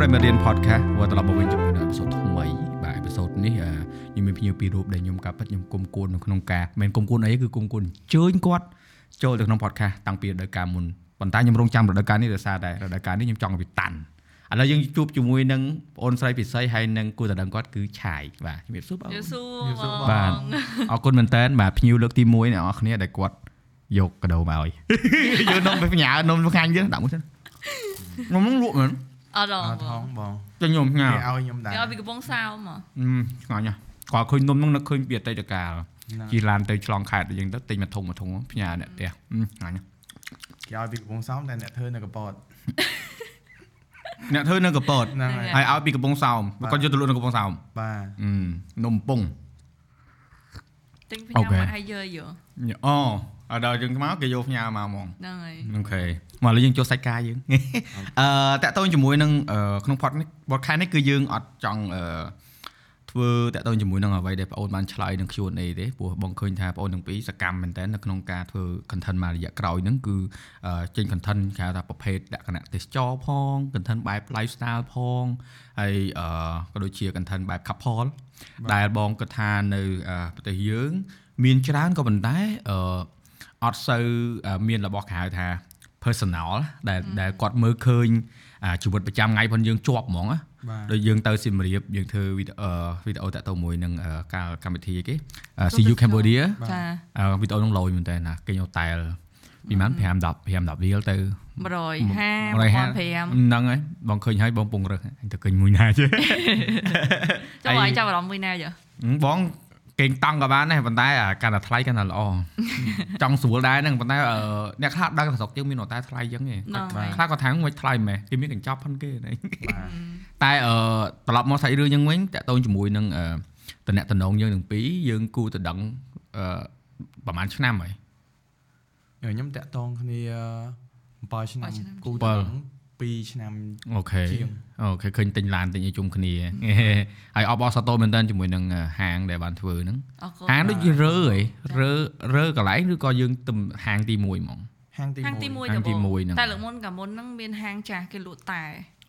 ប្រិយមិត្តរៀន podcast វត្តត្រឡប់មកវិញជាមួយនៅអេពីសូតថ្មីបាទអេពីសូតនេះខ្ញុំមានភ្ញៀវពីររូបដែលខ្ញុំកាប់ពិតខ្ញុំគុំគួននៅក្នុងការមិនគុំគួនអីគឺគុំគួនអញ្ជើញគាត់ចូលទៅក្នុង podcast តាំងពីរដូវកាលមុនប៉ុន្តែខ្ញុំរងចាំរដូវកាលនេះដោយសារតែរដូវកាលនេះខ្ញុំចង់ឲ្យវាតាន់ឥឡូវយើងជួបជាមួយនឹងបងអូនស្រីពិសីហើយនឹងគូតដឹងគាត់គឺឆាយបាទជំរាបសួរបងយូស៊ូបាទអរគុណមែនតើបាទភ្ញៀវលើកទី1អ្នកនរគ្នាដែលគាត់យកកដោមកឲ្យយកនំទៅផ្ញើនំខាញ់យើងដាក់មួយសិននំនឹងលក់មែន អត់អដល់ត់ថងបងចុះខ្ញុំផ្ញើគេឲ្យខ្ញុំដែរយកពីកំពង់សោមមកអឺឆ្ងាញ់ណាស់គាត់ឃើញនំហ្នឹងនឹកឃើញពីអតីតកាលណាជិះឡានទៅឆ្លងខេត្តអញ្ចឹងទៅទិញមកធុងមកធុងផ្ញើអ្នកផ្ទះអឺឆ្ងាញ់ណាស់គេឲ្យពីកំពង់សោមតែអ្នកធ្វើនៅកពតអ្នកធ្វើនៅកពតហ្នឹងហើយហើយឲ្យពីកំពង់សោមបាទគាត់យកទៅលក់នៅកំពង់សោមបាទអឺនំពង ទិញពីអូញ៉ាំខេមកឲ្យយើយើអូអត់ដល់យើងមកគេយកផ្ញើមកហ្មងហ្នឹងហើយអូខេមកឥឡូវយើងចូលសាច់ការយើងអឺតាក់ទងជាមួយនឹងអឺក្នុង pod នេះ podcast នេះគឺយើងអត់ចង់អឺធ្វើតាក់ទងជាមួយនឹងអ្វីដែលបងអូនបានឆ្លើយនឹង Q&A ទេព្រោះបងឃើញថាបងអូនទាំងពីរសកម្មមែនតើនៅក្នុងការធ្វើ content មួយរយៈក្រោយហ្នឹងគឺអឺចេញ content គេហៅថាប្រភេទលក្ខណៈទេសចរផង content បែប lifestyle ផងហើយអឺក៏ដូចជា content បែប couple ដែលបងគិតថានៅអឺប្រទេសយើង មានច្រើនក៏ប៉ុន្តែអឺអត់សូវអឺមានរបស់គេហៅថា personal ដែលដែលគាត់មើលឃើញអាជីវិតប្រចាំថ្ងៃផងយើងជាប់ហ្មងណាបាទដូចយើងទៅសៀមរាបយើងធ្វើវីដេអូវីដេអូតាក់ទងមួយនឹងអឺការកម្មវិធីអីគេអឺ See you Cambodia ចាអឺវីដេអូនោះលយមែនតើណាគេយកតែលពីម៉ាន5 10 5 10រៀលទៅ 150 150 1500ហ្នឹងហើយបងឃើញហើយបងពងរឹសអញទៅឃើញមួយណាជិះចូលឲ្យចាប់អារម្មណ៍មួយណាយើបងគេងតង់ក៏បានដែរប៉ុន្តែអាកាន់តែថ្លៃកាន់តែល្អចង់ស្រួលដែរហ្នឹងប៉ុន្តែអឺអ្នកខ្លះដឹងថាស្រុកយើងមានតែថ្លៃចឹងទេហ្នឹងហើយខ្លះគាត់ថាមិនថ្លៃមែនគេមានកញ្ចប់ហ្នឹងគេហ្នឹងបាទតែអឺត្រឡប់មកសាច់រឿងយើងវិញតាក់ទងជាមួយនឹងអឺតំណែងតំណងយើងទាំងពីរយើងគូទៅដឹងអឺប្រហែលឆ្នាំហើយខ្ញុំតាក់តងគ្នា 7ឆ្នាំគូ bảy. ដល់2ឆ្នាំអូខេជាងអូខេឃើញទិញឡានទិញអីជុំគ្នាហើយអបអរសាទរមែនតើជាមួយនឹងអឺហាងដែលបានធ្វើហ្នឹងអរគុណហាងដូចជារើហីរើរើកន្លែងឬក៏យើងទៅហាងទី1ហ្មងហាងទីហាងទី1 1ហាងទីមួយហ្នឹងតែលើកមុនកាលមុនហ្នឹងមានហាងចាស់គេលក់តែ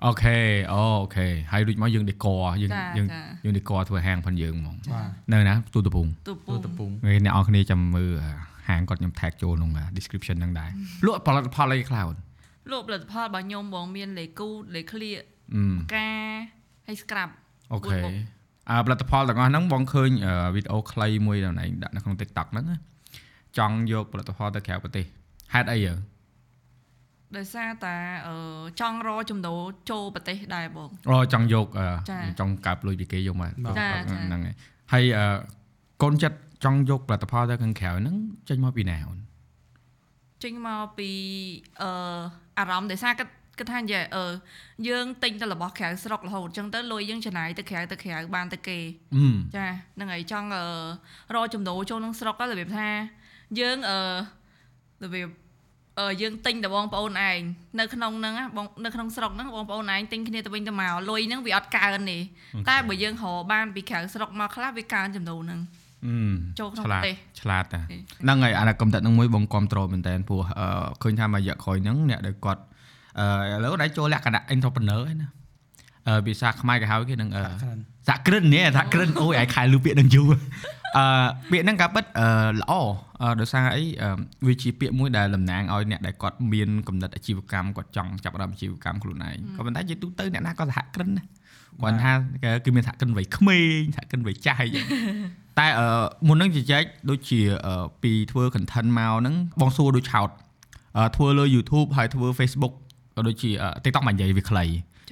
អូខេអូខេហើយរួចមកយើងដេកយើងចាយើងចាយើងដេកធ្វើហាងផងយើងហ្មងបាទនៅណាទូតពងទូពូទូតពុងហើយអ្នកនរគ្នាចាំមើលអា ហាងគាត់ខ្ញុំ tag ចូលក្នុងអា description ហ្នឹងដែរលក់ផលិតផលអីខ្លះអូនលក់ផលិតផលរបស់ខ្ញុំបងមានលេគូលេឃ្លៀកអឺកាហើយ scrap អូខេមួយមុខអើផលិតផលទាំងអស់ហ្នឹងបងឃើញអឺវីដេអូខ្លីមួយដល់ណៃដាក់នៅក្នុង TikTok ហ្នឹងណាចង់យកផលិតផលទៅក្រៅប្រទេសហេតុអីយើដោយសារតែអឺចង់រកចំណូលចូលប្រទេសដែរបងអូចង់យកអឺចា៎ចង់កើបលុយពីគេយកមកចា៎ហ្នឹងហើយហើយអឺកូនចិត្ត ចង់យកផលិតផលទៅខាងក្រៅហ្នឹងចេញមកពីណាអូនចេញមកពីអឺអារម្មណ៍ដោយសារគាត់គិតថានិយាយអឺយើងទិញតែរបស់ក្រៅស្រុករហូតអញ្ចឹងទៅលុយយើងចំណាយទៅក្រៅទៅក្រៅបានទៅគេអឺចាហ្នឹងហើយចង់អឺរកចំណូលចូលក្នុងស្រុកហ្នឹងរបៀបថាយើងអឺរបៀបអឺយើងទិញតែបងប្អូនឯងនៅក្នុងហ្នឹងណាបងនៅក្នុងស្រុកហ្នឹងបងប្អូនឯងទិញគ្នាទៅវិញទៅមកលុយហ្នឹងវាអត់កើនទេតែបើយើងរកបានពីក្រៅស្រុកមកខ្លះវាកើនចំណូលហ្នឹងអឺ ចូលក្នុងឆ្លាតប្រទេសឆ្លាតតាទេហ្នឹងហើយអាកំតិតហ្នឹងមួយបងគ្រប់ត្រូលមែនតើព្រោះអឺឃើញថាមួយរយៈក្រោយហ្នឹងអ្នកដែលគាត់អឺឥឡូវដែរចូលលក្ខណៈ entrepreneur ហើយណាអឺភាសាខ្មែរគេហៅគេនឹងអឺខាងសហគ្រិននេះសហគ្រិនអូយឯងខែលឺពាក្យហ្នឹងយូរអឺពាក្យហ្នឹងក៏ពិតអឺល្អអឺដោយសារអីអឺវាជាពាក្យមួយដែលតំណាងឲ្យអ្នកដែលគាត់មានគំនិតអាជីវកម្មគាត់ចង់ចាប់ផ្ដើមអាជីវកម្មខ្លួនឯងក៏ប៉ុន្តែជាទូទៅអ្នកណាក៏សហគ្រិនដែរគាត់ថាគេគឺមានសហគ្រិនវ័យក្មេងសហគ្រិនវ័យចាស់អីចឹង តែអឺមុនហ្នឹងជជែកដូចជាអឺពីធ្វើ content មកហ្នឹងបងសួរដូចឆោតអឺធ្វើលើ YouTube ហើយធ្វើ Facebook ក៏ដូចជាអឺ TikTok មិននិយាយវាខ្លី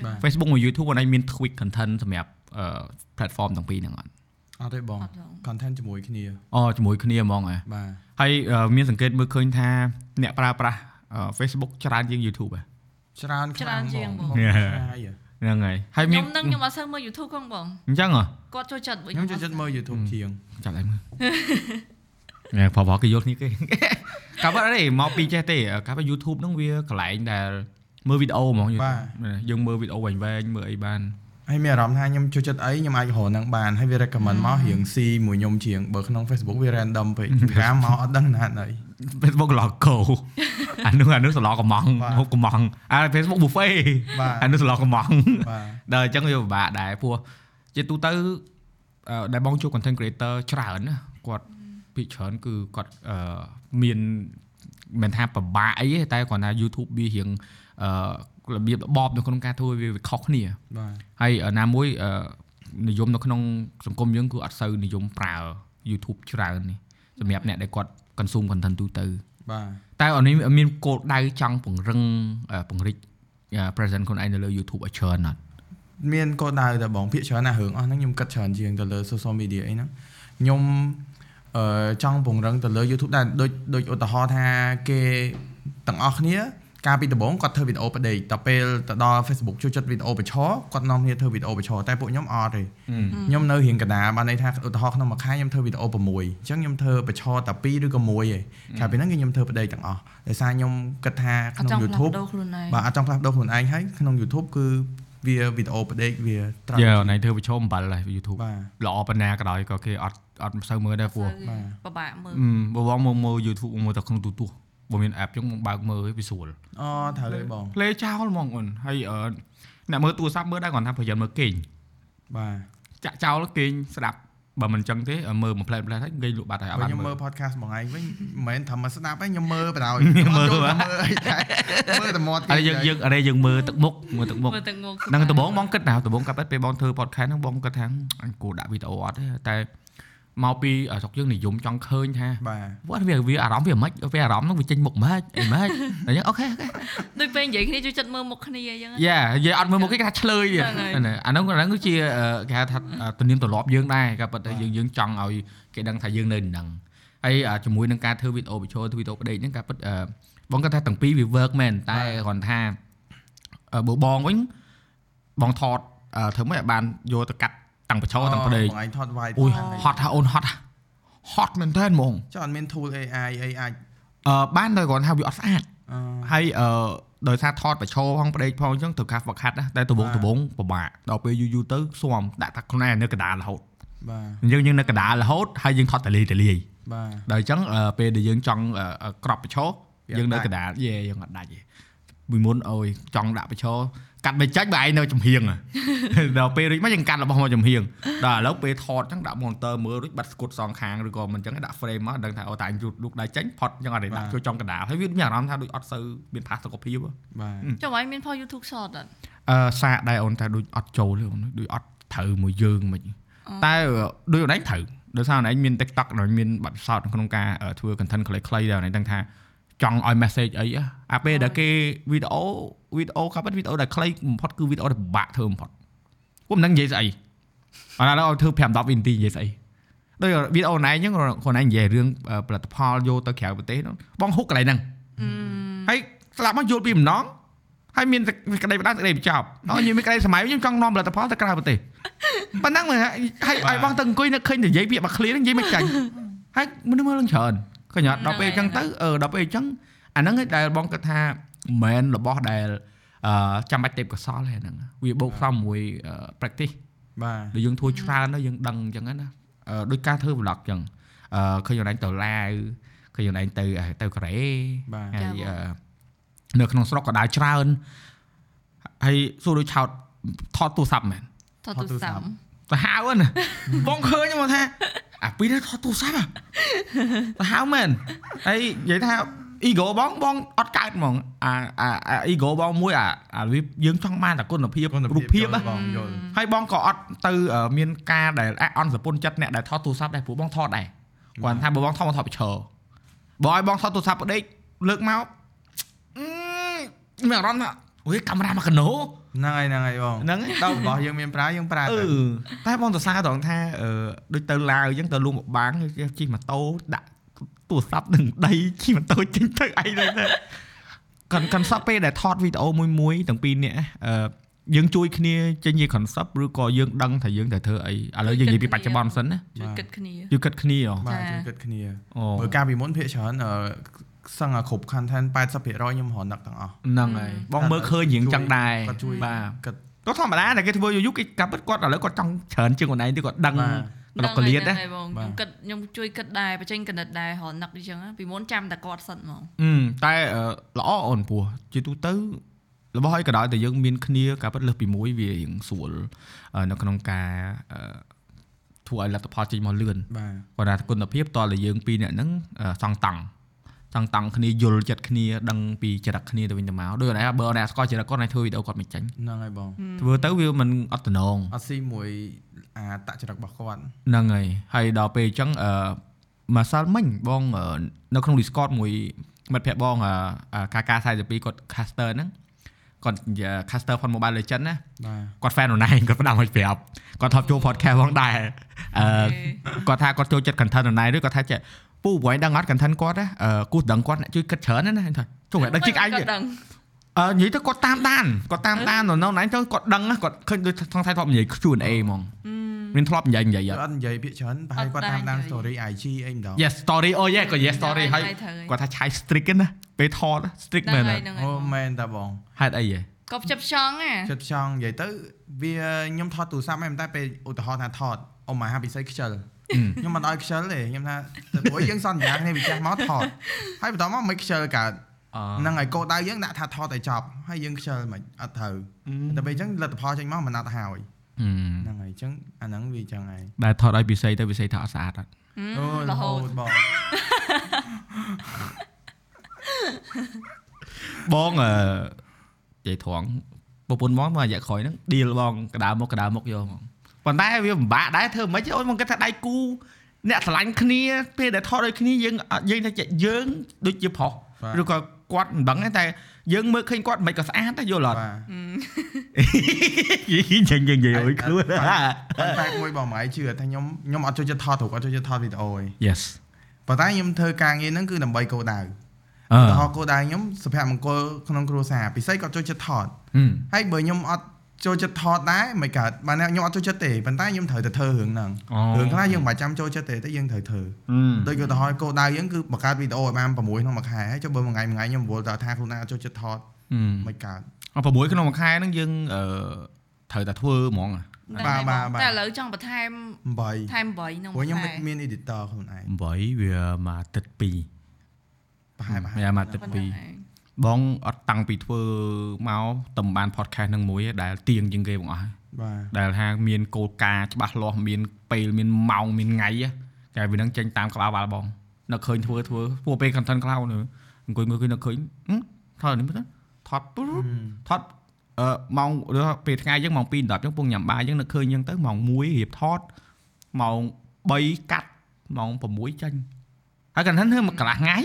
បាទ Facebook មួយ YouTube អនឡាញមាន tweak content សម្រាប់អឺ platform ទាំងពីរហ្នឹងអត់អត់ទេបងអត់បង content ជាមួយគ្នាអូជាមួយគ្នាហ្មងហ៎បាទហើយអឺមានសង្កេតមើលឃើញថាអ្នកប្រើប្រាស់អឺ Facebook ច្រើនជាង YouTube ហ៎ច្រើនខ្លាំងច្រើនជាងបងឆ្ងាយ ហ៎ហ្នឹងហើយហើយមាខ្ញុំននឹងខ្ញុំអត់សូវមើល YouTube ផងបងអញ្ចឹងហ៎គាត់ចូលចិត្តខ្ញុំចូលចិត្តមើល YouTube ជាងចាប់ឡើងមើលណែផបគេយកគ្នាគេកាប់អត់ទេមកពីចេះទេកាប់ YouTube ហ្នឹងវាកន្លែងដែលមើលវីដេអូហ្មងយើងបាទយើងមើលវីដេអូវែងៗមើលអីបាន ហើយមានអារម្មណ៍ថាខ្ញុំចូលចិត្តអីខ្ញុំអាចរកនឹងបានហើយវា recommend មករៀង C មួយខ្ញុំជាងបើក្នុង Facebook វា random ពេកកាមកអត់ដឹងណាស់អី Facebook ឡកោអានោះអានោះសឡកំងបាទហូបកំងអា Facebook buffet បាទអានោះសឡកំងបាទដល់អញ្ចឹងវាពិបាកដែរព្រោះជាទូទៅអឺដែលបងជួប content creator ច្រើនណាគាត់ពីច្រើនគឺគាត់អឺមានមិនថាពិបាកអីទេតែគាត់ថា YouTube វារៀងអឺ របៀបរបបនៅក្នុងការធ្វើវាវាខុសគ្នាបាទហើយណាមួយអឺនិយមនៅក្នុងសង្គមយើងគឺអត់សូវនិយមប្រើ YouTube ច្រើននេះសម្រាប់អ្នកដែលគាត់ consume content ទូទៅបាទតែអានេះមានគោលដៅចង់ពង្រឹងអឺពង្រីកអឺ present ខ្លួនឯងនៅលើ YouTube ឲ្យច្រើនអត់មានកោដៅតែបងភាកច្រើនណាស់រឿងអស់ហ្នឹងខ្ញុំគិតច្រើនជាងទៅលើ social media អីហ្នឹងខ្ញុំអឺចង់ពង្រឹងទៅលើ YouTube ដែរដូចដូចឧទាហរណ៍ថាគេទាំងអស់គ្នា កាលពីដំបូងគាត់ធ្វើវីដេអូបដេកដល់ពេលទៅដល់ Facebook ជួយចិត្តវីដេអូប្រឆរគាត់នាំគ្នាធ្វើវីដេអូប្រឆរតែពួកខ្ញុំអត់ទេខ្ញុំនៅរៀងកណ្ដាលបានន័យថាឧទាហរណ៍ក្នុងមួយខែខ្ញុំធ្វើវីដេអូ6អញ្ចឹងខ្ញុំធ្វើប្រឆរតែ2ឬក៏1ទេកាលពីហ្នឹងគឺខ្ញុំធ្វើបដេកទាំងអស់ដោយសារខ្ញុំគិតថាអត់ក្នុងចង់ផ្លាស់ YouTube ប្ដូរខ្លួនឯងបាទអត់ចង់ផ្លាស់ប្ដូរខ្លួនឯងហើយក្នុង YouTube គឺវាវីដេអូបដេកវាត្រូវយើណៃធ្វើប្រជុំ7ហើយ YouTube បាទល្អប៉ុណ្ណាក៏ដោយក៏គេអត់អត់សូវមើលដែរព្រោះបាទពិបាកមើលអឺបើបងមកមើល YouTube មើលតែក្នុងទូទស្សន៍ បើមាន app ចឹងមកបើកមើលឲ្យវាស្រួលអូត្រូវទេបង play ចោលហ្មងអូនហើយអឺអ្នកមើលទូរស័ព្ទមើលដែរគាត់ថាប្រយ័ត្នមើលគេងបាទចាក់ចោលគេងស្ដាប់បើមិនចឹងទេមើលមួយផ្លែផ្លែហើយគេងលក់បាត់ហើយអត់បើបានខ្ញុំមើមើលល podcast បងឯងវិញមិនមែនថាមកស្ដាប់ឯងខ្ញុំមើលបណ្ដោយមើលអត់ចូលហ៎មើលអីតែមើលតែមាត់អីយើងយើងអីយើងមើលទឹកមុខមើលទឹកមុខមើលទឹកមុខនឹងដំបងបងគិតណាដំបងកាប់ពេលបងធ្វើ podcast ហ្នឹងបងគិតថាអញគួរដាក់វីដេអូអត់ទេតែ មកពីស្រុកយើងនិយមចង់ឃើញថាបាទវត្តវាវាអារម្មណ៍វាមិនវាអារម្មណ៍ហ្នឹងវាចេញមុខមិនអីមិនអញ្ចឹង OK OKដូចពេលនិយាយគ្នាជួយចិត្តមើលមុខគ្នាអញ្ចឹងយ៉ានិយាយអត់មើលមុខគេគេថាឆ្លើយទៀតហ្នឹងហើយហ្នឹងអាហ្នឹងអាហ្នឹងគឺជាអឺគេហៅថាទំនៀមទម្លាប់យើងដែរក៏ប៉ុន្តែយើងយើងចង់ឲ្យគេដឹងថាយើងនៅនឹងហើយអាជាមួយនឹងការធ្វើវីដេអូបញ្ចូលធ្វើវីដេអូប្តេកហ្នឹងក៏ប៉ុន្តែអឺបងគាត់ថាទាំងពីរវា work មែនតែគ្រាន់ថាអឺបើបងវិញបងថតអឺធ្វើម៉េចឲ្យបានយកទៅកាត់ តាំងបញ្ចូលតាំងប្តេកបងឯងថតវាយអូយហត់ថាអូនហត់ហត់មែនតើហ្មងចុះអត់មាន tool AI អីអាចអឺបានតែគ្រាន់ថាវាអត់ស្អាតអឺហើយអឺដោយសារថតបញ្ឈរផងប្តេកផងអញ្ចឹងត្រូវការហ្វឹកហាត់ណាតែដំបងបាទដំបងពិបាកដល់ពេលយូរយូរទៅស៊ាំដាក់តែខ្លួនឯងនៅកណ្ដាលរហូតបាទអញ្ចឹងយើងនៅកណ្ដាលរហូតហើយយើងថតតលាយតលាយបាទដល់អញ្ចឹងអឺពេលដែលយើងចង់អឺអឺក្របបញ្ឈរវាអត់យើងនៅដាច់កណ្ដាលយេយើងអត់ដាច់ទេពីមុនអើយចង់ដាក់បញ្ឈរ កាត់មិនចាច់បើឯងនៅចំហៀងហ៎ដល់ពេលរួចមកយើងកាត់របស់មកចំហៀងដល់ឥឡូវពេលថតអញ្ចឹងដាក់ monitor មើលរួចបាត់ស្គុតសងខាងឬក៏មិនអញ្ចឹងដាក់ frame មកដឹងថាអូតែអញរូតរូបដៃចេញផុតអញ្ចឹងអត់ទេដាក់ចូលចំកណ្ដាលហើយវាមានអារម្មណ៍ថាដូចអត់សូវមានផាសុកភាពហ៎បាទចុះឲ្យមានផល YouTube Short អត់អឺសាកដែរអូនតែដូចអត់ចូលទេអូនដូចអត់ត្រូវមួយយើងមិនតែដូចអូនឯងត្រូវដោយសារអូនឯងមាន TikTok ហើយមានបទពិសោធន៍ក្នុងការអឺធ្វើ content ខ្លីៗដែរអូនឯងដឹងថា ចង់ឲ្យ message អីហ៎អាពេលដែលគេវីដេអូវីដេអូកាប់វីដេអូដែលខ្លីបំផុតគឺវីដេអូដែលពិបាកធ្វើបំផុតពួកមិនដឹងនិយាយស្អីអត់ដល់ឲ្យធ្វើ5 10វិនាទីនិយាយស្អីដូចវីដេអូណៃអញ្ចឹងខ្លួនឯងនិយាយរឿងអឺផលិតផលយកទៅក្រៅប្រទេសហ្នឹងបងហុកកន្លែងហ្នឹងអឺហើយស្លាប់មកយល់ពីម្ដងហើយមានតែក្តីផ្ដាច់ក្តីបញ្ចប់ដល់យើងមានក្តីសម័យខ្ញុំចង់នាំផលិតផលទៅក្រៅប្រទេសប៉ុណ្ណឹងមើលហើយឲ្យបងទៅអង្គុយនឹកឃើញតែនិយាយពាក្យមកឃ្លាហ្នឹងនិយាយមិនចាញ់ហើយមនុស្សមើលឡើងច្រើន ឃើញអត់ដល់ពេលអញ្ចឹងទៅអឺដល់ពេលអញ្ចឹងអាហ្នឹងឯងដែលបងគិតថាមិនមែនរបស់ដែលអឺចាំបាច់ទេពកោសលទេហ្នឹងវាបូកផ្សំមួយអឺ practice បាទដែលយើងធ្វើច្រើនទៅយើងដឹងអញ្ចឹងណាអឺដូចការធ្វើ vlog អញ្ចឹងអឺឃើញខ្លួនឯងទៅឡាវឃើញខ្លួនឯងទៅទៅកូរ៉េបាទហើយអឺនៅក្នុងស្រុកក៏ដើរច្រើនហើយសួរដូចឆោតថតទូរស័ព្ទមែនថតទូរស័ព្ទទៅហៅហ្នឹងណាបងឃើញមកថា អាពីរនេះថតទូរស័ព្ទហ៎ទៅហៅមែនហើយនិយាយថា ego បងបងអត់កើតហ្មងអាអាអា ego បងមួយអាអាវាយើងចង់បានតែគុណភាពរូបភាពណាបងយល់ហើយបងក៏អត់ទៅអឺមានការដែលអអន់សពុនចិត្តអ្នកដែលថតទូរស័ព្ទដែរព្រោះបងថតដែរគាត់ថាបើបងថតមកថតប្រឈរបើឲ្យបងថតទូរស័ព្ទផ្ដេកលើកមកអឺមានអារម្មណ៍ថា អូយកាមេរ៉ាមកកណោហ្នឹងហើយហ្នឹងហើយបងហ្នឹងឯងដល់របស់យើងមានប្រើយើងប្រើអឺទៅតែបងសរសើរត្រង់ថាអឺដូចទៅឡាវអញ្ចឹងទៅលួងបបាងជិះម៉ូតូដាក់ទូរស័ព្ទនឹងដីជិះម៉ូតូចេញទៅអីទៅកាន់កាន់សពពេលដែលថតវីដេអូមួយមួយទាំងពីរនាក់អឺយើងជួយគ្នាចេញជា concept ឬក៏យើងដឹងថាយើងត្រូវធ្វើអីឥឡូវយើងនិយាយពីបច្ចុប្បន្នសិនណាជួយគិតគ្នាយើងគិតគ្នាហ៎បាទចាជួយគិតគ្នាអូព្រោះកាលពីមុនភាគច្រើនអឺ សឹងតែគ្រប់ content 80%ខ្ញុំរកនឹកទាំងអស់ហ្នឹងហើយបងមើលឃើញរៀងចឹងដែរគាត់ជួយបាទគិតក៏ធម្មតាតែគេធ្វើយូរៗគេកាប់ពិតគាត់ឥឡូវគាត់ចង់ច្រើនជាងខ្លួនឯងទៀតគាត់ដឹងបាទគាត់កលៀតហ្នឹងណាហើយបងបាទខ្ញុំគិតខ្ញុំជួយគិតដែរបញ្ចេញគណិតដែររនឹកអញ្ចឹងណាពីមុនចាំតែគាត់សិនហ្មងអឺតែអឺល្អអូនពោះជាទូទៅរបស់ឲ្យក៏ដោយតែយើងមានគ្នាការពិតលើសពីមួយវារៀងស្រួលអឺនៅក្នុងការអឺធ្វើឲ្យលទ្ធផលចេញមកលឿនបាទគាត់ថាគុណភាពតើតែយើងពីរនាក់ហ្នឹងអឺសង់តង់ សង់តង់គ្នាយល់ចិត្តគ្នាដឹងពីចរិតគ្នាទៅវិញទៅមកដូចអនឯងបើអនឯងស្គាល់ចរិតគាត់ណៃធ្វើវីដេអូគាត់មិនចាញ់ហ្នឹងហើយបងធ្វើទៅវាមិនអត់តំណងអត់ស៊ីមួយអាតចរិតរបស់គាត់ហ្នឹងហើយហើយដល់ពេលអញ្ចឹងអឺម្សិលមិញបងអឺនៅក្នុង Discord មួយមិត្តភក្តិបងអឺអឺ KK42 គាត់ caster ហ្នឹងគាត់ caster ផន Mobile Legend ណាបាទគាត់ fan អូនឯងគាត់ផ្ដាំឲ្យប្រាប់គាត់ថប់ចូល podcast ផងដែរអឺគាត់ថាគាត់ចូលចិត្ត content អូនឯងឬគាត់ថាចេះ ពូព្រោះឯងដឹងអត់ content គាត់ណាអឺគូសដឹងគាត់អ្នកជួយគិតច្រើនណាណាថាចូលឲ្យដឹងជីកឯងគាត់ទៀតដឹងអឺនិយាយទៅគាត់តាមដានគាត់តាមដាននៅនៅណៃទៅគាត់ដឹងណាគាត់ឃើញដូចថងថៃធ្លាប់និយាយ Q&A ហ្មងមានធ្លាប់និយាយនិយាយអត់អត់និយាយពាក្យច្រើនប្រហែលគាត់តាមដាន story IG អីម្ដង Yes story អូ yes ក៏ yes story ហើយគាត់គាត់ថាឆាយ strict ណាពេលថត strict មែនហ្នឹងហើយអូមែនតាបងហេតុអីហ៎ក៏ផ្ចិតផ្ចង់ណាចិត្តចង់និយាយទៅវាខ្ញុំថតទូរស័ព្ទឯងតែពេលឧទាហរណ៍ថាថតអ៊ំមហាពិសីខ្ជិល ខ្ញុំមិនឲ្យខ្ជិលទេខ្ញុំថាទៅព្រោះយើងសន្យាគ្នាពីចាស់មកថតហើយបន្តមកមិនខ្ជិលកើតអហ្នឹងហើយកោដៅយើងដាក់ថាថតឲ្យចប់ហើយយើងខ្ជិលមិនអត់ត្រូវតែពេលអញ្ចឹងលទ្ធផលចេញមកមិនអត់ហើយហ្នឹងហើយអញ្ចឹងអាហ្នឹងវាអញ្ចឹងហើយដែលថតឲ្យពិសីទៅពិសីថាអត់ស្អាតអត់អូរហូតបងបងអឺនិយាយត្រង់ប្រពន្ធមកមករយៈក្រោយហ្នឹង deal បងកដៅមកកដៅមកយកហ្មង ប៉ុន្តែវាពិបាកដែរធ្វើមិនខ្មិចអូនមកគិតថាដៃគូអ្នកឆ្លាញ់គ្នាពេលដែលថតដូចគ្នាយើងអត់យើងថាយើងដូចជាប្រុសឬក៏គាត់មិនដឹងទេតែយើងមើលឃើញគាត់មិនក៏ស្អាតដែរយល់អត់បាទយើងយើងយើងនិយាយឲ្យខ្លួនប៉ុន្តែមួយបងម៉ៃជឿថាខ្ញុំខ្ញុំអត់ចូលចិត្តថតរូបអត់ចូលចិត្តថតវីដេអូទេ Yes ប៉ុន្តែខ្ញុំធ្វើការងារហ្នឹងគឺដើម្បីគោលដៅអឺឧទាហរណ៍គោលដៅខ្ញុំសុភមង្គលក្នុងគ្រួសារពិសេសគាត់ចូលចិត្តថតហឹមហើយបើខ្ញុំអត់ ចូលចិត្តថតដែរមិនកើតបានខ្ញុំអត់ចូលចិត្តទេប៉ុន្តែខ្ញុំត្រូវតែធ្វើរឿងហ្នឹងរឿងខ្លះយើងមិនបាច់ចាំចូលចិត្តទេតែយើងត្រូវធ្វើដូចឧទាហរណ៍គោលដៅយើងគឺបង្កើតវីដេអូឲ្យបាន6ក្នុងមួយខែហើយចុះបើមួយថ្ងៃមួយថ្ងៃខ្ញុំរវល់តែថាខ្លួនឯងអត់ចូលចិត្តថតហឹមមិនកើតអ6ក្នុងមួយខែហ្នឹងយើងអឺត្រូវតែធ្វើហ្មងបាទបាទបាទតែឥឡូវចង់បន្ថែម8ថែម8ក្នុងព្រោះខ្ញុំខែមាន editor ខ្លួនឯង8វាមកទឹក2ប្រហែលប្រហែលវាមកទឹកប៉ុណ្ណឹងឯង2 បងអត់តាំងពីធ្វើមកតំបាន podcast ហ្នឹងមួយឯងដែលទៀងជាងគេបងអស់ហើយបាទដែលថាមានគោលការណ៍ច្បាស់លាស់មានពេលមានម៉ោងមានថ្ងៃហ៎តែវានឹងចេញតាមក្បាលបាល់បងនឹកឃើញធ្វើធ្វើពួកពេល content cloud នៅអង្គុយអង្គុយនឹកឃើញហឹមថតនេះមើលទៅថតពុបថតអឺម៉ោងឬពេលថ្ងៃយើងម៉ោង2 10យើងពងញ៉ាំបាយយើងនឹកឃើញយើងទៅម៉ោង1រៀបថតម៉ោង3កាត់ម៉ោង6ចាញ់ហើយ content ធ្វើមួយកន្លះថ្ងៃ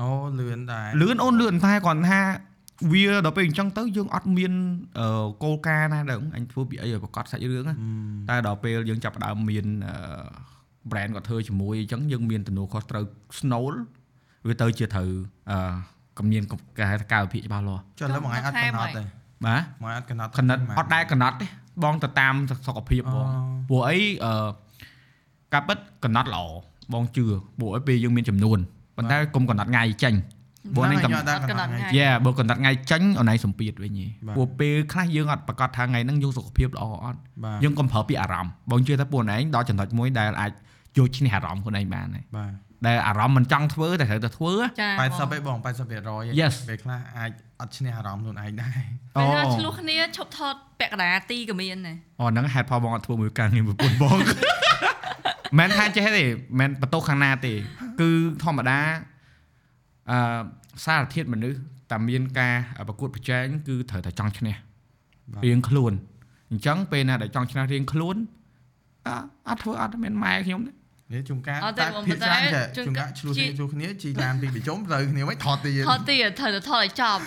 អូលឿនដែរលឿនអូនលឿនតែគាត់ថាវាដល់ពេលអញ្ចឹងទៅយើងអត់មានអឺគោលការណ៍ណាដឹងអញធ្វើពីអីឲ្យប្រកាសសាច់រឿងណាតែដល់ពេលយើងចាប់ផ្ដើមមានអឺ brand គាត់ធ្វើជាមួយអញ្ចឹងយើងមានទំនួលខុសត្រូវ Snow វាទៅជាត្រូវអឺកំញៀនគេហៅថាកាយវិភាគច្បាស់លាស់ចុះឥឡូវមួយថ្ងៃអត់កំណត់ទេបាទមួយអត់កំណត់កណិតអត់ដែរកណត់ទេបងទៅតាមសុខភាពបងព្រោះអីអឺការពិតកណត់ល្អបងជឿព្រោះអីពេលយើងមានចំនួន ប៉ុន្តែកុំកណត់ថ្ងៃចេញព្រោះនេះកំអត់ដែរកំណត់ថ្ងៃយេបើកណត់ថ្ងៃចេញអូនឯងសំពីតវិញហីព្រោះពេលខ្លះយើងអត់ប្រកាសថាថ្ងៃហ្នឹងយើងសុខភាពល្អអត់បាទយើងកុំប្រើពាក្យអារម្មណ៍បងជឿថាពួកឯងដល់ចំណុចមួយដែលអាចយកឈ្នះអារម្មណ៍ខ្លួនឯងបានហើយបាទដែលអារម្មណ៍មិនចង់ធ្វើតែត្រូវតែធ្វើចា80ឯងបង80% Yes ពេលខ្លះអាចអត់ឈ្នះអារម្មណ៍ខ្លួនឯងដែរពេលណាឆ្លោះគ្នាឈប់ថតពាក់កណ្ដាលទីក៏មានដែរអូហ្នឹងហេតុផលបងអត់ធ្វើមួយការងារប្រពន្ធបង មិនថាចេះទេមិនបន្ទោសខាងណាទេ គឺធម្មតាអឺសារធាតុមនុស្សតែមានការប្រកួតប្រជែងគឺត្រូវតែចង់ឈ្នះរៀងខ្លួនអញ្ចឹងពេលណាដែលចង់ឈ្នះរៀងខ្លួនអ่ะអត់ធ្វើអត់មានម៉ែខ្ញុំទេ នេះជួនកាលអត់ទេតែបងភាគច្រើនប៉ុន្តែចេះជួនជួនកាកាលលឆ្លោះជីគ្នាជួគ្នាជីឡានពីប្រជុំត្រូវគ្នាវិញថតទៀតថតទៀតត្រូវតែថតឲ្យចប់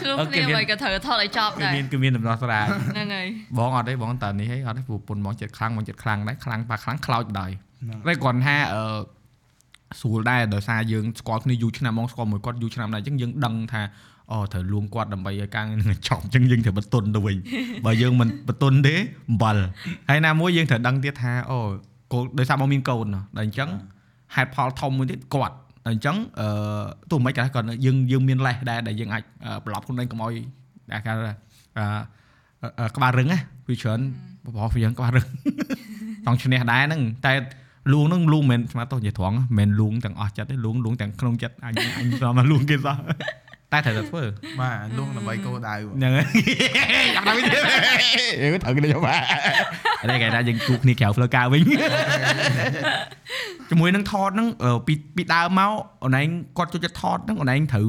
ឆ្លោះគ្នាមិនក៏ត្រូវថតឲ្យចប់គឺដែរមានគឺមានដំណោះស្រាយហ្នឹងហើយបងអត់ទេបងតើនេះហីអត់ទេព្រោះពុនបងចិត្តខ្លាំងបងចិត្តខ្លាំងដែរខ្លាំងប៉ះខ្លាំងខ្លោចដែរហ្នឹងតែគាត់ថាអឺស្រួលដែរដោយសារយើងស្គាល់គ្នាយូរឆ្នាំមកស្គាល់មួយគាត់យូរឆ្នាំដែរអញ្ចឹងយើងដឹងថាអូត្រូវលួងគាត់ដើម្បីឲ្យការងារនឹងចប់អញ្ចឹងយើងត្រូវបន្ទន់ទៅវិញបើយើងមិនបន្ទន់ទេអំបិលហើយណាមួយយើងត្រូវដឹងទៀតថាអូ កូនដោយសារបងមានកូនដល់អញ្ចឹងហេតុផលធំមួយទៀតគាត់ដល់អញ្ចឹងអឺទោះមិនក៏គាត់យើងយើងមានលេសដែរដែលយើងអាចអឺប្រឡប់ខ្លួនឯងកុំឲ្យដែលគេថាអឺអឺអឺក្បាលរឹងណាវាច្រើនបបោះវាយើងក្បាលរឹងចង់ឈ្នះដែរហ្នឹងតែលួងហ្នឹងលួងមិនមែនស្មាតោះនិយាយត្រង់មិនមែនលួងទាំងអស់ចិត្តទេលួងលួងទាំងក្នុងចិត្តអញអញស្មាលួងគេសោះ តែត្រូវតែធ្វើបាទលួងដើម្បីគោលដៅហ្នឹងហើយអត់ដល់វិញយើងត្រូវគ្នាយកបាទតែគេថាយើងគូគ្នាក្រៅផ្លូវការវិញជាមួយនឹងថតហ្នឹងអឺពីពីដើមមកអូនឯងគាត់ចូលចិត្តថតហ្នឹងអូនឯងត្រូវ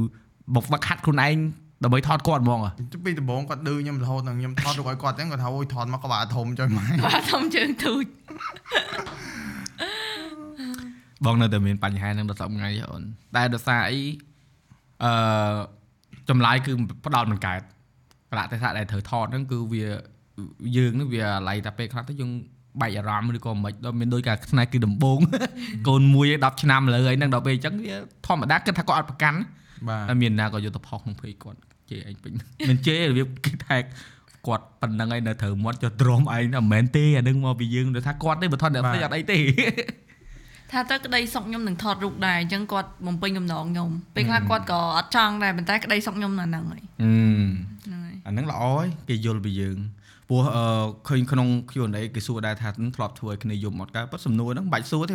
បុកវឹកហាត់ខ្លួនឯងដើម្បីថតគាត់ហ្មងហ៎ពីដំបូងគាត់ឌឺខ្ញុំរហូតដល់ខ្ញុំថតរូបឲ្យគាត់ចឹងគាត់ថាអូយថតមកក្បាលធំចុយម៉ែបាទធំជើងទូចបងនៅតែមានបញ្ហាហ្នឹងដល់សប្ងៃអូនតែដោយសារអី អឺចម្លើយគឺផ្ដោតមិនកើតកលៈទេសៈដែលត្រូវថតហ្នឹងគឺវាយើងហ្នឹងវាឡៃតែពេលខ្លះទៅយើងបែកអារម្មណ៍ឬក៏មិនដល់មានដូចកាផ្នែកគឺដំបងកូនមួយឯង10ឆ្នាំលើអីហ្នឹងដល់ពេលអញ្ចឹងវាធម្មតាគិតថាគាត់អត់ប្រកាន់បាទតែមានណាក៏យកទៅផុសក្នុងភេកគាត់ជេរឯងពេញមិនជេររបៀបគេថាគាត់ប៉ុណ្្នឹងឯងនៅត្រូវមាត់ចុះទ្រាំឯងណាមិនមែនទេអានឹងមកពីយើងដូចថាគាត់ទេបើថតអ្នកផ្សេងអត់អីទេ ថាទៅក្តីសុកខ្ញុំនឹងថតរូបដែរអញ្ចឹងគាត់បំពេញកំណងខ្ញុំពេលខ្លះគាត់ក៏អត់ចង់ដែរប៉ុន្តែក្តីសុកខ្ញុំនៅហ្នឹងហើយអឺហ្នឹងហើយអាហ្នឹងល្អហើយគេយល់ពីយើងព្រោះអឺឃើញក្នុង Q&A គេសួរដែរថាធ្លាប់ធ្វើឲ្យគ្នាយំអត់កើតប៉ុន្តែសំណួរហ្នឹងមិនបាច់សួរទេ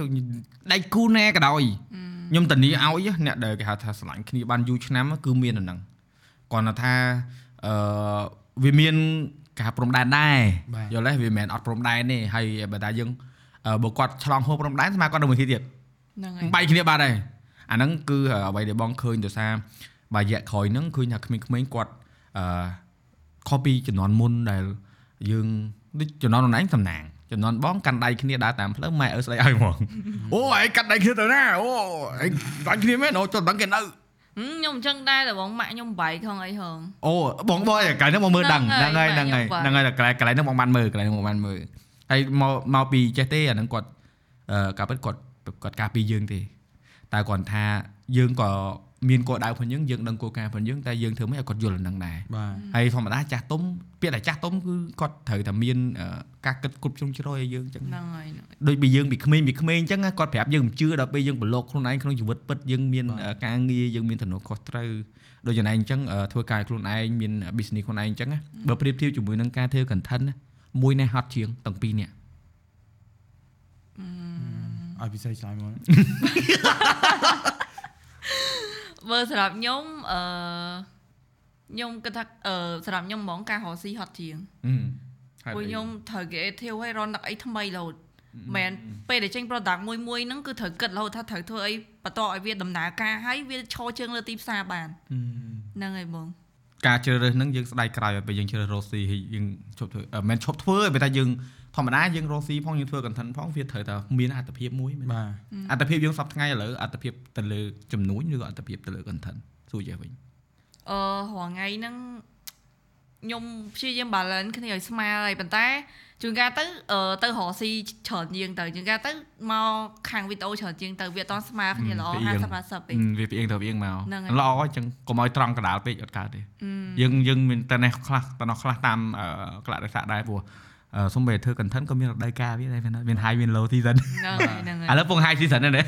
ដៃគូណាក៏ដោយខ្ញុំតានីឲ្យអ្នកដែលគេហៅថាស្រឡាញ់គ្នាបានយូរឆ្នាំគឺមានអាហ្នឹងគាត់ថាអឺវាមានការព្រំដែនដែរយល់ទេវាមិនមែនអត់ព្រំដែនទេហើយបើតាយើងអឺ បើគាត់ឆ្លងហូបព្រំដែនស្មើគាត់នៅមួយទៀតទៀតហ្នឹងហើយបែកគ្នាបាត់ហើយអាហ្នឹងគឺអ្វីដែលបងឃើញដោយសារបើរយៈក្រោយហ្នឹងឃើញថាក្មេងៗគាត់អឺខុសពីចំនួនមុនដែលយើងដូចចំនួនខ្លួនឯងសំណាងចំនួនបងកាន់ដៃគ្នាដើរតាមផ្លូវម៉ែអើស្ដីឲ្យហ្មងអូឯងកាន់ដៃគ្នាទៅណាអូឯងដាច់គ្នាមែនអូចុះដឹងគេនៅហឹមខ្ញុំអញ្ចឹងដែរតែបងម៉ាក់ខ្ញុំបែកខំអីហងអូបងបងឯងកាលហ្នឹងមកមើលដឹងហ្ហ្នឹងនឹហើយងហើយហ្នឹងហើយខ្ញុំបាទហ្នឹងហើយកន្លែងកន្លែងហ្នឹងបងបានមើលកន្លែងហ្នឹងបងបានមើល ហើយមកមកពីចេះទេអាហ្នឹងគាត់អឺការពិតគាត់គាត់ការពីយើងទេតែគាត់ថាយើងក៏មានគោលដៅផងយើងយើងដឹងគោលការណ៍ផងយើងតែយើងធ្វើមិនឲ្យគាត់យល់អាហ្នឹងដែរបាទហើយធម្មតាចាស់ទុំពាក្យតែចាស់ទុំគឺគាត់ត្រូវតែមានអឺការគិតគ្រប់ជ្រុងជ្រោយឲ្យយើងអញ្ចឹងហ្នឹងហើយហ្នឹងហើយដូចពីយើងពីក្មេងពីក្មេងអញ្ចឹងណាគាត់ប្រាប់យើងមិនជឿដល់ពេលយើងប្រឡូកខ្លួនឯងក្នុងជីវិតពិតយើងមានអឺការងារយើងមានទំនួលខុសត្រូវដូចយ៉ាងណាអញ្ចឹងអឺធ្វើការខ្លួនឯងមាន business ខ្លួនឯងអញ្ចឹងណាបើប្រៀបធៀបជាមួយនឹងការធ្វើ content ណា មួយនេះហត់ជាងទាំងពីរនេះឲ្យពិសេសឆ្លើយមកបើសម្រាប់ខ្ញុំអឺខ្ញុំគិតថាអឺសម្រាប់ខ្ញុំហ្មងការរកស៊ីហត់ជាងហេតុពួកអីខ្ញុំត្រូវ creative ឲ្យរនដឹកអីថ្មីរហូតមែនពេលដែលចេញ product មួយមួយហ្នឹងគឺត្រូវគិតរហូតថាត្រូវធ្វើអីបន្តឲ្យវាដំណើរការឲ្យវាឈរជើងលើទីផ្សារបានអឺហ្នឹងហើយបង ការជ្រើសរើសហ្នឹងយើងស្ដាយក្រោយឲ្យពេលយើងជ្រើសរកស៊ីហើយយើងឈប់ធ្វើអឺមិនមែនឈប់ធ្វើទេតែយើងធម្មតាយើងរកស៊ីផងយើងធ្វើ content ផងវាត្រូវតែមានអត្ថភាពមួយមែនបាទអត្ថភាពយើងសប្តាហ៍ថ្ងៃឥឡូវអត្ថភាពទៅលើចំនួនឬក៏អត្ថភាពទៅលើ content សួរចេះវិញអឺរាល់ថ្ងៃហ្នឹងខ្ញុំព្យាយាម balance គ្នាឲ្យស្មើហើយប៉ុន្តែ ជួនកាលទៅអឺទៅរកស៊ីច្រើនជាងទៅជួនកាលទៅមកខាងវីដេអូច្រើនជាងទៅវាអត់តស្មើគ្នាល្អពីយើង50 50ពេកអឺវាផ្អៀងទៅផ្អៀងមកហ្នឹងហើយល្អអញ្ចឹងកុំឲ្យត្រង់កណ្ដាលពេកអត់កើតទេអឺយើងយើងមានតែនេះខ្លះតែនោះខ្លះតាមអឺក្លាក់រសាដែរព្រោះអឺសំបីធ្វើ content ក៏មានរដូវកាលវាដែរមែនទេមាន high មាន low season ហ្នឹងហើយហ្នឹងហើយឥឡូវពង high season ហ្នឹងណា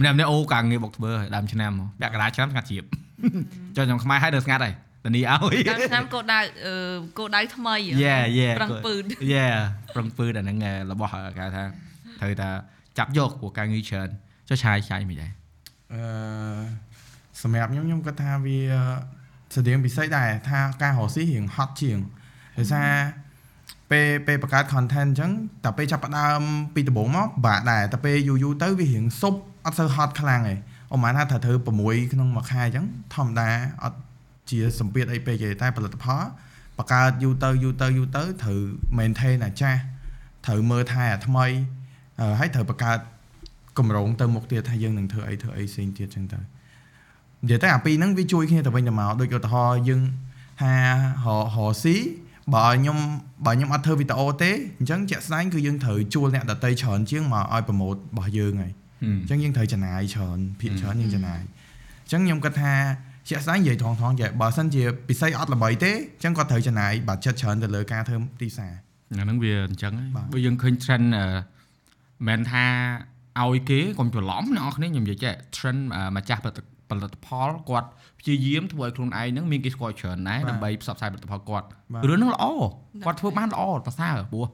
ម្នាក់ម្នាក់អូការងារបុកធ្វើហើយដើមឆ្នាំមកពាក់កណ្ដាលឆ្នាំស្ងាត់ជ្រាបចុះខ្ញុំខ្មែរហើយនៅស្ងាត់ហើយ តានីឲ្យតាមឆ្នាំកោដៅអឺកោដៅថ្មីហ៎ Yeah yeah ប្រឹងពឺត Yeah ប្រឹងពឺតអាហ្នឹងឯងរបស់គេថាត្រូវតែចាប់យកព្រោះការងារច្រើនចុះឆាយឆាយមិនដែរអឺសម្រាប់ខ្ញុំខ្ញុំគាត់ថាវាស្តៀងពិសេសដែរថាការរកស៊ីរៀងហត់ជាងដោយសារពេលពេលបង្កើត content អញ្ចឹងតែពេលចាប់ផ្ដើមពីដំបូងមកពិបាកដែរតែពេលយូរយូរទៅវារៀងសុបអត់សូវហត់ខ្លាំងទេអូម៉ានថាត្រូវធ្វើ6ក្នុងមួយខែអញ្ចឹងធម្មតាអត់ ជាសម្ពាធអីពេកទេតែផលិតផលបង្កើតយូរទៅយូរទៅយូរទៅត្រូវ maintain អាចាស់ត្រូវមើលថែអាថ្មីអឺហើយត្រូវបង្កើតកម្រងទៅមុខទៀតថាយើងនឹងធ្វើអីធ្វើអីផ្សេងទៀតចឹងទៅនិយាយទៅអាពីរហ្នឹងវាជួយគ្នាទៅវិញទៅមកដូចឧទាហរណ៍យើងថាររស៊ីបើខ្ញុំបើខ្ញុំអត់ធ្វើវីដេអូទេអញ្ចឹងជាក់ស្ដែងគឺយើងត្រូវជួលអ្នកដតីច្រើនជាងមកឲ្យប្រម៉ូទរបស់យើងហើយអញ្ចឹងយើងត្រូវចំណាយច្រើនភាគច្រើនយើងចំណាយអញ្ចឹងខ្ញុំគិតថា ជាក់ស្ដែងនិយាយត្រង់ៗចេះបើសិនជាពិស័យអត់ល្បីទេអញ្ចឹងគាត់ត្រូវចំណាយបាត់ចិត្តច្រើនទៅលើការធ្វើទីផ្សារអាហ្នឹងវាអញ្ចឹងបាទហើយបើយើងឃើញ trend អឺមិនថាឲ្យគេកុំច្រឡំអ្នកនរគ្នាខ្ញុំនិយាយចេះ trend អឺម្ចាស់ផលិតផលិតផលគាត់ព្យាយាមធ្វើឲ្យខ្លួនឯងហ្នឹងមានគេស្គាល់ច្រើនដែរដើម្បីផ្សព្វផ្សាយផលិតផលគាត់រឿងហ្នឹងល្អគាត់ធ្វើបានល្អប្រសើរព្រោះ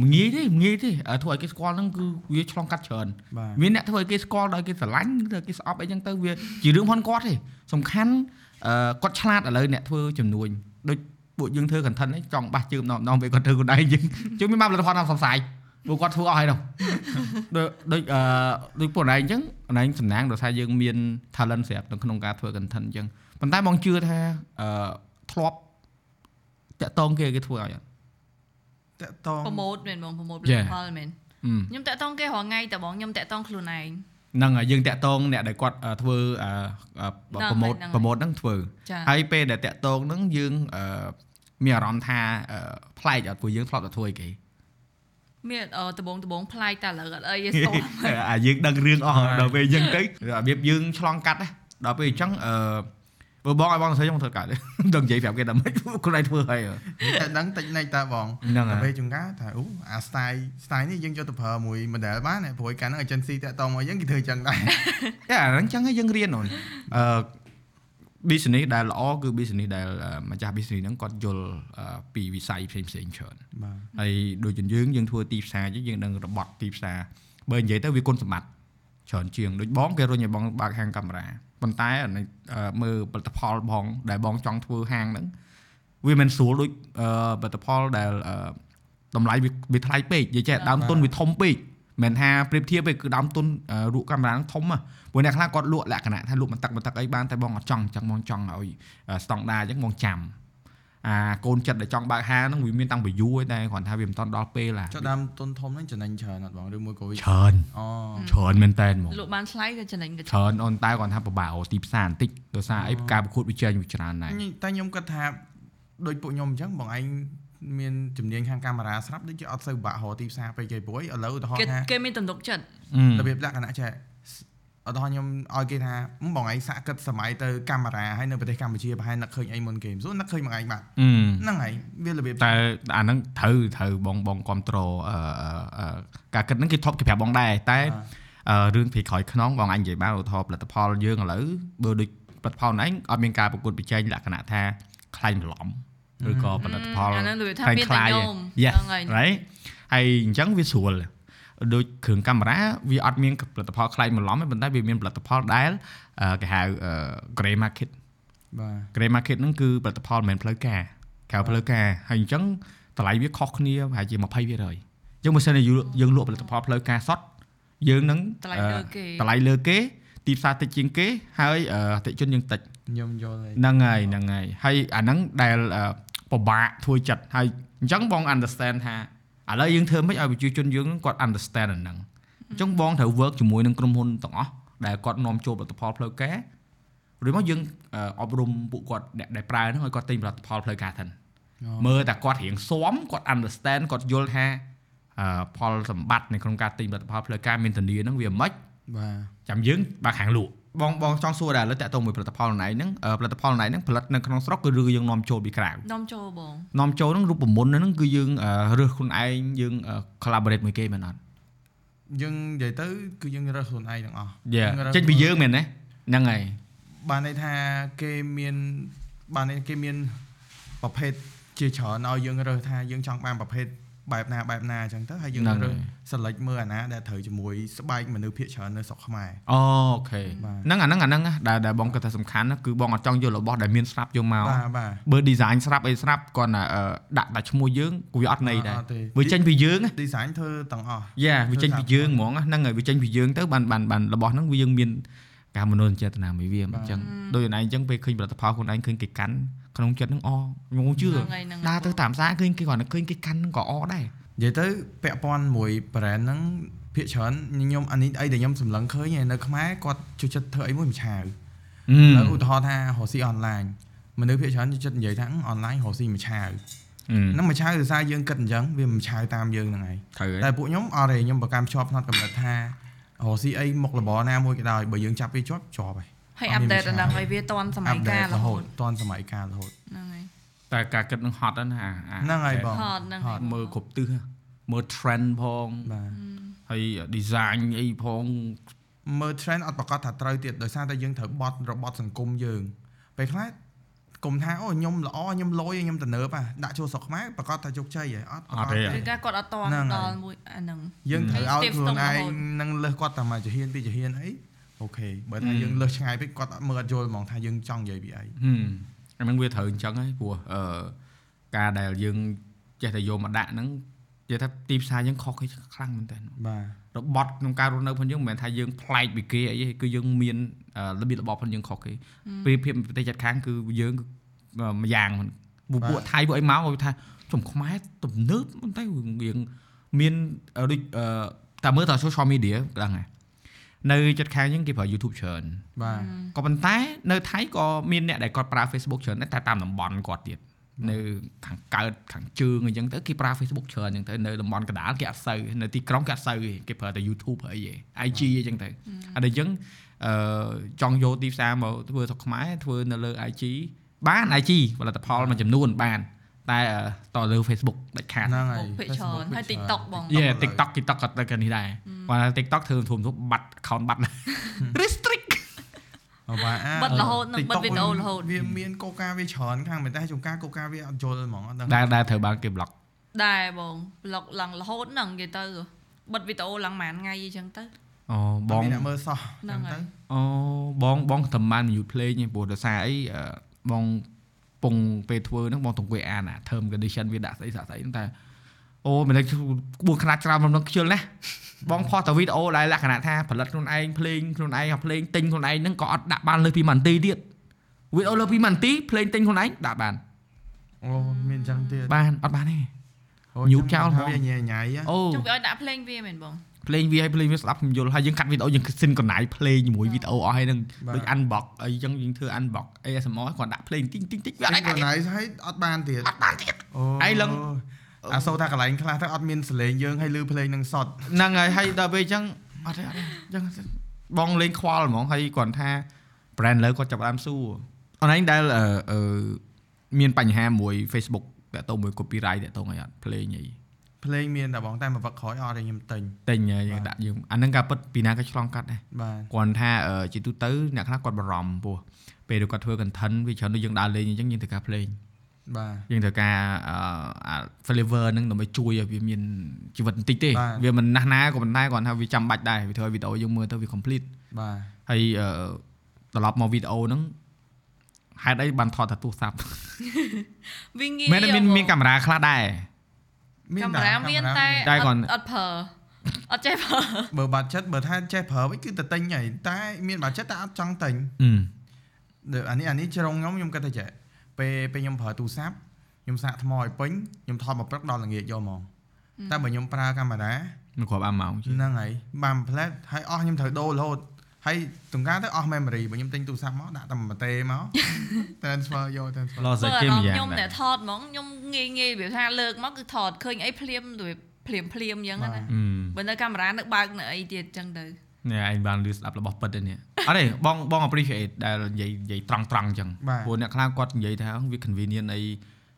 មិនងាយទេមិនងាយទេឲ្យធ្វើឲ្យគេស្គាល់ហ្នឹងគឺវាឆ្លងកាត់ច្រើនបាទមានអ្នកធ្វើឲ្យគេស្គាល់ដល់គេស្រឡាញ់ឬគេស្អប់អីចឹងទៅវាជារឿងផងគាត់ទេ សំខាន់អឺគាត់ឆ្លាតឥឡូវអ្នកធ្វើចំនួនដូចពួកយើងធ្វើ content នេះចង់បាសជើងម្ដងម្ដងពេលគាត់ធ្វើខ្លួនឯងយើងជើងមានបានផលិតផលតាមសង្ស័យពួកគាត់ធ្វើអស់ហើយនោះដូចដូចអឺដូចពួកឯងអញ្ចឹងឯងសំណាងដោយសារយើងមាន talent ស្រាប់នៅក្នុងការធ្វើ content អញ្ចឹងប៉ុន្តែបងជឿថាអឺធ្លាប់តាក់តងគេគេធ្វើឲ្យអត់តកតងប្រម៉ូទមែនបងប្រម៉ូទផលិ Yeah. តផលមែនអឺខ្ញុំតាក់តងគេរាល់ថ្ងៃតែបងខ្ញុំតាក់តងខ្លួនឯងហ្នឹងហើយយើងតាក់តងអ្នកដែលគាត់អឺធ្វើអឺអឺហ្នឹងហើយប្រម៉ូទហ្នឹងហើយប្រម៉ូទហ្នឹងធ្វើចាហើយពេលដែលតាក់តងហ្នឹងយើងអឺមានអារម្មណ៍ថាអឺប្លែកអត់ព្រោះយើងធ្លាប់តែធ្វើឲ្យគេមានអឺដបងដបងប្លែកតែឥឡូវអត់អីទេស្គាល់អាយើងដឹងរឿងអស់ដល់ពេលយើងទៅរបៀបយើងឆ្លងកាត់ណាដល់ពេលអញ្ចឹងអឺ បើបងឲ្យបងសរសេរខ្ញុំធ្វើកាត់ដឹងនិយាយប្រាប់គេតែមិនខ្លួនឯងធ្វើហើយតែដឹងតិចណិចតើបងហ្នឹងតែហើពេលយជួនកាលថាអូអា style style នេះយើងយកទៅប្រើមួយ model បានដែរព្រោះឯកាលហ្នឹង agency តាក់តងមកយើងគេធ្វើអញ្ចឹងដែរតែអាហ្នឹងអញ្ចឹងហើយយើងរៀនអូនអឺ business ដែលល្អគឺ business ដែលអឺម្ចាស់ business ហ្នឹងគាត់យល់អឺពីវិស័យផ្សេងផ្សេងៗច្រើនបាទហើយដូចជាយើងយើងធ្វើទីផ្សារចឹងយើងដឹងរបត់ទីផ្សារបើនិយាយទៅវាគុណសម្បត្តិច្រើនជាងដូចបងគេរុញឲ្យបងបើកហាងកាមេរ៉ា ប៉ុន្តែអានេះអឺមើលផលិតផលបង ដែលបងចង់ធ្វើហាងហ្នឹងវាមិនស្រួលដូចអឺផលិតផលដែលអឺតម្លៃវាវាថ្លៃពេកនិយាយចេះដើមទុនវាធំពេកមិនថាប្រៀបធៀបទេគឺដើមទុនអឺលក់កាមេរ៉ាហ្នឹងធំហ៎ព្រោះអ្នកខ្លះគាត់លក់លក្ខណៈថាលក់បន្ទឹកបន្ទឹកអីបានតែបងអត់ចង់អញ្ចឹងបងចង់ឲ្យស្តង់ដារអញ្ចឹងបងចាំ អាកូនចិត្តដែលចង់បើកហាងហ្នឹងវាមានតាំងពីយូរហើយតែគ្រាន់ថាវាមិនតាន់ដល់ពេលឡាចុះដើមទុនធំហ្នឹងចំណេញច្រើនអត់បងឬមួយក៏វាច្រើនអូច្រើនមែនតើហ្មងលក់បានថ្លៃក៏ចំណេញក៏ច្រើនអូនតែគាត់ថាពិបាករកទីផ្សារបន្តិចដោយសារអីការប្រកួតប្រជែងវាច្រើនដែរតែខ្ញុំគិតថាដូចពួកខ្ញុំអញ្ចឹងបងឯងមានជំនាញខាងកាមេរ៉ាស្រាប់ដូចជាអត់សូវបាក់រកទីផ្សារពេកទេព្រោះឥឡូវឧទាហរគេណ៍ថាគេមានទំនុកចិត្តរបៀបលក្ខណៈចេះ ឧទាហរណ៍ខ្ញុំឲ្យគេថាហឹមបងឯងសាក់គិតសម័យទៅកាមេរ៉ាហើយនៅប្រទេសកម្ពុជាប្រហែលនឹកឃើញអីមុនគេមិនសួរនឹកឃើញបងឯងបាទអឺហ្នឹងហើយវារបៀបតែអាហ្នឹងត្រូវត្រូវបងបងគ្រប់ត្រូលអឺអឺការគិតហ្នឹងគេធប់គេប្រាប់បងដែរតែអឺរឿងពីក្រោយខ្នងបងអញនិយាយបានឧទាហរណ៍ផលិតផលយើងឥឡូវបើដូចផលិតផលណែអត់មានការប្រកួតប្រជែងលក្ខណៈថាខ្លាញ់បន្លំឬក៏ផលិតផលអាហ្នឹងដូចថាខ្លាញ់មានខ្តែលាយញោម Yes ហ្នឹងហើយ right ហើយអញ្ចឹងវាស្រួល ដូចគ្រឿងកាមេរ៉ាវាអត់មានផលិតផលខ្លាញ់បន្លំទេប៉ុន្តែវាមានផលិតផលដែលអឺគេហៅអឺ gray market បាទ gray market ហ្នឹងគឺផលិតផលមិនមែនផ្លូវការក្រៅផ្លូវការហើយអញ្ចឹងតម្លៃវាខុសគ្នាប្រហែលជា20%អញ្ចឹងបើសិនជាយើងលក់ផលិតផលផ្លូវការសុទ្ធយើងនឹងតម្លៃលើគេតម្លៃលើគេទីផ្សារតិចជាងគេហើយអឺអតិថិជនយើងតិចខ្ញុំយល់ហើយហ្នឹងហើយហ្នឹងហើយហើយអាហ្នឹងដែលអឺពិបាកធ្វើចិត្តហើយអញ្ចឹងបង understand ថា ឥឡូវយើងធ្វើមិនឲ្យប្រជាជនយើងគាត់ understand អាហ្នឹងអញ្ចឹងបងត្រូវ work ជាមួយនឹងក្រុមហ៊ុនទាំងអស់ដែលគាត់នាំចូលផលិតផលផ្លូវការឬមកយើងអឺអប់រំពួកគាត់អ្នកដែលប្រើហ្នឹងឲ្យគាត់ទិញផលិតផលផ្លូវការថិនមើលតែគាត់រៀងស៊ាំគាត់ understand គាត់យល់ថាអឺផលសម្បត្តិនៅក្នុងការទិញផលិតផលផ្លូវការមានធានាហ្នឹងវាមិនបាទចាំយើងបើកខាងលក់ បងបងចង់សួរដែរឥឡូវតាក់ទងមួយផលិតផលណៃហ្នឹងអឺផលិតផលណៃហ្នឹងផលិតនៅក្នុងស្រុកគឺឬយើងនាំចូលពីក្រៅនាំចូលបងនាំចូលហ្នឹងរូបមន្តហ្នឹងគឺយើងអឺរើសខ្លួនឯងយើងអឺ collaborate មួយគេមែនអត់យើងនិយាយទៅគឺយើងរើសខ្លួនឯងទាំងអស់យ៉ារើសចេញពីយើងមែនទេហ្នឹងហើយបានន័យថាគេមានបានន័យគេមានប្រភេទជាច្រើនឲ្យយើងរើសថាយើងចង់បានប្រភេទ បែបណាបែបណាអញ្ចឹងទៅហើយយើងហ្នឹងរើសហើយ select មើលអាណាដែលត្រូវជាមួយស្បែកមនុស្សភាគច្រើននៅស្រុកខ្មែរអូខេបាទហ្នឹងអាហ្នឹងអាហ្នឹងណាដែលដែលបងគាត់ថាសំខាន់ណាគឺបងអត់ចង់យករបស់ដែលមានស្រាប់យកមកបាទបាទបើ design ស្រាប់អីស្រាប់គាត់ណាអឺដាក់តែឈ្មោះយើងវាអត់ន័យដែរអត់ទេវាចេញពីយើងណា design ធ្វើទាំងអស់យ៉ាវាចេញពីធ្វើតាមយើងហ្មងណាហ្នឹងហើយវាចេញពីយើងទៅបានបានបានរបស់ហ្នឹងវាយើងមានការមនោសញ្ចេតនាមួយវាអញ្ចឹងដូចឯងអញ្ចឹងពេលឃើញផលិតផលខ្លួនឯងឃើញគេកាន់ ក្នុងចិត្តហ្នឹងអខ្ញុំជឿហ្នឹងហើយហ្នឹងដើរទៅតាមផ្សារឃើញគេគាត់តែឃើញគេកាន់ហ្នឹងក៏អដែរនិយាយទៅពាក់ព័ន្ធមួយ brand ហ្នឹងភាគច្រើនខ្ញុំអានេះអីដែលខ្ញុំសម្លឹងឃើញឯនៅខ្មែរគាត់ជួយចិត្តធ្វើអីមួយមួយឆាវហើយឧទាហរណ៍ថារកស៊ីអនឡាញមនុស្សភាគច្រើនចូលចិត្តនិយាយថាអនឡាញរកស៊ីមួយឆាវហ្នឹងមួយឆាវដោយសារយើងគិតអញ្ចឹងវាមួយឆាវតាមយើងហ្នឹងហើយត្រូវតែហើយពួកខ្ញុំអត់ទេខ្ញុំប្រកាន់ភ្ជាប់ផ្នត់កំណត់ថារកស៊ីអីមុខរបរណាមួយក៏ដោយបើយើងចាប់វាជាប់ជាប់ហើយ ហើយអាប់ដេតដល់ឲ្យវាតន់សម័យកាលរហូតតាន់សម័យកាលរហូតហ្នឹងហើយតែការគិតនឹងហត់ណាស់អាហ្នឹងហើយបងហត់ហ្នឹងហើយមើលគ្រប់ទិសមើល trend ផងបាទហើយ design អីផងមមើល trend អត់ប្រកាសថាត្រូវទៀតដោយសារតែយើងត្រូវបត់របត់សង្គមយើងពេលខ្លះគុំថាអូខ្ញុំល្អខ្ញុំលយខ្ញុំទំនើបហ่ะដាក់ចូលស្រុកខ្មែរប្រកាសថាជោគជ័យហើយអត់អត់ទេគឺការគាត់អត់តហ្នឹងហើយដល់មួយអាហ្នឹងយើងត្រូវហើយឲ្យ steps ខ្លួនទៅរឯហូងតនឹងលើសគាត់តែមកចាហ៊ានពីចាហ៊ានអី អូខេបើថាយើងលើសឆ្ងាយពេកគាត់អត់មើលអត់យល់ហ្មងថាយើងចង់និយាយពីអីហឹមអាហ្នឹងវាត្រូវអញ្ចឹងហើយព្រោះអឺការដែលយើងចេះតែយកមកដាក់ហ្នឹងនិយាយថាទីផ្សារយើងខុសគេខ្លាំងមែនតើបាទរបត់ក្នុងការរស់នៅផងយើងមិនមែនថាយើងប្លែកពីគេអីទេគឺយើងមានអឺរបៀបរបបផងយើងខុសគេពេលភាពប្រទេសជិតខាងគឺយើងគឺម្យ៉ាងហ្នឹងពួកពួកថៃពួកអីមកគាត់ថាចំខ្មែរទំនើបមិនទៅរៀងមានអឺដូចអឺតែមើលត social media ដឹងហើយ នៅជិតខាងយើងគេប្រើ YouTube ច្រើនបាទក៏ប៉ុន្តែនៅថៃក៏មានអ្នកដែលគាត់ប្រើ Facebook ច្រើនដែរតែតាមតំបន់គាត់ទៀតនៅខាងកើតខាងជើងអញ្ចឹងទៅគេប្រើ Facebook ច្រើនអញ្ចឹងទៅនៅតំបន់កណ្ដាលគេអត់សូវនៅទីក្រុងគេអត់សូវទេគេប្រើតែ YouTube អីទេ IG អញ្ចឹងទៅអត់អញ្ចឹងអឺចង់យកទីផ្សារមកធ្វើស្រុកខ្មែរធ្វើនៅលើ IG បាន IG ផលិតផលមួយចំនួនបាន តែអឺតលើ Facebook ដាច់ខាតហ្នឹងហើយភាគច្រើនហើយ TikTok បងយេ TikTok TikTok ក៏ទៅគ្នាដែរគាត់ថា TikTok ធ្វើធំធំបាត់ account បាត់ restrict បាទអាបិទរហូតនឹងបិទ TikTok វីដេអូរហូតវាមានកោកាវាច្រើនខាងមែនតែជួនកាលកោកាវាអត់យល់ហ្មងអត់ដឹងដែលដែលត្រូវបានគេ block ដែរបង blog ឡើងរហូតហ្នឹងនិយាយទៅបិទវីដេអូឡើងមួយថ្ងៃអីចឹងទៅអូបបងងអ្នកមើលសោះហ្នឹងចឹងហើយទៅអូបងបងតំបាន mute play នេះព្រោះដោយសារអីអឺបង ពងពេលធ្វើហ្នឹងបងតង្គួយអានអា term condition វាដាក់ស្អីស្អីស្អីហ្នឹងតែអូមិនដឹងក្បួនខ្នាតច្រើនមិនដឹងខ្ជិលណាស់បងផុសតែវីដេអូដែលលក្ខណៈថាផលិតខ្លួនឯងភ្លេងខ្លួនឯងអាភ្លេងទិញខ្លួនឯងហ្នឹងក៏អត់ដាក់បានលើសពី1នាទីទៀតវីដេអូលើសពី1នាទីភ្លេងទិញខ្លួនឯងដាក់បានអូមានចឹងទៀតបានអត់បានទេអូញូបចោលហ្មងវាញ៉ៃញ៉ៃហ៎អូចុះវាឲ្យដាក់ភ្លេងវាមែនបង ភ្លេងវាឲ្យភ្លេងវាស្ដាប់ខ្ញុំយល់ហើយយើងកាត់វីដេអូយើងសិនកណៃភ្លេងជាមួយវីដេអូអស់ហើយហ្នឹងបាទដូច unbox អីចឹងយើងធ្វើ unbox ASMR គាត់ដាក់ភ្លេងតិចតិចតិចវាអអត់ត់កន្លែងហើយអត់បានទៀតអត់បានទៀតអូឯងឡើងអាសូរថាកន្លែងខ្លះទៅអត់មានសលេងយើងហើយលឺភ្លេងនឹងសតហ្នឹងហើយហើយដល់ពេលអញ្ចឹងអត់ទេអត់ទេអញ្ចឹងបងលេងខ្វល់ហ្មងហើយគាត់ថា brand លើគាត់ចាប់ផ្ដើមសួរអនឡាញដែលអឺអឺមានបញ្ហាមួយ Facebook តាក់ទងមួយ copyright តាក់ទងអីអត់ភ្លេងអី ភ្លេងមានតែបងតែមកវឹកក្រោយអត់ទេខ្ញុំទិញទិញហើយយើងដាក់យើងអាហ្នឹងការពិតពីណាក៏ឆ្លងកាត់ដែរបាទគាត់ថាអឺជាទូទៅអ្នកខ្លះគាត់បារម្ភពោះពេលដែលគាត់ធ្វើ content វាច្រើនដូចយើងដើរលេងអញ្ចឹងយើងត្រូវការភ្លេងបាទយើងត្រូវការអឺអា flavor ហ្នឹងដើម្បីជួយឲ្យវាមានជីវិតបន្តិចទេបាទវាមិនណាស់ណាក៏ប៉ុន្តែគាត់ថាវាចាំបាច់ដែរវាធ្វើឲ្យវីដេអូយើងមើលទៅវា complete បាទហើយអឺត្រឡប់មកវីដេអូហ្នឹងហេតុអីបានថតតែទូរស័ព្ទវាងាយមែនទេមានមានកាមេរ៉ាខ្លះដែរ កាមេរ៉ាមានតែតែគាត់អត់ប្រើអត់ចេះប្រើបើបាត់ចិត្តបើថាចេះប្រើវិញគឺទៅទិញហើយតែមានបាត់ចិត្តតែអត់ចង់ទិញអឺដូចអានេះអានេះជ្រុងខ្ញុំខ្ញុំគិតថាចេះពេលពេលខ្ញុំប្រើទូរស័ព្ទខ្ញុំសាកថ្មឲ្យពេញខ្ញុំថតមកព្រឹកដល់ល្ងាចយកហ្មងតែបើខ្ញុំប្រើកាមេរ៉ាមិនគ្រាប់អាម៉ោងជាងហ្នឹងហើយបានផ្លែតហើយអស់ខ្ញុំត្រូវដូររហូត ហើយតង្ការទៅអស់ memory បើខ្ញុំទិញទូរស័ព្ទមកដាក់តែមួយតេមក transfer យក transfer លោបើសិកអាគេរម្ម្មណ៍យ៉ាងខ្ញុំដែតែរថតហ្មងខ្ញុំងាយងាយវាថាលើកមកគឺថតឃើញអីភ្លាមដូចភ្លាមភ្លាមអញ្ចឹងណាអឺបើនៅកាមេរ៉ានៅបើកនៅអីទៀតអញ្ចឹងទៅនេះឯងបានលឺស្ដាប់របស់ពិតទេនេះអត់ទេបងបង appreciate ដែលនិយាយនិយាយត្រង់ត្រង់អញ្ចឹងបាទព្រោះអ្នកខ្លះគាត់និយាយថាវា convenient អី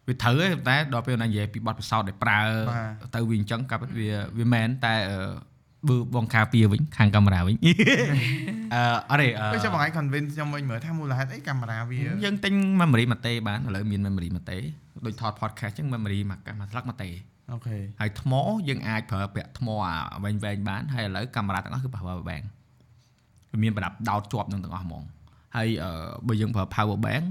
វាត្រូវទេតែដល់ពេលណានិយាយពីបទពិសោធន៍ដែលប្រើបាទទៅវាអញ្ចឹងកាប់វាវាមែនតែអឺ បើបងការពារវិញខាងកាមេរ៉ាវិញអឺអត់ទេអឺពេលចាំបងឯង convince ខ្ញុំវិញមើលថាមូលហេតុអីកាមេរ៉ាវាយើងទិញ memory មួយតេបានឥឡូវមាន memory មួយតេដូចថត podcast អញ្ចឹង memory មួយកាមួយស្លឹកមួយតេអូខេហើយថ្មយើងអាចប្រើពាក់ថ្មអាវែងវែងបានហើយឥឡូវកាមេរ៉ាទាំងអស់គឺប្រើ power bank វាមានប្រដាប់ដោតជាប់នឹងទាំងអស់ហ្មងហើយអឺបើយើងប្រើ power bank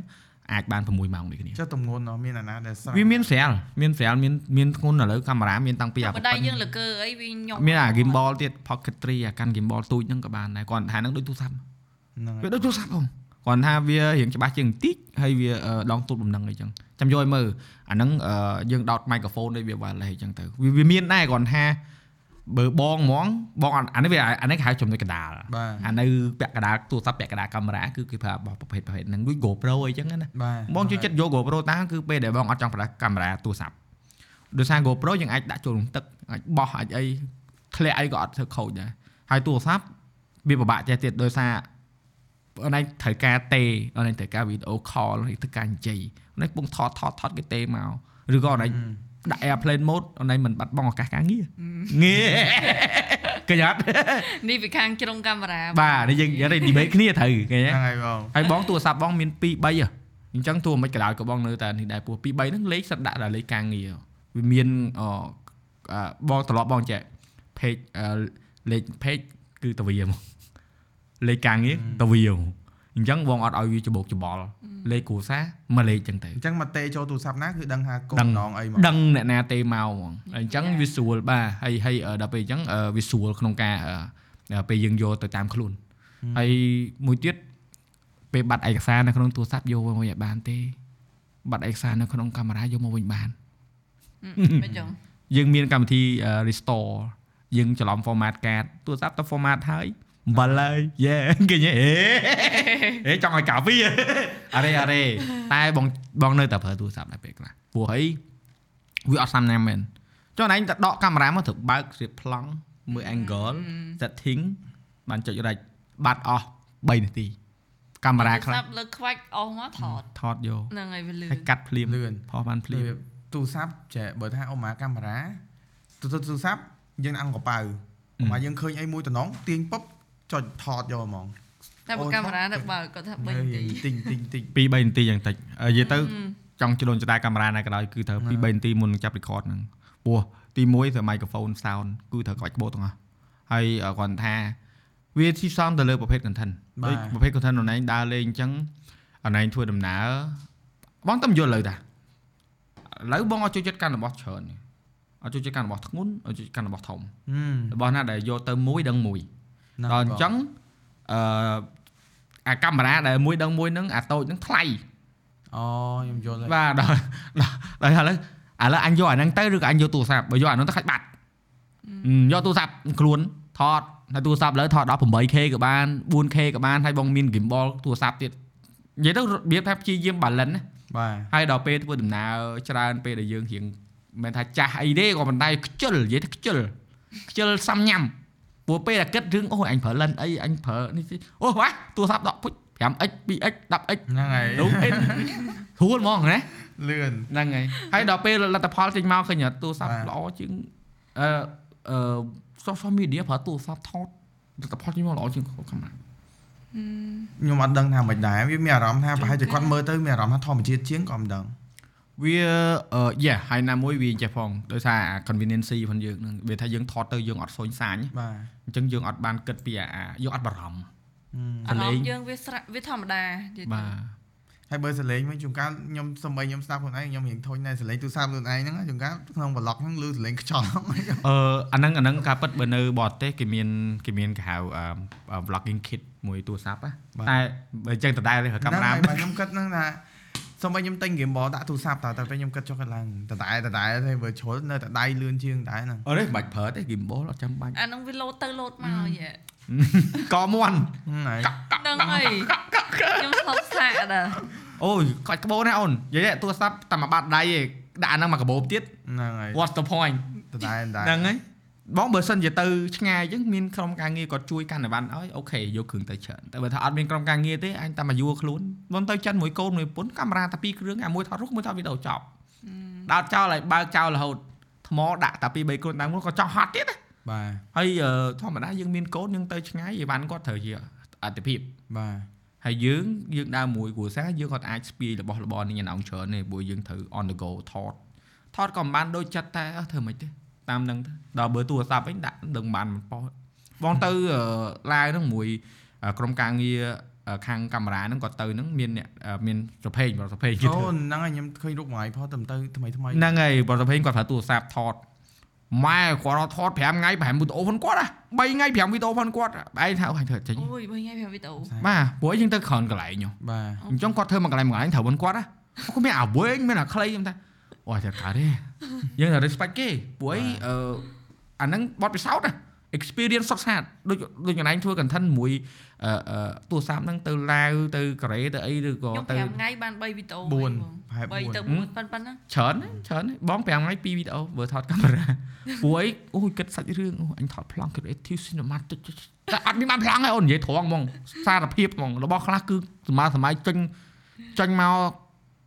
អាចបាន6ម៉ោងដូចគ្នាចុះទំងន់នោះមានអាណាដែលស្រាលវាមានស្រាលមានស្រាលមានមានធ្ងន់ឥឡូវកាមេរ៉ាមានតាំងពីអាបដៃយើងលកើអីវាខ្ញុំមានអា gimbal ទៀត pocket 3អាកាន់ gimbal ទូចហ្នឹងក៏បានដែរគាត់ថាហ្នឹងដូចទូរស័ព្ទហ្នឹងហើវាយដូចទូរស័ព្ទហ្នឹងគាត់ថាវារៀងច្បាស់ជាងបន្តិចហើយវាអឺដងទូតបំណឹងអីចឹងចាំយកឲ្យមើលអាហ្នឹងអឺយើងដោត microphone ដូចវា wireless អីចឹងទៅវាវាមានដែរគាត់ថា បើបងហ្មងបងអានេះវាអានេះគេហៅចំណុចកណ្ដាលបាទអានៅពាក់កណ្ដាលទូរស័ព្ទពាក់កណ្ដាលកាមេរ៉ាគឺគេប្រើរបស់ប្រភេទប្រភេទហ្នឹងដូច GoPro អីចឹងណាបាទបងជួយចិត្តយក GoPro តាមគឺពេលដែលបងអត់ចង់ប្រើកាមេរ៉ាទូរស័ព្ទដោយសារ GoPro យើងអាចដាក់ចូលក្នុងទឹកអាចបោះអាចអីធ្លាក់អីក៏អត់ធ្វើខូចដែរហើយទូរស័ព្ទវាពិបាកចេះទៀតដោយសារអនឡាញត្រូវការទេអនឡាញត្រូវការវីដេអូ call ហើយត្រូវការនិយាយអនឡាញពងថតថតថតគេទេមកឬក៏អនឡាញ ដាក់ airplane mode អនឡាញមិនបាត់បង់ឱកាសការងារងារឃើញអត់នេះពីខាងជ្រុងកាមេរ៉ាបាទនេះយើងនិយាយ debate គ្នាត្រូវឃើញទេហ្នឹងហើយបងហើយបងទូរស័ព្ទបងមាន2 3ហ៎អញ្ចឹងទោះមិនក៏ដោយក៏បងនៅតែនេះដែរពោះ2 3ហ្នឹងលេខសិតដាក់ដល់លេខការងារវាមានអអបងត្រឡប់បងចេះ page លេខ page គឺតវាមកលេខការងារតវាមក អញ្ចឹងបងអត់ឲ្យវាច្បោកច្បល់លេខគ្រួសារមួយលេខអញ្ចឹងទៅអញ្ចឹងមកតេចូលទូរស័ព្ទណាគឺដឹងថាកូនដឹងម្ដងអីមកដឹងអ្នកណាទេមកហ្មងហើយអញ្ចឹងវាស្រួលបាទហើយហើយអឺដល់ពេលអញ្ចឹងអឺវាស្រួលក្នុងការអឺពេលយើងយកទៅតាមខ្លួនហើយមួយទៀតពេលបាត់ឯកសារនៅក្នុងទូរស័ព្ទយកមកវិញឲ្យបានទេបាត់ឯកសារនៅក្នុងកាមេរ៉ាយកមកវិញបានមិនចឹងយើងមានកម្មវិធីអឺ restore យើងច្រឡំ format card ទូរស័ព្ទទៅ format ហើយ អំបិលហើយយេគេញ៉េអេអេចង់ឲ្យកាវីអរេអរេតែបងបងនៅតែប្រើទូរស័ព្ទដែរពេលខ្លះព្រោះអីវាអត់សាំណាស់មែនចុះណែឯងតែដកកាមេរ៉ាមកត្រូវបើកស្រៀបប្លង់មើល angle setting បានចុច right បាត់អស់3នាទីកាមេរ៉ាខ្លះសាប់លើខ្វាច់អស់មកថតថតយកហ្នឹងហើយវាលឿនហើយកាត់ភ្លាមលឿនផុសបានភ្លាមទូរស័ព្ទចេះបើថាអូម៉ាកាមេរ៉ាទូទូទូរស័ព្ទយើងអង្គកប៉ៅអូម៉ាយើងឃើញអីមួយតំណងទាញពុប ចុចថតយកហ្មងតែបើកាមេរ៉ាទៅបើកគាត់ថា3នាទីទិញទិញទិញ2 3នាទីយ៉ាងតិចនិយាយទៅចង់ជលូនចតែកាមេរ៉ាណាក៏ដោយគឺត្រូវពី3នាទីមុននឹងចាប់ record ហ្នឹងព្រោះទី1ទៅ microphone sound គឺត្រូវក្បាច់ក្បោទាំងអស់ហើយគ្រាន់ថាវាទីសំទៅលើប្រភេទ content ដូចប្រភេទ content អនឡាញដើរលេងអញ្ចឹងអនឡាញធ្វើដំណើរបងតែមិនយល់លើតាឥឡូវបងអត់ចូលចិត្តកាន់របស់ច្រើនទេអត់ចូលចិត្តកាន់របស់ធ្ងន់អត់ចូលចិត្តកាន់របស់ធំហឹមរបស់ណាដែលយកទៅមួយដឹងមួយហ្នឹង ដល់អញ្ចឹងអឺអាកាមេរ៉ាដែលមួយដឹងមួយហ្នឹងអាតូចហ្នឹងថ្លៃអូខ្ញុំយល់ហើយបាទដល់ដល់ឥឡូវឥឡូវអញយកអាហ្នឹងទៅឬក៏អញយកទូរស័ព្ទបើយកអាហ្នឹងទៅខាច់បាត់អឺយកទូរស័ព្ទខ្លួនថតហើយទូរស័ព្ទឥឡូវថតដល់ 8K ក៏បាន 4K ក៏បានហើយបងមាន gimbal ទូរស័ព្ទទៀតនិយាយទៅរបៀបថាព្យាយាម balance ណាបាទហើយដល់ពេលធ្វើដំណើរច្រើនពេលដែលយើងរៀងមិនមែនថាចាស់អីទេក៏ប៉ុន្តែខ្ជិលនិយាយថាខ្ជិលខ្ជិលសាំញ៉ាំ ព្រោះពេលដែលគិតរឿងអូអញប្រើ lens អីអញប្រើនេះទេអូវ៉ាទូរស័ព្ទដកពុជ 5x 2x 10x ហ្នឹងហើយរូបអីធួលហ្មងណាលឿនហ្នឹងហើយហើយដល់ពេលលទ្ធផលចេញមកឃើញទូរស័ព្ទបាទល្អជាងអឺអឺ social media ប្រើទូរស័ព្ទថតលទ្ធផលចេញមកល្អជាងកាមេរ៉ាខ្ញុំអត់ដឹងថាមិនដែរវាមានអារម្មណ៍ថាប្រហែលជាគាត់មើលទៅមានអារម្មណ៍ថាធម្មជាតិជាងក៏មិនដឹង វាអឺយ៉ាហើយណាមួយវាចេះផងដោយសារអា convenience ផងយើងហ្នឹងវាថាយើងថតទៅយើងអត់សូញសាញបាទអញ្ចឹងយើងអត់បានគិតពីអាអាយើងអត់បារម្ភអារសលេម្មងណ៍យើងវាស្រៈវាធម្មតានិយាយទៅបាទហើយបើសលេងវិញជួនកាលខ្ញុំសំបីខ្ញុំស្ដាប់ខ្លួនឯងខ្ញុំរៀងធុញដែរសលេងទូរស័ព្ទខ្លួនឯងហ្នឹងជួនកាលក្នុងប្លុកហ្នឹងឮសលេងខ្យល់អឺអាហ្នឹងអាហ្នឹងការពិតបើនៅបរទេសគេមានគេមានគេហៅអឺ vlogging kit មួយទូរស័ព្ទណាតែបើអញ្ចឹងដដែលទេកាមេរ៉ាហ្នឹងហើយបាទខ្ញុំគិតហ្នឹងថា សំបីខ្ញុំទិញ game ball ដាក់ទូរស័ព្ទតើតែខ្ញុំគិតចុះគាត់ឡើងដដែលដដែលទេ virtual នៅតែដៃលឿនជាងដែរហ្នឹងអត់ទេបាច់ប្រើទេ gimbal អត់ចាំបាច់អាហ្នឹងវាលោតទៅលោតមកយេកមន់ហ្នឹងហើយហ្នឹងហើយខ្ញុំឆ្លប់សាកដែរអូយខ្វាច់ក្បូនណាអូននិយាយទូរស័ព្ទតែមួយបាតដៃឯងដាក់អាហ្នឹងមកកាបូបទៀតហ្នឹងហើយ what's the point ដដែលដដែលហ្នឹងហើយ បងបើសិនជាទៅឆ្ងាយអញ្ចឹងមានក្រុមការងារគាត់ជួយកាន់អីវ៉ាន់ឲ្យអូខេយកគ្រឿងទៅច្រើនតែបើថាអត់មានក្រុមការងារទេអញតែមកយួរខ្លួនបងទៅចិនមួយកូនមួយពុនកាមេរ៉ាតែពីរគ្រឿងអាមួយថតរូបមួយថតវីដេអូចប់ដោតចោលឲ្យបើកចោលរហូតថ្មដាក់តែពីរបីគ្រឿងតាមខ្លួនក៏ចោលហត់ទៀតណាបាទហើយអឺធម្មតាយើងមានកូនយើងទៅឆ្ងាយអីវ៉ាន់គាត់ត្រូវជាអតិភិបបាទហើយយើងយើងដើរមួយគ្រួសារយើងគាត់អាចស្ពាយរបស់របរនេះយ៉ាងច្រើនទេព្រោះយើងត្រូវ on the go ថតថតក៏មិនបានដូចចិត្តតែអើធ្វើមិនទេ តាមនឹងទៅដល់បើទូរស័ព្ទវិញដាក់ដឹងបានមិនប៉ោះបងទៅឡាវហ្នឹងមួយអឺក្រុមការងារអឺខាងកាមេរ៉ាហ្នឹងគាត់ទៅហ្នឹងមានអ្នកអឺមានប្រភេទប្រភេទគេអូធ្វើហ្នឹងហើយខ្ញុំឃើញរូបមួយផុសទៅទៅថ្មីថ្មីហ្នឹងហើយប្រភេទគាត់ប្រើទូរស័ព្ទថតម៉ែគាត់ថត5ថ្ងៃ5វីដេអូផងគាត់ហ៎3ថ្ងៃ5វីដេអូផងគាត់ឯងថាអូយធ្វើចេញអូយបើញ៉ៃ5វីដេអូបាទព្រោះយើងទៅក្រោនកន្លែងហ៎បាទអញ្ចឹងគាត់ធ្វើមកកន្លែងមកកន្លែងត្រូវមិនគាត់ណាគាត់មានអាវែងមានអាខ្លីខ្ញុំថា អូតែកើតទេយើងត្រូវ respect គេព្រោះអីអឺអាហ្នឹងបទពិសោធន៍ណា experience សុទ្ធសាធដូចដូចកន្លែងធ្វើ content មួយអឺអឺទូរស័ព្ទហ្នឹងទៅឡាវទៅកូរ៉េទៅអីឬក៏ខ្ញុំទៅ5ថ្ងៃបាន3វីដេអូ4ប្រហែល3ទៅ4 4ប៉ុណ្ណឹងច្រើនណាស់ច្រើនណាស់បង5ថ្ងៃ2វីដេអូបើថតកាមេរ៉ាព្រោះអីអូយគិតសាច់រឿងអូអញថតប្លង់ creative cinematic តែអត់មានបានប្លង់ឯអូននិយាយត្រង់ហ្មងសារភាពហ្មងរបស់ខ្លះគឺសម័យសម័យចេញចេញមក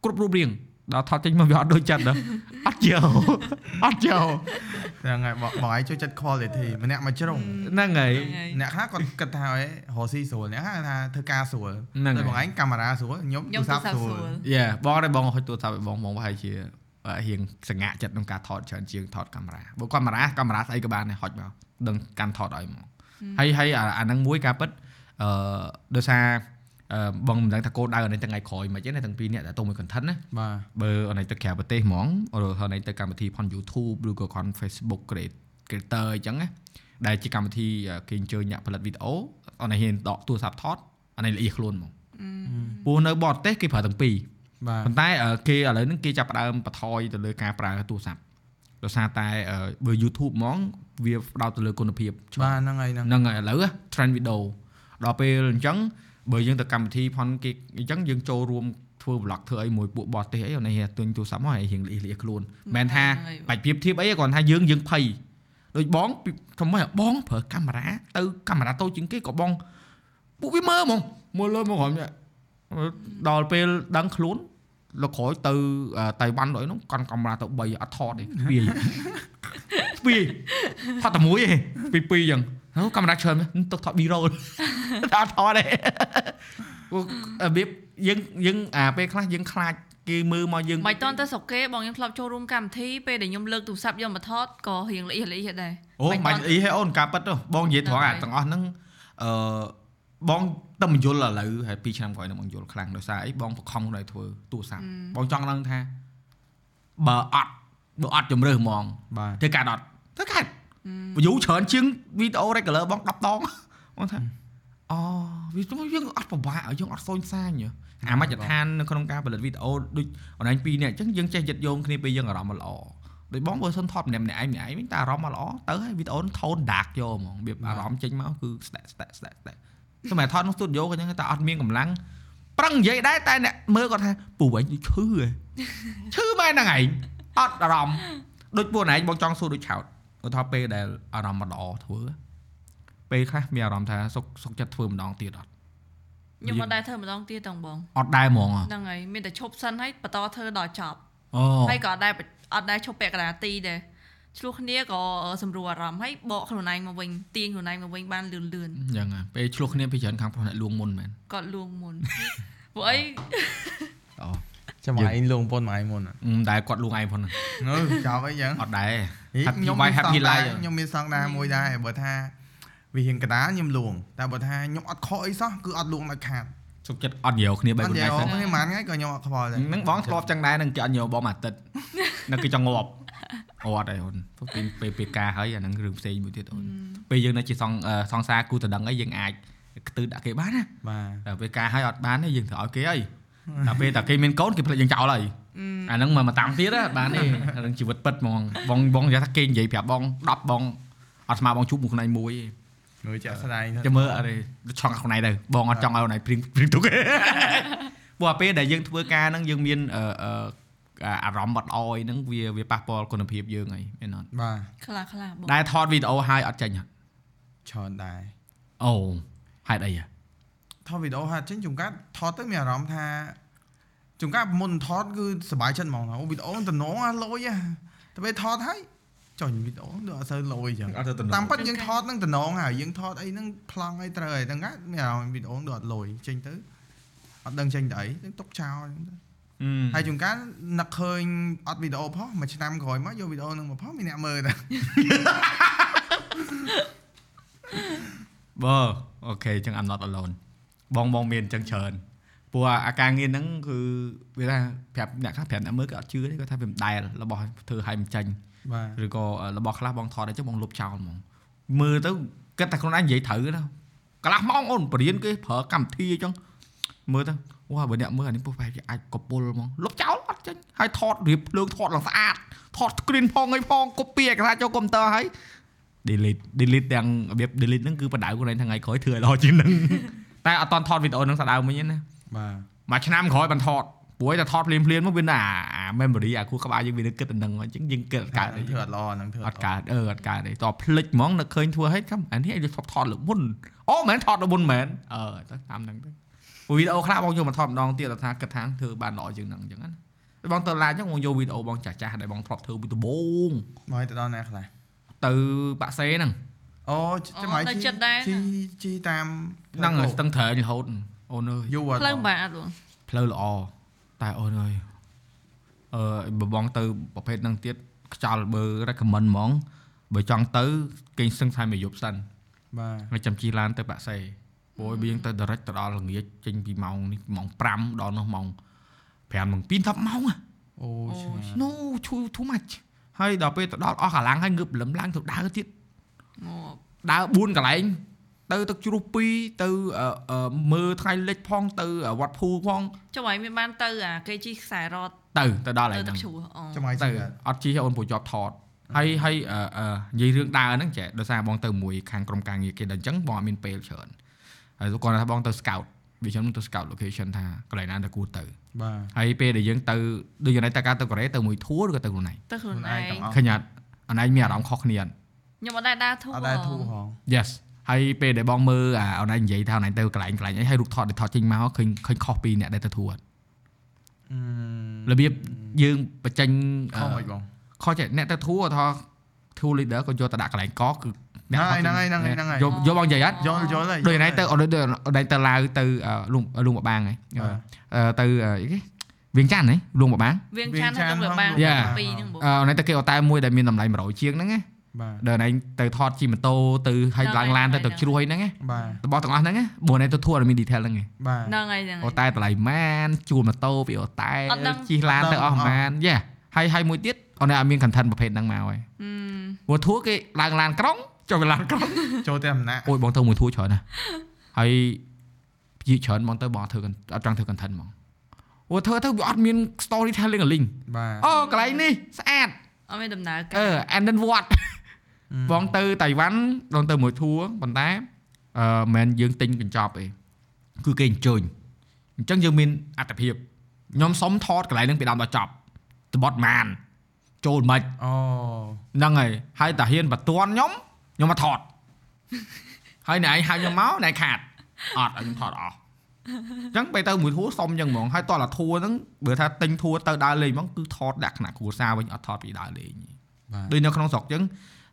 គ្រប់រូបរាង ដល់ថតចេញមកវាអត់ដូចចិត្តដល់អត់យកអត់យកហ្នឹងហើយបងបងឯងចូលចិត្ត quality ម្នាក់មួយជ្រុងហ្នឹងហើយហ្នឹងហើយអ្នកខ្លះគាត់គិតថាហ៎រកស៊ីស្រួលអ្នកខ្លះថាធ្វើការស្រួលហ្នឹងតែហើយបងឯងកាមេរ៉ាស្រួលខ្ញុំខ្ញុំទូរទូស័រព្ទស័ព្ទស្រួលស្រួលយេបងដែរបងហុចទូរស័ព្ទឲ្យបងបងប្រហែលជារៀងសង្ហាក់ចិត្តក្នុងការថតច្រើនជាងថតកាមេរ៉ាបើកាមេរ៉ាកាមេរ៉ាស្អីក៏បានដែរហុចមកដឹងកាន់ថតឲ្យមកហើយហើយអាអាហ្នឹងមួយការពិតអឺដោយសារអឺ បងមិនដឹងថាគោលដៅអានេះទាំងថ្ងៃក្រោយមិនទេណាទាំងពីរនាក់តើទៅមួយ content ណាបាទបើអានេះទៅក្រៅប្រទេសហ្មងឬហើយនេះទៅកម្មវិធីផន YouTube ឬក៏ខន Facebook create- creator អញ្ចឹងណាដែលជាកម្មវិធីគេអញ្ជើញអ្នកផលិតវីដេអូអានេះហ៊ានដកទូរស័ព្ទថតអានេះល្អៀខ្លួនហ្មងព្រោះនៅបរទេសគេប្រើទាំងពីរបាទប៉ុន្តែអឺគេឥឡូវហ្នឹងគេចាប់ផ្ដើមបន្ថយទៅលើការប្រើទូរស័ព្ទដោយសារតែអឺបើ YouTube ហ្មងវាផ្ដោតទៅលើគុណភាពច្រើនបាទហ្នឹងហើយហ្នឹងហ្នឹងហើយឥឡូវ trend video ដល់ពេលអញ្ចឹង បើយើងទៅកម្មវិធីផនគេអញ្ចឹងយើងចូលរួមធ្វើ vlog ធ្វើអីមួយពួកបរទេសអីអូនេះទិញទូរស័ព្ទមកឲ្យរៀងលៀសលៀសខ្លួនមិនមែនថាហ្នឹងហើយបាច់ប្រៀបធៀបអីទេគ្រាន់ថាយើងយើងភ័យដូចបងពីធំមកបងប្រើកាមេរ៉ាទៅកាមេរ៉ាតូចជាងគេក៏បងពួកវាមើលហ្មងមើលលើមកក្រុមនេះដល់ពេលដឹងខ្លួនលោកក្រោយទៅអឺតៃវ៉ាន់ដូចហ្នឹងកាន់កាមេរ៉ាទៅ3អត់ថតទេស្ពាយស្ពាយថតតែមួយទេពីពីរអញ្ចឹង ហើយកាមេរ៉ាច្រើនមែនទុកថត B-roll តែអត់ថតទេពួករបៀបយើងយើងអាពេលខ្លះយើងខ្លាចគេមើលមកយើងមិនតន់ទៅស្រុកគេបងខ្ញុំធ្លាប់ចូលរួមកម្មវិធីពេលដែលខ្ញុំលើកទូរស័ព្ទយកមកថតក៏រៀងល្អិះល្អិះដែរអូមិនបាច់អីហេអូនការប៉ិតទៅបងនិយាយត្រង់អាហ្នឹងហើយទាំងអស់ហ្នឹងអឺបងតែមិនយល់ឥឡូវហើយ2ឆ្នាំក្រោយហ្នឹងបងយល់ខ្លាំងដោយសារអីបងបខំខ្លួនឯងធ្វើទូរស័ព្ទបងចង់ដឹងថាបើអត់បើអត់ជំរឿសហ្មងបាទធ្វើកាត់អត់ធ្វើកាត់ view ច្រើនជាងវីដេអូ regular បង10ដងបងថាអូវាយើងអត់ពិបាកយើងអត់សូនសាញហ៎អាមជ្ឈដ្ឋាននៅក្នុងការផលិតវីដេអូដូចអនឡាញពីរនាក់អញ្ចឹងយើងចេះយឹតយងគ្នាពេលយើងអារម្មណ៍ល្អដូចបងបើសិនថតម្នាក់ម្នាក់ឯងម្នាក់ឯងវិញតែអារម្មណ៍មកល្អទៅហើយវីដេអូថូន dark យកហ្មងវាអារម្មណ៍ចេញមកគឺស្ដាក់ស្ដាក់ស្ដាក់ស្ដាក់សម្រាប់ថតក្នុង studio ក៏អញ្ចឹងតែអត់មានកម្លាំងប្រឹងនិយាយដែរតែអ្នកមើលគាត់ថាពូវិញឈឺហ៎ឈឺមែនហ្នឹងឯងអត់អារម្មណ៍ដូចពួកឯងបងចង់សួរដូចឆោត ឧទាហរណ៍ពេលដែលអារម្មណ៍មិនល្អធ្វើពេលខ្លះមានអារម្មណ៍ថាសុកសុកចិត្តធ្វើម្ដងទៀតអត់ខ្ញុំអត់ដែរធ្វើម្ដងទៀតតងបងអត់ដែរហ្មងហ៎ហ្នឹងហើយមានតែឈប់សិនហើយបន្តធ្វើដល់ចប់អូហើយក៏អត់ដែរអត់ដែរឈប់ពាក់កណ្ដាលទីដែរឆ្លោះគ្នាក៏សម្រួលអារម្មណ៍ហើយបកខ្លួនឯងមកវិញទាញខ្លួនឯងមកវិញបានលឿនលឿនអញ្ចឹងហ៎ពេលឆ្លោះគ្នាពីច្រើនខាងប្រុសអ្នកលួងមុនមែនគាត់លួងមុនពួកអីអូចាំមកឯងលងប៉ុនមកឯងមុនហ៎មិនដែរគាត់លួងឯងផងហ្នឹងនៅចប់អីចឹងអត់ដែរហី Happy ខ្ញុំ Wife Happy Life ខ្ញុំមានសង្ដាមួយដែរបើថាវារៀងកណ្ដាលខ្ញុំលងតែបើថាខ្ញុំអត់ខកអីសោះគឺអត់លងដល់ខាតសុកចិត្តអត់ញ៉ៅគ្នាបីអត់ខ្លួនយ៉ាឯងវហ្នឹងនេះមិនថ្ងៃក៏ខ្ញុំអត់ខ្វល់ដែរហ្នឹងបងធ្លាប់ចឹងដែរនឹងគេអត់ញ៉ៅបងមួយអាទិត្យនៅគេចង់ងាប់អូអត់ឯអូនពេលពេលពេលការហើយអាហ្នឹងរឿងផ្សេងមួយទៀតអូនពេលយើងនៅជាសងអឺសង្សារគូតដឹងអីយើងអាចខ្ទឺដាក់គេបានណាបាទតែពេលការឲ្យអត់បានទេយើងត្រូវឲ្យគេអីតែពេលតែគេមានកូនគេផ្លេចយើងចោលហើយ អាហ្នឹងមកមកតាមទៀតណាបានទេអាហ្នឹងជីវិតពិតហ្មងបងបងនិយាយថាគេនិយាយប្រាប់បង10បងអត់ស្មើបងជួបមួយខ្លួនឯងមួយទេមើលចាក់ស្ដាយចាំមើលអត់ទេឆក់ខ្លួនឯងទៅបងអត់ចង់ឲ្យខ្លួនឯងព្រៀងព្រៀងទុកទេព្រោះពេលដែលយើងធ្វើការហ្នឹងយើងមានអឺអឺអារម្មណ៍អត់អយហ្នឹងវាវាប៉ះពាល់គុណភាពយើងហើយមែនអត់បាទខ្លះខ្លះបងដែលថតវីដេអូហើយអត់ចេញអត់ច្រើនដែរអូហេតុអីហ៎ថតវីដេអូហាត់ចេញជួនកាត់ថតទៅមានអារម្មណ៍ថា ជួនកាត់មុនថតគឺសប្បាយចិត្តហ្មងណាអូវីដេអូតំណងអាលុយហ៎តែពេលថតហើយចុញវីដេអូដូចអត់សូវលុយអញ្ចឹងអត់ទៅតំណតាមពិតយើងថតនឹងតំណងហើយយើងថតអីហ្នឹងប្លង់អីត្រូវហើយទាំងណាមានអារម្មណ៍វីដេអូដូចអត់លុយចេញទៅអត់ដឹងចេញទៅអីនឹងຕົកចោលអញ្ចឹងទៅហើយជួនកាលនឹកឃើញអត់វីដេអូផុសមួយឆ្នាំក្រោយមកយកវីដេអូហ្នឹងមកផុសមានអ្នកមើលតែបើអូខេអញ្ចឹង I'm not alone បងបងមានអញ្ចឹងច្រើន ព្រោះអាការងារហ្នឹងគឺវាថាប្រាប់អ្នកខ្លះប្រាប់អ្នកមើលក៏អត់ជឿទេគាត់ថាវាមិនដែលរបស់ធ្វើឲ្យមិនចាញ់បាទឬក៏របស់ខ្លះបងថតអីចឹងបងលុបចោលហ្មងមើលទៅគិតតែខ្លួនឯងនិយាយត្រូវណាកន្លះម៉ោងអូនបរៀនគេប្រើកម្មវិធីអញ្ចឹងមើលទៅវ៉ាបើអ្នកមើលអានេះពោះបែបជាអាចកពុលហ្មងលុបចោលអត់ចេញហើយថតរៀបភ្លើងថតឡើងស្អាតថត screen ផងអីផង copy ឯកសារចូលកុំព្យូទ័រហើយ delete delete ទាំងរបៀប delete ហ្នឹងគឺបដៅខ្លួនឯងថ្ងៃក្រោយធ្វើឲ្យល្អជាងហ្នឹងតែអត់តន់ថតវីដេអូហ្នឹងស្ដៅមិញទេណា បាទមួយឆ្នាំក្រោយបានថតព្រោះតែថតភ្លាមភ្លាមមកវាណាអា memory អាខួរក្បាលយើងវានៅគិតតែហ្នឹងអញ្ចឹងយើងគិតកើតអីធ្វើអត់ល្អហ្នឹងធ្វើអត់កើតអឺអត់កើតទេតភ្លេចហ្មងនឹកឃើញធ្វើឲ្យចាំអានេះឲ្យថតថតលើកមុនអូមែនថតលើកមុនមែនអឺទៅតាមហ្នឹងទៅវីដេអូខ្លះបងយកមកថតម្ដងទៀតថាគិតថាធ្វើបានល្អជាងហ្នឹងអញ្ចឹងណាបងទៅឡានអញ្ចឹងបងយកវីដេអូបងចាស់ចាស់ដែលបងធ្លាប់ធ្វើពីដំបូងមកឲ្យទៅដល់ណាខ្លះទៅបាក់សេហ្នឹងអូចាំមកនៅចិត្តដែរជីជីតាមហ្នឹងហើយស្ទឹងត្រែងរហូត អូនអើយយូរអត់ផ្លូវបាត់បងផ្លូវល្អតែអូនអើយអឺបងទៅប្រភេទហ្នឹងទៀតខ្យល់បើ recommend ហ្មងបើចង់ទៅគេងសឹងថែមមួយយប់សិនបាទហើយចាំជិះឡានទៅបាក់សេព្រោះវាយើងទៅ direct ទៅដល់ល្ងាចចេញពីម៉ោងនេះម៉ោង5ដល់នោះម៉ោង5ម៉ោង2 10ម៉ោងអូឆ្ងាយ no too too much ហើយដល់ពេលទៅដល់អស់កម្លាំងហើយងើបលឹមឡើងទៅដើរទៀតងាប់ដើរ4កន្លែង ទៅទឹកជ្រោះ2ទៅអឺអឺមើលថ្ងៃលិចផងទៅវត្តភូផងចុះឲ្យមានបានទៅអាគេជីខ្សែរត់ទៅទៅដល់ហើទៅយទឹកហ្នឹងជ្រោះអូចាំមកទៅជីអត់ជិះអូនពូជាប់ថតហើយហើយអឺអឺនិយាយរឿងដើរហ្នឹងចេះដោយសារបងទៅមួយខាងក្រុមការងារគេដល់អញ្ចឹងបងអត់មានពេលច្រើនហើយគាត់ថាបងទៅ scout វាខ្ញុំទៅ scout location ថាកន្លែងណាទៅគួរទៅបាទហើយពេលដែលយើងទៅដូចយ៉ាងណាទៅការទៅកូរ៉េទៅមួយធួរឬក៏ទៅខ្លួនឯងទៅខ្លួនខ្លួនឯងឯទាំងងអស់ឃើញអត់អនឯងមានអារម្មណ៍ខុសគ្នាអត់ខ្ញុំអត់ដែរដើរធូរអត់ដែរធូរហង Yes ហើយពេលដែលបងមើលអាអនឯងនិយាយថាអនឯងទៅកន្លែងកន្លែងអីហើយរូបថតដែលថតចេញមកឃើញឃើញខុសពីអ្នកដែលទៅធួរអត់អឺរបៀបយើងបញ្ចេញខំមិនបងខុសចេះអ្នកទៅធួរថា tool leader ក៏យកទៅដាក់កន្លែងកគឺហ្នឹងហើយហ្នឹងហើយហ្នឹងហើយយកយកបងនិយាយអត់យល់យល់ហើយដូចណៃទៅអត់ដូចណៃទៅឡាវទៅអឺលួងលួងបបាងហ៎បាទអឺទៅអីគេវៀងច័ន្ទហ៎លួងបបាងវៀងចាន់ហើយទៅបាង Yeah ពីរហ្នឹងបងអឺណៃទៅគេអត់តែមួយដែលមានតម្លៃ100ជាងហ្នឹងណាបាទ ដល់ណៃទៅថតជិះម៉ូតូទៅហើយឡើងឡានទៅទឹកជ្រោះហ្នឹងណាបាទរបស់ទាំងអស់ហ្នឹងណាបើណៃទៅធួរមាន detail ហ្នឹងឯងបាទហ្នឹងហើយហ្នឹងអូហើយតែតម្លៃម៉ានជួលម៉ូតូពីអូតែអត់ដឹងជិះឡានទៅអស់ម៉ានយេហើយហើយមួយទៀតអូនអត់មាន content ប្រភេទហ្នឹងមកហើយអឺព្រោះធួរគេឡើងឡានក្រុងចុះវាឡានក្រុងចូលតែអំណាចអូយបងទៅមួយធួរច្រើនណាស់ហើយយីច្រើនបងទៅបងអត់ធ្វើ con- អត់ចង់ធ្វើ content ហ្មងអូធ្វើទៅវាអត់មាន storytelling លីងបាទអូកន្លែងនេះស្អាតអត់មានដំណើរអឺការ and then what បងទៅតៃវ៉ាន់បងទៅមួយធួរប៉ុន្តែអឺមិនមែនយើងទិញកញ្ចប់ទេគឺគេអញ្ជើញអញ្ចឹងយើងមានអត្ថភាពខ្ញុំសុំថតកន្លែងហ្នឹងពីដើមដល់ចប់តបត់ម៉ានចូលមិនអូហ្នឹងហើយហើយតាហ៊ានបតន់ខ្ញុំខ្ញុំមកថតហើយអ្នកឯងហៅខ្ញុំមកអ្នកឯងខាតអត់ឲ្យខ្ញុំថតអស់អញ្ចឹងពេលទៅមួយធួរសុំអញ្ចឹងហ្មងហើយតោះតែធួរហ្នឹងបើថាទិញធួរទៅដើរលេងហ្មងគឺថតដាក់ថ្នាក់គ្រួសារវិញអត់ថតពីដើរលេងបាទដូចនៅក្នុងស្រុកអញ្ចឹង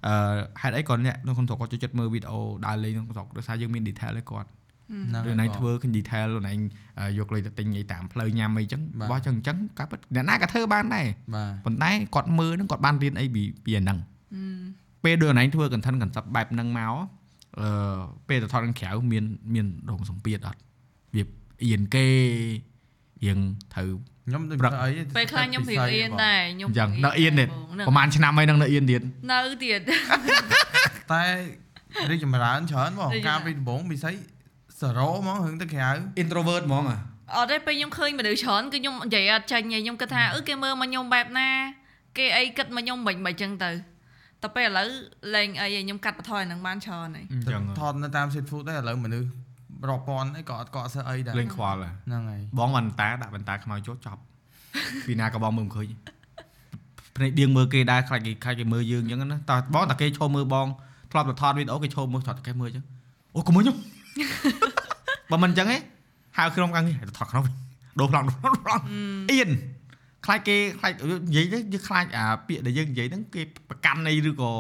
អឺហេតុអីក៏អ្នកនៅក្នុងស្រុកគាត់ចូលចិត្តមើលវីដេអូដើរលេងក្នុងស្រុកដោយសារយើងមាន detail ឲ្យគាត់ហ្នឹងដូចណៃធ្វើឃើញ detail លោកណៃយកលុយទៅទិញអីតាមផ្លូវញ៉ាំអីចឹងបាទបោះចឹងអញ្ចឹងកាប់ពិតអ្នកណាក៏ធ្វើបានដែរបាទប៉ុន្តែគាត់មើលហ្នឹងគាត់បានរៀនអីពីពីអាហ្នឹងអឺពេលដូចណៃធ្វើ content concept បែបហ្នឹងមកអឺពេលទៅថតខាងក្រៅមានមានរោងសម្ពាធអត់វាអៀនគេរៀងត្រូវខ្ញុំដូចប្រឹកធ្វើអីពេលខ្លះខ្ញុំព្រៀងអៀនដែរខ្ញុំអញ្ចឹងនៅអៀនទៀត ហ្នឹងប្រហែលឆ្នាំហើយនឹងនៅអៀនទៀតនៅទៀតតែរីកចម្រើនច្រើនបងរីកចម្រើនកាលពីដំបូងពិសីសារ៉ូហ្មងរឿងទៅក្រៅ introvert ហ្មងអាអត់ទេពេលខ្ញុំឃើញមនុស្សច្រើនគឺខ្ញុំនិយាយអត់ចាញ់ទេខ្ញុំគិតថាអឺគេមើលមកខ្ញុំបែបណា គេអីគិតមកខ្ញុំមិនមិនអញ្ចឹងទៅតែពេលឥឡូវលេងអីខ្ញុំកាត់បន្ថយអាហ្នឹងបានច្រើនហើយអញ្ចឹងថតនៅតាម street food ដែរឥឡូវមនុស្សរាប់ពាន់អីក៏អត់ក៏អត់សើអីដែរលេងខ្វល់ហ៎ហ្នឹងហើយបងវ៉ាន់តាដាក់បន្តាខ្មៅចូលចប់ពីណាក៏បងមើលមិនឃើញ ភ្នែកដៀងមើលគេដែរខ្លាចគេខ្លាចគេមើលយើងអញ្ចឹងណាតោះបងតាគេឈោមើលបងធ្លាប់តែថតវីដេអូគេឈោមើលថតតែគេមើលអញ្ចឹងអូកុំមើលខ្ញុំបើមិនអញ្ចឹងឯងហៅក្នុងកាំងនេះថតក្នុងដូរប្លង់ប្លង់អៀនខ្លាចគេខ្លាចនិយាយទៅយើងខ្លាចអាពាក្យដែលយើងនិយាយហ្នឹងគេប្រកាន់អីឬក៏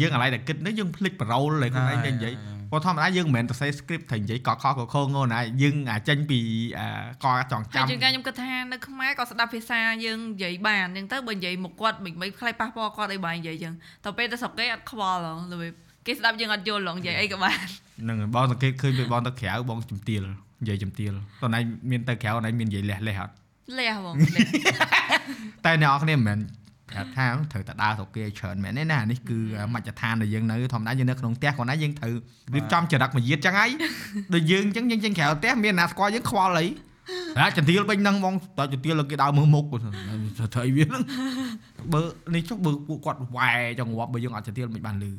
យើងអាឡ័យតែគិតហ្នឹងយើងភ្លេចប្រូលឯខ្លួនឯងតែនិយាយ ព្រោះធម្មតាយើងមិនមែនទៅសេ script ត្រូវនិយាយកកខកខងងណាយើងអាចចេញពីអាកចង់ហើយចាំជាងការខ្ញុំគិតថានៅខ្មែរក៏ស្ដាប់ភាសាយើងនិយាយបានអញ្ចឹងទៅបើនិយាយមកគាត់មិនមិនខ្លាចប៉ះពាល់គាត់អីបាននិយាយអញ្ចឹងតែពេលទៅស្រុកគេអត់ខ្វល់ហ៎របៀបគេស្ដាប់យើងអត់យល់ហ៎និយាយអីក៏បានហ្នឹងហើយបងសង្កេតឃើញពេលបងទៅក្រៅបងជំទាលនិយាយជំទាលតោះណៃមានទៅក្រៅណៃមាននិយាយលះលះអត់លះបងលះតែអ្នកនរគ្នាមិនមែនប្រាប់ ថាត្រូវតែដើរស្រុកគេឲ្យច្រើនមែនទេណានេះគឺមជ្ឈដ្ឋានដែលយើងនៅធម្មតាយើងនៅក្នុងផ្ទះគាត់ណាយើងត្រូវរៀបចំចរិតមួយយាតចឹងហើយដូចយើងចឹងយើងចេញក្រៅផ្ទះមានណាស្គាល់យើងខ្វល់អីអាជំទាលវិញហ្នឹងបងតើជំទាលគេដើរមើលមុខត្រូវអីវាហ្នឹងបើនេះចុះបើពួកគាត់វ៉ែចង្វាប់បើយើងអត់ជំទាលមិនបានលឺ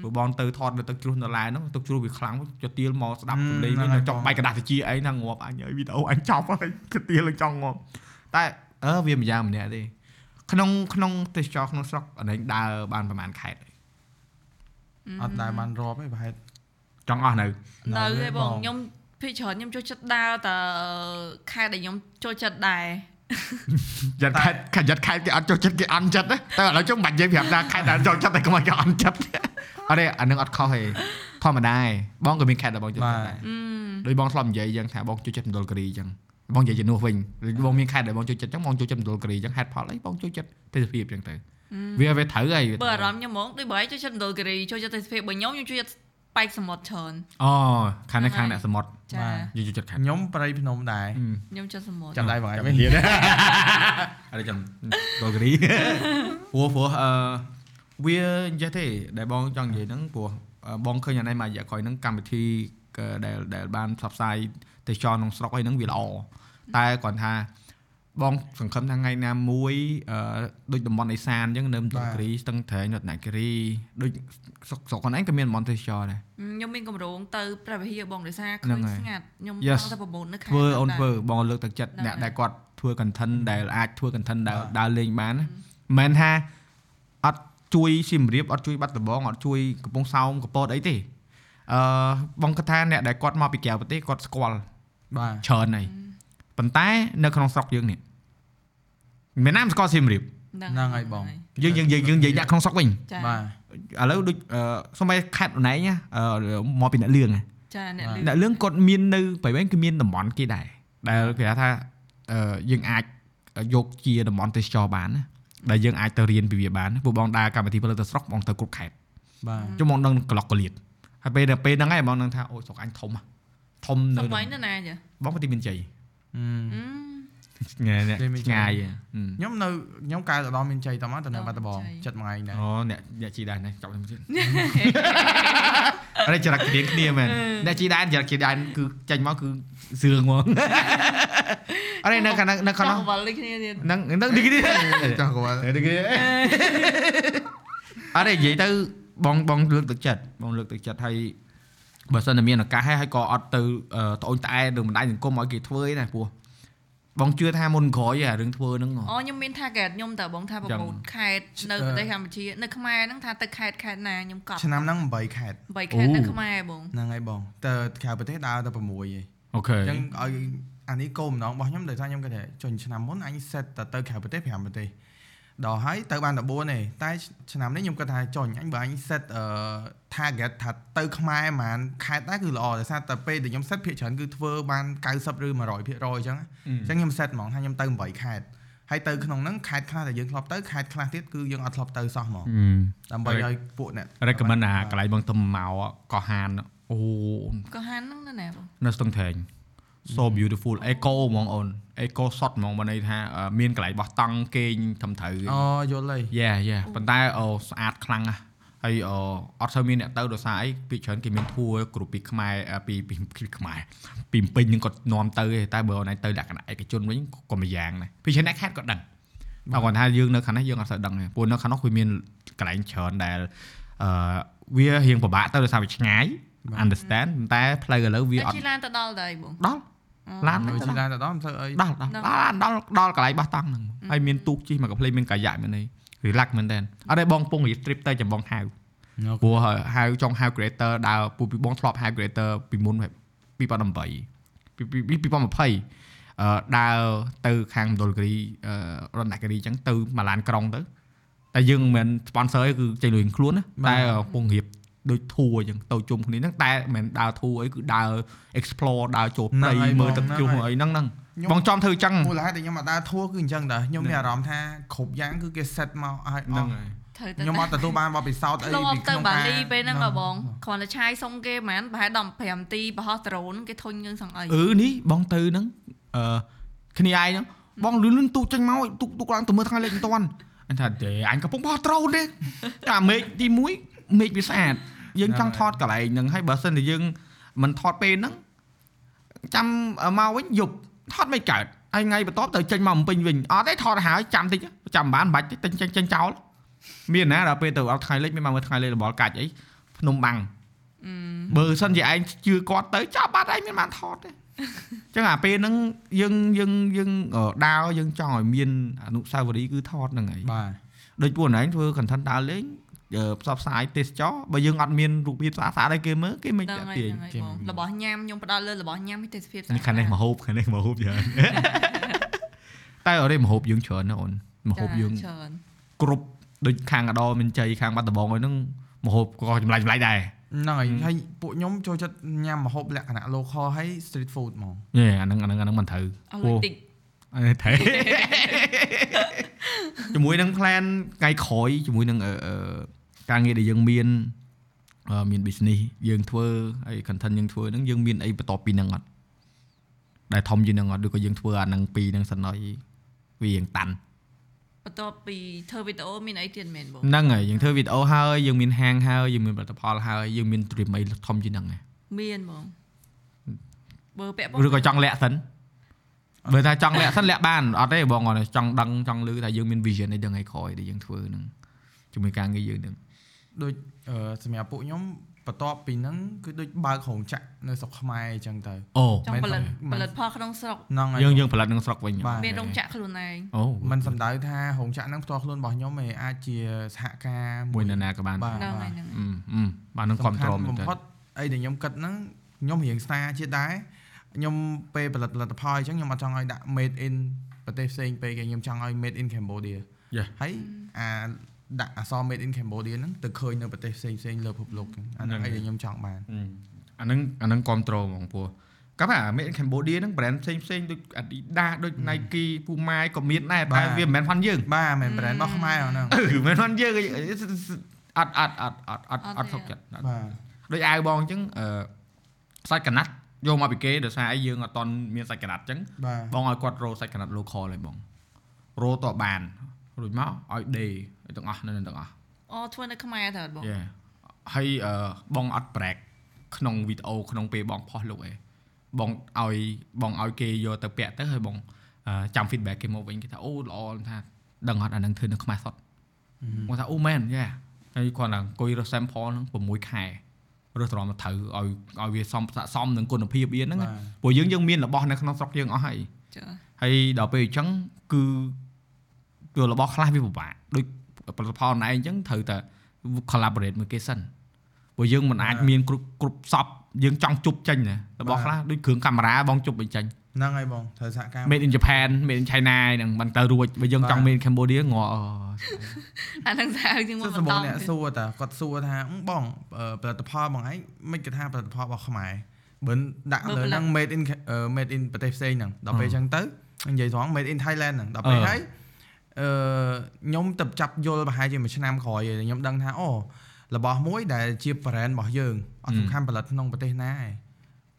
ព្រោះបងទៅថតនៅទឹកជ្រោះនៅឡាយហ្នឹងទឹកជ្រោះវាខ្លាំងចុះទៀលមកស្ដាប់ ហឹម សំឡេង ហ្នឹង វិញ ហើយ ចង់ បង បែកกระดาษតិចអីហ្នឹងងាប់អញហើយវីដេអូអញចប់ហើយចុះទៀលនឹងចង់ងាប់តែអឺវាមិនយ៉ាងម្នាក់ទេ ក្នុងក្នុងទេសចរក្នុងស្រុកអានេះដើរបានប្រហែលខេត្តហើយអត់ដែរបានរាប់ទេប្រហែលចង់អស់នៅនៅទេបងខ្ញុំភាគច្រើនខ្ញុំចូលចិត្តដើរតើខែដែលខ្ញុំចូលចិត្តដែរយ៉ាត់ខេតខយ៉ាត់ខេតគេអត់ចូលចិត្តគេអន់ចិត្តណាតែឥឡូវចុះមិននិយាយប្រាប់ថាខេតដែលចូលចិត្តតែកុំឲ្យគេអន់ចិត្តអត់ទេអានឹងអត់ខុសទេធម្មតាឯងបងក៏មានខេតដែលបងចូលចិត្តដែរអឺដោយបងធ្លាប់និយាយអញ្ចឹងថាបងចូលចិត្តមណ្ឌលគិរីអញ្ចឹង បងនិយាយជំនួសវិញឬបងមានខេតដែលបងចូលចិត្តអញ្ចឹងបងចូលចិត្តមណ្ឌលគិរីអញ្ចឹងហេតុផលអីបងចូលចិត្តទេសភាពអញ្ចឹងទៅវាវាត្រូវហើយបើអារម្មណ៍ខ្ញុំហ្មងដូចបើឯងចូលចិត្តមណ្ឌលគិរីចូលចិត្តទេសភាពបើខ្ញុំខ្ញុំចូលចិត្តបែកសមុទ្រច្រើនអូខាងនេះខាងអ្នកសមុទ្រចាយើងចូលចិត្តខេតខ្ញុំប្រៃភ្នំដែរខ្ញុំចិត្តសមុទ្រចាំដៃបងឯងចាំវិញលៀនអត់ចាំបលគិរីព្រោះព្រោះអឺវាអញ្ចេះទេដែលបងចង់និយាយហ្នឹងព្រោះបងឃើញអានេះមករយៈក្រោយហ្នឹងកម្មវិធីដែលដែលបានផ្សព្វផ្សាយទៅចរក្នុងស្រុកអីហ្នឹងវាល្អ តែគាត់ថាបងសង្ឃឹមថាថ្ងៃណាមួយអឺដូចតំបន់អេសានអញ្ចឹងនៅមណ្ឌលគិរីស្ទឹងត្រែងរតនគិរីដូចស្រុកស្រុកខ្លួនឯងក៏មានតំបន់ទេសចរដែរខ្ញុំមានកម្រងទៅព្រះវិហារបងដោយសារហ្នឹឃើងញហើយស្ងាត់ខ្ញុំ Yes ចង់ទៅប្រមូលនៅខេត្តធ្វើអូនដែរធ្វើបងលើកទឹកចិត្តហ្នឹងអ្នកហើយដែលគាត់ធ្វើ content ដែលអាចធ្វើ content ដែលបាទដើរលេងបានណាមិនមែនថាអត់ជួយសៀមរាបអត់ជួយបាត់ដំបងអត់ជួយកំពង់សោមកពតអីទេអឺបងគាត់ថាអ្នកដែលគាត់មកពីក្រៅប្រទេសគាត់ស្គាល់បាទច្រើនហើយ ប៉ុន្តែនៅក្នុងស្រុកយើងនេះមិនណាមស្គាល់សៀមរាបហ្នឹងហើយបងយើងយើងយើងយើងនិយាយអ្នកក្នុងស្រុកវិញចាបាទឥឡូវដូចអឺសូម្បីខេត្តណែងណាអឺមកពីអ្នកលឿងណាចាអ្នកបាទលឺអ្នកលឿងគាត់មាននៅបែបហ្នឹងគឺមានតំបន់គេដែរដែលគេហៅថាអឺយើងអាចយកជាតំបន់ទេសចរបានណាដែលយើងអាចទៅរៀនពីវាបានពួកបងដើរកម្មវិធីផលិតទៅស្រុកបងទៅគ្រប់ខេត្តបាទជុំបងដឹងក្លុកកលៀតហើយពេលដល់ពេលហ្នឹងហើយបងដឹងថាអូស្រុកអញធំហ៎ធំនៅសំបីនៅណាចាបងប្រទីមានជ័យអឺអឺ ឆ្ងាយអ្នកទេមានជ័យឆ្ងាយហ៎ខ្ញុំនៅខ្ញុំកើតទៅដល់មានជ័យតមកទៅនៅដល់បាត់ដំបងមានជ័យចិត្តមួយថ្ងៃដែរអូអ្នកអ្នកជីដែរណាចាប់ខ្ញុំទៀតអរិចរិតគ្នាគ្នាមែនអ្នកជីដែរចរិតជីដែរគឺចាញ់មកគឺសឿងហ្មងអរិនៅខាងហ្នឹងនៅខាងចនោះង់វល់ដូចគ្នាទៀតហ្នឹងហ្នឹងនេះគ្នាចោះគាត់នេះគេអត់ទេនិយាយទៅបងបងលើកទឹកចិត្តបងលើកទឹកចិត្តឲ្យ បើសិនតែមានឱកាសហើយហើយក៏អត់ទៅអឺត្អូញត្អែនឹងបណ្ដាញសង្គមឲ្យគេធ្វើឯណាព្រោះបងជឿថាមុនក្រោយអារឿងធ្វើហ្នឹងហ៎អូខ្ញុំមាន target ខ្ញុំតើបងថាប្រមូលខេត្តនៅប្រទេសកម្ពុជានៅខ្មែរហ្នឹងថាទៅខេត្តខេត្តណាខ្ញុំកត់ឆ្នាំហ្នឹង8ខែត3ខេត្តនៅខ្មែរបងហ្នឹងហើយបងទៅក្រៅប្រទេសដើរទៅ6ឯងអូខេអញ្ចឹងឲ្យអានេះគោលបំណងរបស់ខ្ញុំដោយសារខ្ញុំគិតថាចុញឆ្នាំមុនអញ set ទៅទៅក្រៅប្រទេស5ប្រទេស ដល់ហើយទៅបាន14ទេតែឆ្នាំនេះខ្ញុំគិតថាចុញអញបើអញ set អឺ target ថាទៅខ្មែរប្រហែលខេត្តដែរគឺល្អដោយសារតែពេលដែលខ្ញុំ set ភាគច្រើនគឺធ្វើបាន90ឬ100%អញ្ចឹងអញ្ចឹងខ្ញុំ set ហ្មងថាខ្ញុំទៅ8ខេត្តហើយទៅក្នុងហ្នឹងខេត្តខ្លះដែលយើងធ្លាប់ទៅខេត្តខ្លះទៀតគឺយើងអត់ធ្លាប់ទៅសោះហ្មងដើម្បីឲ្យពួកអ្នក recommend អាកន្លែងបងទៅមកកោះហានអូក៏ហានហ្នឹងនៅណាបងនៅស្ទឹងត្រែង so beautiful eco ហ្មងអូន eco shot ហ្មងបើន័យថាអឺមានកន្លែងបោះតង់គេងត្រឹមត្រូវអូយល់ហើយយ៉ាយ៉ាប៉ុន្តែអូស្អាតខ្លាំងណាស់ហើយអូអត់សូវមានអ្នកទៅដោយសារអីពីច្រើនគេមានធួគ្រូពីខ្មែរអឺពីពីពីខ្មែរពីពេញនឹងគាត់នាំទៅទេតែបើអូនឯងទៅលក្ខណៈឯកជនវិញក៏មួយយ៉ាងដែរពីច្រើនអ្នកខេត្តក៏ដឹងតែគាត់ថាយើងនៅខាងនេះយើងអត់សូវដឹងទេព្រោះនៅខាងនោះគឺមានកន្លែងច្រើនដែលអឺវារៀងពិបាកទៅដោយសារវាឆ្ងាយ understand តែផ្លូវឥឡូវវាតែអត់ជិះឡានទៅដល់ដែរបងដល់ឡាននៅទៅជីដល់ឡានទៅដល់មិនធ្វើអីដល់ដល់ដល់ដល់ដល់កន្លែងបោះតង់ហ្នឹងហើយមានទូកជិះមកកាផ្លេមានកាយ៉ាក់មានអី relax មែនតើអត់ទេបងពងរៀប trip ទៅចាំបងហៅព្រោះហៅចង់ហៅ creator ដើរពូពីបងធ្លាប់ហៅ creator ពីមុន2018ពីពី2020អឺដើរទៅខាងមណ្ឌលគិរីអឺរតនគិរីអញ្ចឹងទៅម៉ាឡានក្រុងទៅតែយើងមិនមែន sponsor ទេគឺចេញលុយខ្លួនណាតែពងរៀប ដូចធួអញ្ចឹងទៅជុំគ្នាហ្នឹងតែមិនមែនដើរធួអីគឺដើរ explore ដើរចូលព្រៃមើលទឹកជ្រុះអីហ្នឹងហ្នឹងបងចំធ្វើអញ្ចឹងមូលហេតុដែលខ្ញុំអត់ដើរធัวគឺអញ្ចឹងដែរខ្ញុំមានអារម្មណ៍ថាគ្រប់យ៉ាងគឺគេ set មកឲ្យអហ្នឹងស់ហើយត្រូវទៅខ្ញុំអត់ទទួលបានបទពិសោធន៍អីខ្ញុំអត់ទៅក្នុងបាលីការពេលហ្នឹងហ៎បងគ្រាន់តែឆាយសុំគេប្រហែលប្រហែល15នាទីបោះដ្រូនគេធុញយើងសឹងអីអឺនេះបងទៅហ្នឹងអឺគ្នាឯងហ្នឹងបងលឿនលឿនទូកចេញមកទូកទូកឡើងទៅមើលថ្ងៃលេខមិនតាន់អញថាទេអញកំពុងបោះត្រូនទេអាមេឃទី1មេឃវាស្អាត យើងចង់ថតកន្លែងហ្នឹងហើយបើសិនជាយើងមិនថតពេលហ្នឹងចាំមកវិញយប់ថតមិនកើតហើយថ្ងៃបន្ទាប់ទៅចេញមកបំពេញវិញអត់ទេថតហើយចាំតិចចាំមិនបានមិនបាច់ទេចេញចេញចេញចោលមានណាដល់ពេលទៅអត់ថ្ងៃលេខមានមកមើលថ្ងៃលេខរបស់កាច់អីភ្នំបាំងអឺបើសិនជាឯងជឿគាត់ទៅចាប់បាត់ឯងមានបានថតទេអញ្ចឹងអាពេលហ្នឹងយើងយើងយើងអឺដើរយើងចង់ឲ្យមានអនុស្សាវរីយ៍គឺថតហ្នឹងហើយបាទដូចពួកឯងធ្វើ content ដើរលេងអឺ ផ្សព្វផ្សាយទេសចរបើយើងអត់មានរូបភាពស្អាតស្អាតឲ្យគេមើលគេមិនហ្នឹងតាក់ហើយទាញហ្នឹងហើយបងរបស់ញ៉ាំខ្ញុំផ្ដោតលើរបស់ញ៉ាំនេះទេសភាពស្អាតនេះខាងនេះមកហូបខាងនេះមកហូបច្រើនតែតែអរេមហូបយើងច្រើនណាអូនមហូបយើងច្រើនគ្រប់ដូចខាងអដរមានជ័យខាងបាត់ដំបងអីហ្នឹងមហូបក៏ចម្លែកចម្លែកដែរហ្នឹងហើយហើយពួកខ្ញុំចូលចិត្តញ៉ាំម្ហូបលក្ខណៈ local ហើយ street food ហ្មងយេអាហ្នឹងអាហ្នឹងអាហ្នឹងមិនត្រូវអស់លុយតិចអឺត្រូវជាមួយនឹង plan ថ្ងៃក្រោយជាមួយនឹងអឺអឺ ការងារដែលយើងមានអឺមាន business យើងធ្វើហើយ content យើងធ្វើហ្នឹងយើងមានអីបន្ទាប់ពីហ្នឹងអត់ដែលធំជាងហ្នឹងអត់ឬក៏យើងធ្វើអាហ្នឹងពីរហ្នឹងសិនហើយវារៀងតាន់បន្ទាប់ពីធ្វើវីដេអូមានអីទៀតមែនបងហ្នឹងហើយយើងធ្វើវីដេអូហើយយើងមានហាងហើយយើងមានផលិតផលហើយយើងមាន dream អីធំជាងហ្នឹងហើយមានបងបើពាក់ព័ឬក៏ចង់លាក់សិនបើថាចង់លាក់សិនលាក់បានអត់ទេបងគាត់ចង់ដឹងចង់ឮថាយើងមាន vision អីដឹងឲ្យក្រោយដែលយើងធ្វើហ្នឹងជាមួយការងារយើងហ្នឹង ដូចអឺសម្រាប់ពួកខ្ញុំបន្ទាប់ពីហ្នឹងគឺដូចបើករោងចក្រនៅស្រុកខ្មែរអញ្ចឹងទៅអូចង់ផលិតមែនផលិតផលក្នុងស្រុកហ្នឹងហើយយើងយើងផលិតនឹងស្រុកវិញបាទមានរោងចក្រខ្លួនឯងអូมันសំដៅថារោងចក្រហ្នឹងផ្ទាល់ខ្លួនរបស់ខ្ញុំឯងអាចជាសហការមួយនរណាក៏បានបាទហ្នឹងហើយហ្នឹងអឺអឺបាននឹងគ្រប់គ្រងមែបំនតើផុតអីដែលខ្ញុំគិតហ្នឹងខ្ញុំរៀងស្នាជាតិដែរខ្ញុំពេលផលិតផលិតផលអញ្ចឹងខ្ញុំអត់ចង់ឲ្យដាក់ made in ប្រទេសផ្សេងពេកទេខ្ញុំចង់ឲ្យ made in Cambodia យេហើយអា ដាក់អក្សរ made in Cambodia ហ្នឹងទៅឃើញនៅប្រទេសផ្សេងផ្សេងៗលើពិភពលោកហ្នឹងអាហ្នឹងអីដែលខ្ញុំចង់បានអាហ្នឹងអាហ្នឹងគ្រប់គ្រងហ្មងពោះកាប់ថា made in Cambodia ហ្នឹង brand ផ្សេងផ្សេងដូច Adidas ដូច Nike Puma ក៏មានដែរតែវាមិនមែនផាន់យើងបាទមិនមែន brand របស់ខ្មែរហ្នឹងអឺមិនផាន់យើងអត់អត់អត់អត់អត់អត់សុខចិត្តបាទដូចអាវបងអញ្ចឹងអឺសាច់កណាត់យកមកពីគេដោយសារអីយើងអត់តន់មានសាច់កណាត់អញ្ចឹងបាទបងឲ្យគាត់រោសាច់កណាត់ local ហើយបងរោតបាន រួចមកឲ្យដេឲ្យទាំងអស់នៅនឹងទាំងអស់អូធ្វើនៅខ្មែរតើបងយេហើយអឺបងអត់ break ក្នុងវីដេអូក្នុងពេលបងផុសលោកឯងបងឲ្យបងឲ្យគេយកទៅពាក់ទៅហើយបងអឺចាំ feedback គេមកវិញគេថាអូល្អថាដឹងអត់អានឹងធ្វើនៅខ្មែរសតបងថាអូមែនយ៉ាហើយគាត់ថាអង្គុយរក sample ហ្នឹង6ខែរើសត្រង់មកត្រូវឲ្យឲ្យវាសមស័ក្តិសមនឹងគុណភាពវាហ្នឹងបាទព្រោះយើងយើងមានរបស់នៅក្នុងស្រុកយើងអស់ហើយចាហើយដល់ពេលអញ្ចឹងគឺ គឺរបស់ខ្លះវាពិបាកដូចផលិតផលណែអញ្ចឹងត្រូវតែ collaborate មួយគេសិនព្រោះយើងមិនអាចមានគ្រប់គ្រប់សពយើងចង់ជប់ចេញណារបស់ខ្លះដូចគ្រឿងកាមេរ៉ាបងជប់បញ្ចេញហ្នឹងហើយបងត្រូវសហការ made in Japan made in China ហ្នឹងមិនទៅរួចបើយើងចង់ made in Cambodia ងអអាហ្នឹងស្អាវជាងមកសួរបសន្តបងងអ្នកសួរតាគាត់សួរថាអឺបងអឺផលិតផលបងឯងមិនគេថាផលិតផលរបស់ខ្មែរបើដាក់លើហ្នឹង made in អឺ made in ប្រទេសផ្សេងហ្នឹងដល់ពេលអញ្ចឹងទៅនិយាយត្រង់ made in Thailand ហ្នឹងដល់ពេលហើយ អឺខ្ញុំទៅចាប់យល់ប្រហែលជាមួយឆ្នាំក្រោយឯងខ្ញុំដឹងថាអូរបស់មួយដែលជា brand របស់យើងអត់សំខាន់ផលិតក្នុងប្រទេសណាឯង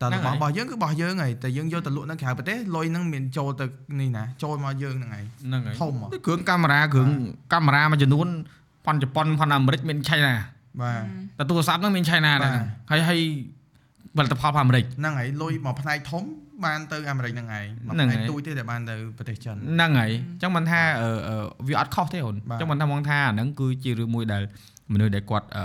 តែរបស់របស់យើងគឺរបស់យើងហើយតែយើងយកទៅលក់នៅក្រៅប្រទេសលុយហ្នឹងមានចូលទៅនេះណាចូលមកយើងហ្នឹងឯងហ្នឹងហើយធំហ៎ដូចគ្រឿងកាមេរ៉ាគ្រឿងកាមេរ៉ាមួយចំនួនផនជប៉ុនផនអាមេរិកមានឆៃណាបាទតែទូរស័ព្ទហ្នឹងមានឆៃណាដែរបាទហើយហើយផលិតផលផនអាមេរិកហ្នឹងហើយលុយមកផ្នែកធំ បានទៅអាមេរិកហ្នឹងឯងមកហ្នឹងផ្នែកហើយទូចទេតែបានទៅប្រទេសចិនហ្នឹងហើយអញ្ចឹងមិនថាអឺអឺវាអត់ខុសទេអូនអបាទញ្ចឹងមិនថាមកថាអាហ្នឹងគឺជារឿងមួយដែលមនុស្សដែលគាត់អឺ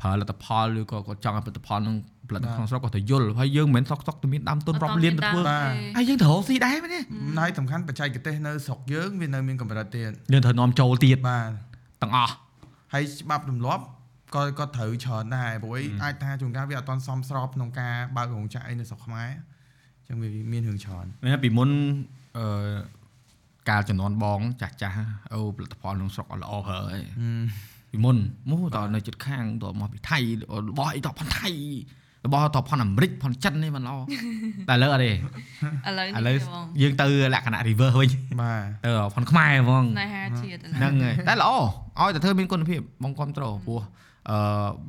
ប្រើលទ្ធផលឬក៏គាត់ចង់ឲ្យផលិតផលហ្នឹងផលិតក្នុងស្រុកគាត់ទៅយល់ហើយយើងមិនមែនសុកសុកទៅមានដើមទុនរាប់លានទៅធ្វើបាទហើយយើងទៅរកស៊ីដែរមែនទេហើយសំខាន់បច្ចេកទេសនៅស្រុកយើងវានៅមានកម្រិតទៀតយើងត្រូវនាំចូលទៀតបាទទាំងអស់ហើយច្បាប់ទម្លាប់ក៏ក៏ត្រូវច្រើនដែរព្រោះអីអាចថាជួនកាលវាអត់ទាន់សមស្របក្នុងការបើករោងចក្រអីនៅស្រុកខ្មែរអញ្ចឹងវាមានរឿងច្រើនមែនទេពីមុនអឺកាលចំនួនបង ចាស់ចាស់អូផលិតផលក្នុងស្រុកអត់ល្អប្រើឯងហឹមពីមុនមកតនៅចិត្តខាងតមកពីថៃរបស់អីតផនថៃរបស់តផនអាមេរិកផនចិននេះមិនល្អតែលើអត់ទេឥឡូវឥនេះឡូវបងយើងទៅលក្ខណៈ reverse វិញបាទទៅផនខ្មែរហ្មងស្នេហាជាតិឥឡូវហ្នឹងហើយតែល្អឲ្យតែធ្វើមានគុណភាពបងគ្រប់ត្រូលព្រោះអឺ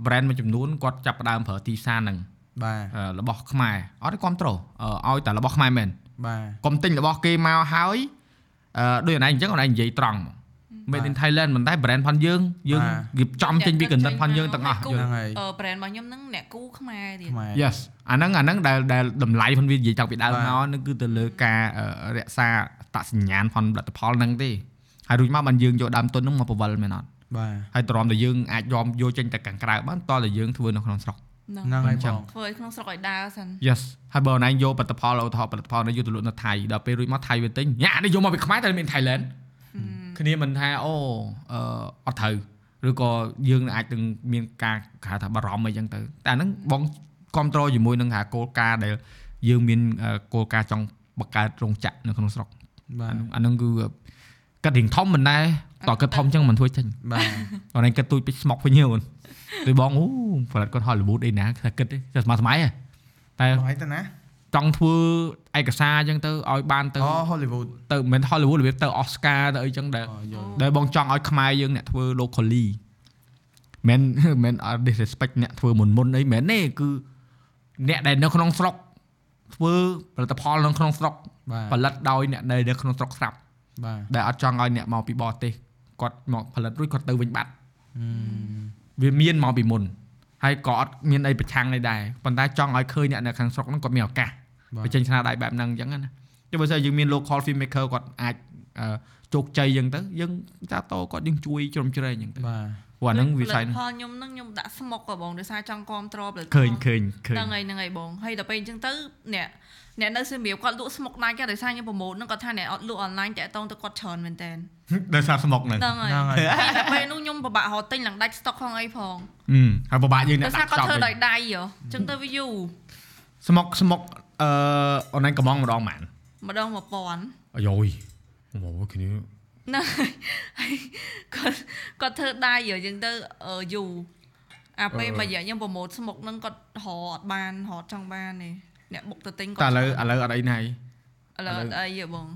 brand មួយចំនួនគាត់ចាប់ផ្ដើមប្រើទីផ្សារហ្នឹង បាទអឺរបស់ខ្មែរអត់ទេគ្រប់ត្រូលអឺឲ្យតែរបស់ខ្មែរមែនបាទកុំទិញរបស់គេមកហើយអឺដូចអនឯងអញ្ចឹងអនឯងនិយាយត្រង់ហ្មង made in Thailand មិនតែ brand ផនយើងយើងរៀបចំចេញពីកណ្ដិតផនយើងទាំងអស់គូហ្នឹងហើយអឺ brand របស់ខ្ញុំហ្នឹងអ្នកគូខ្មែរទៀតខ្មែរ Yes អាហ្នឹងអាហ្នឹងដែលដែលតម្លៃផងវានិយាយតាំងពីដើមបាទមកហ្នឹងគឺទៅលើការអឺរក្សាអត្តសញ្ញាណផងផលិតផលហ្នឹងទេហើយរួចមកបានយើងយកដើមទុនហ្នឹងមកបង្វិលមែនអត់បាទហើយតរំតែយើងអាចយอมយកចេញទៅខាងក្រៅបានតតែយើងធ្វើនៅក្នុងស្រុក ហ្នឹងហ្នឹងហើយអញ្ចឹបងងធ្វើឲ្យក្នុងស្រុកឲ្យដើរសិន Yes ហើយបើណៃយកផលិតផលឧទាហរណ៍ផលិតផលនេះយកទៅលក់នៅថៃដល់ពេលរួចមកថៃវាទិញញ៉ានេះយកមកពីខ្មែរតែមាន Thailand គ្នាមិនថាអូអឺអត់ត្រូវឬក៏យើងអាចនឹងមានការគេហៅថាបារម្ភអីចឹងទៅតែអាហ្នឹងបងគ្រប់គ្រងជាមួយនឹងថាគោលការណ៍ដែលយើងមានអឺគោលការណ៍ចង់បង្កើតរោងចក្រនៅក្នុងស្រុកបាទអាហ្នឹងគឺគិតរៀងធំមិនដែរតើគិតធំអញ្ចឹងមិនធ្វើចេញបាទអនឡាញគិតទូចពេកស្មុកវិញអូន ដូចបងអូផលិតគាត់ Hollywood អីណាតែគិតទេតែស្មើសម័យហ៎តែបងឯទៅណាចង់ធ្វើឯកសារអញ្ចឹងទៅឲ្យបានទៅអូ Hollywood ទៅមិនមែន Hollywood របៀបទៅ Oscar ទៅអីចឹងដែរអូយល់ដែលបងចង់ឲ្យខ្មែរយើងអ្នកធ្វើ locally មិនមិនអត់ disrespect អ្នកធ្វើមុនមុនអីមិនទេគឺអ្នកដែលនៅក្នុងស្រុកធ្វើផលិតផលនៅក្នុងស្រុកបាទផលិតដោយអ្នកដែលនៅក្នុងស្រុកស្រាប់បាទដែលអត់ចង់ឲ្យអ្នកមកពីបរទេសគាត់មកផលិតរួចគាត់ទៅវិញបាត់អឺ វាមានមកពីមុនហើយក៏អត់មានអីប្រឆាំងនេះដែរប៉ុន្តែចង់ឲ្យឃើញអ្នកនៅខាងស្រុកហ្នឹងគាត់មានឱកាសបាទបញ្ចេញស្នាដៃបែបហ្នឹងអញ្ចឹងណាចុះបើសិនយើងមាន local filmmaker គាត់អាចអឺជោគជ័យអញ្ចឹងទៅយើងចាតោគាត់យើងជួយជ្រោមជ្រែងអញ្ចឹងទៅបាទព្រោះអាហ្នឹងវាស័យផលខ្ញុំហ្នឹងខ្ញុំដាក់ស្មុកក៏បងដោយសារចង់គ្រប់ត្រផលិតឃើញឃើញឃើញហ្នឹងហើយហ្នឹងហើយបងហើយដល់ពេលអញ្ចឹងទៅអ្នក អ្នកនៅសៀមរាបគាត់លក់ស្មុកណាច់ដោយសារខ្ញុំប្រម៉ូទហ្នឹងគាត់ថាអ្នកអត់លក់អនឡាញតាក់តងទៅគាត់ច្រើនមែនតើដោយសារស្មុកហ្នឹងហ្នឹងហើយហ្នឹងហើយហើយដល់ពេលនោះខ្ញុំពិបាករកទិញឡើងដាច់ស្តុកផងអីផងអឺហើយពិបាកយើងអ្នកដោយសារដាក់គាត់ចប់ធ្វើវិញដោយដៃហ៎អញ្ចឹងទៅវាយូរស្មុកស្មុកអឺអនឡាញកំងម្ដងហ្មងម្ដង1000អាយយអូគ្នាហ្នឹងហើយគាត់គាត់ធ្វើដៃហ៎អញ្ចឹងទៅអឺយូរអាពេលមួយរយៈខ្ញុំប្រម៉ូទស្មុកហ្នឹងគាត់រកអត់បានរកចង់បានទេ អ្នកបុកទៅទិញគាត់តែឥឡូវឥឡូវអត់អីណាយឥឡូវអត់អីទេបង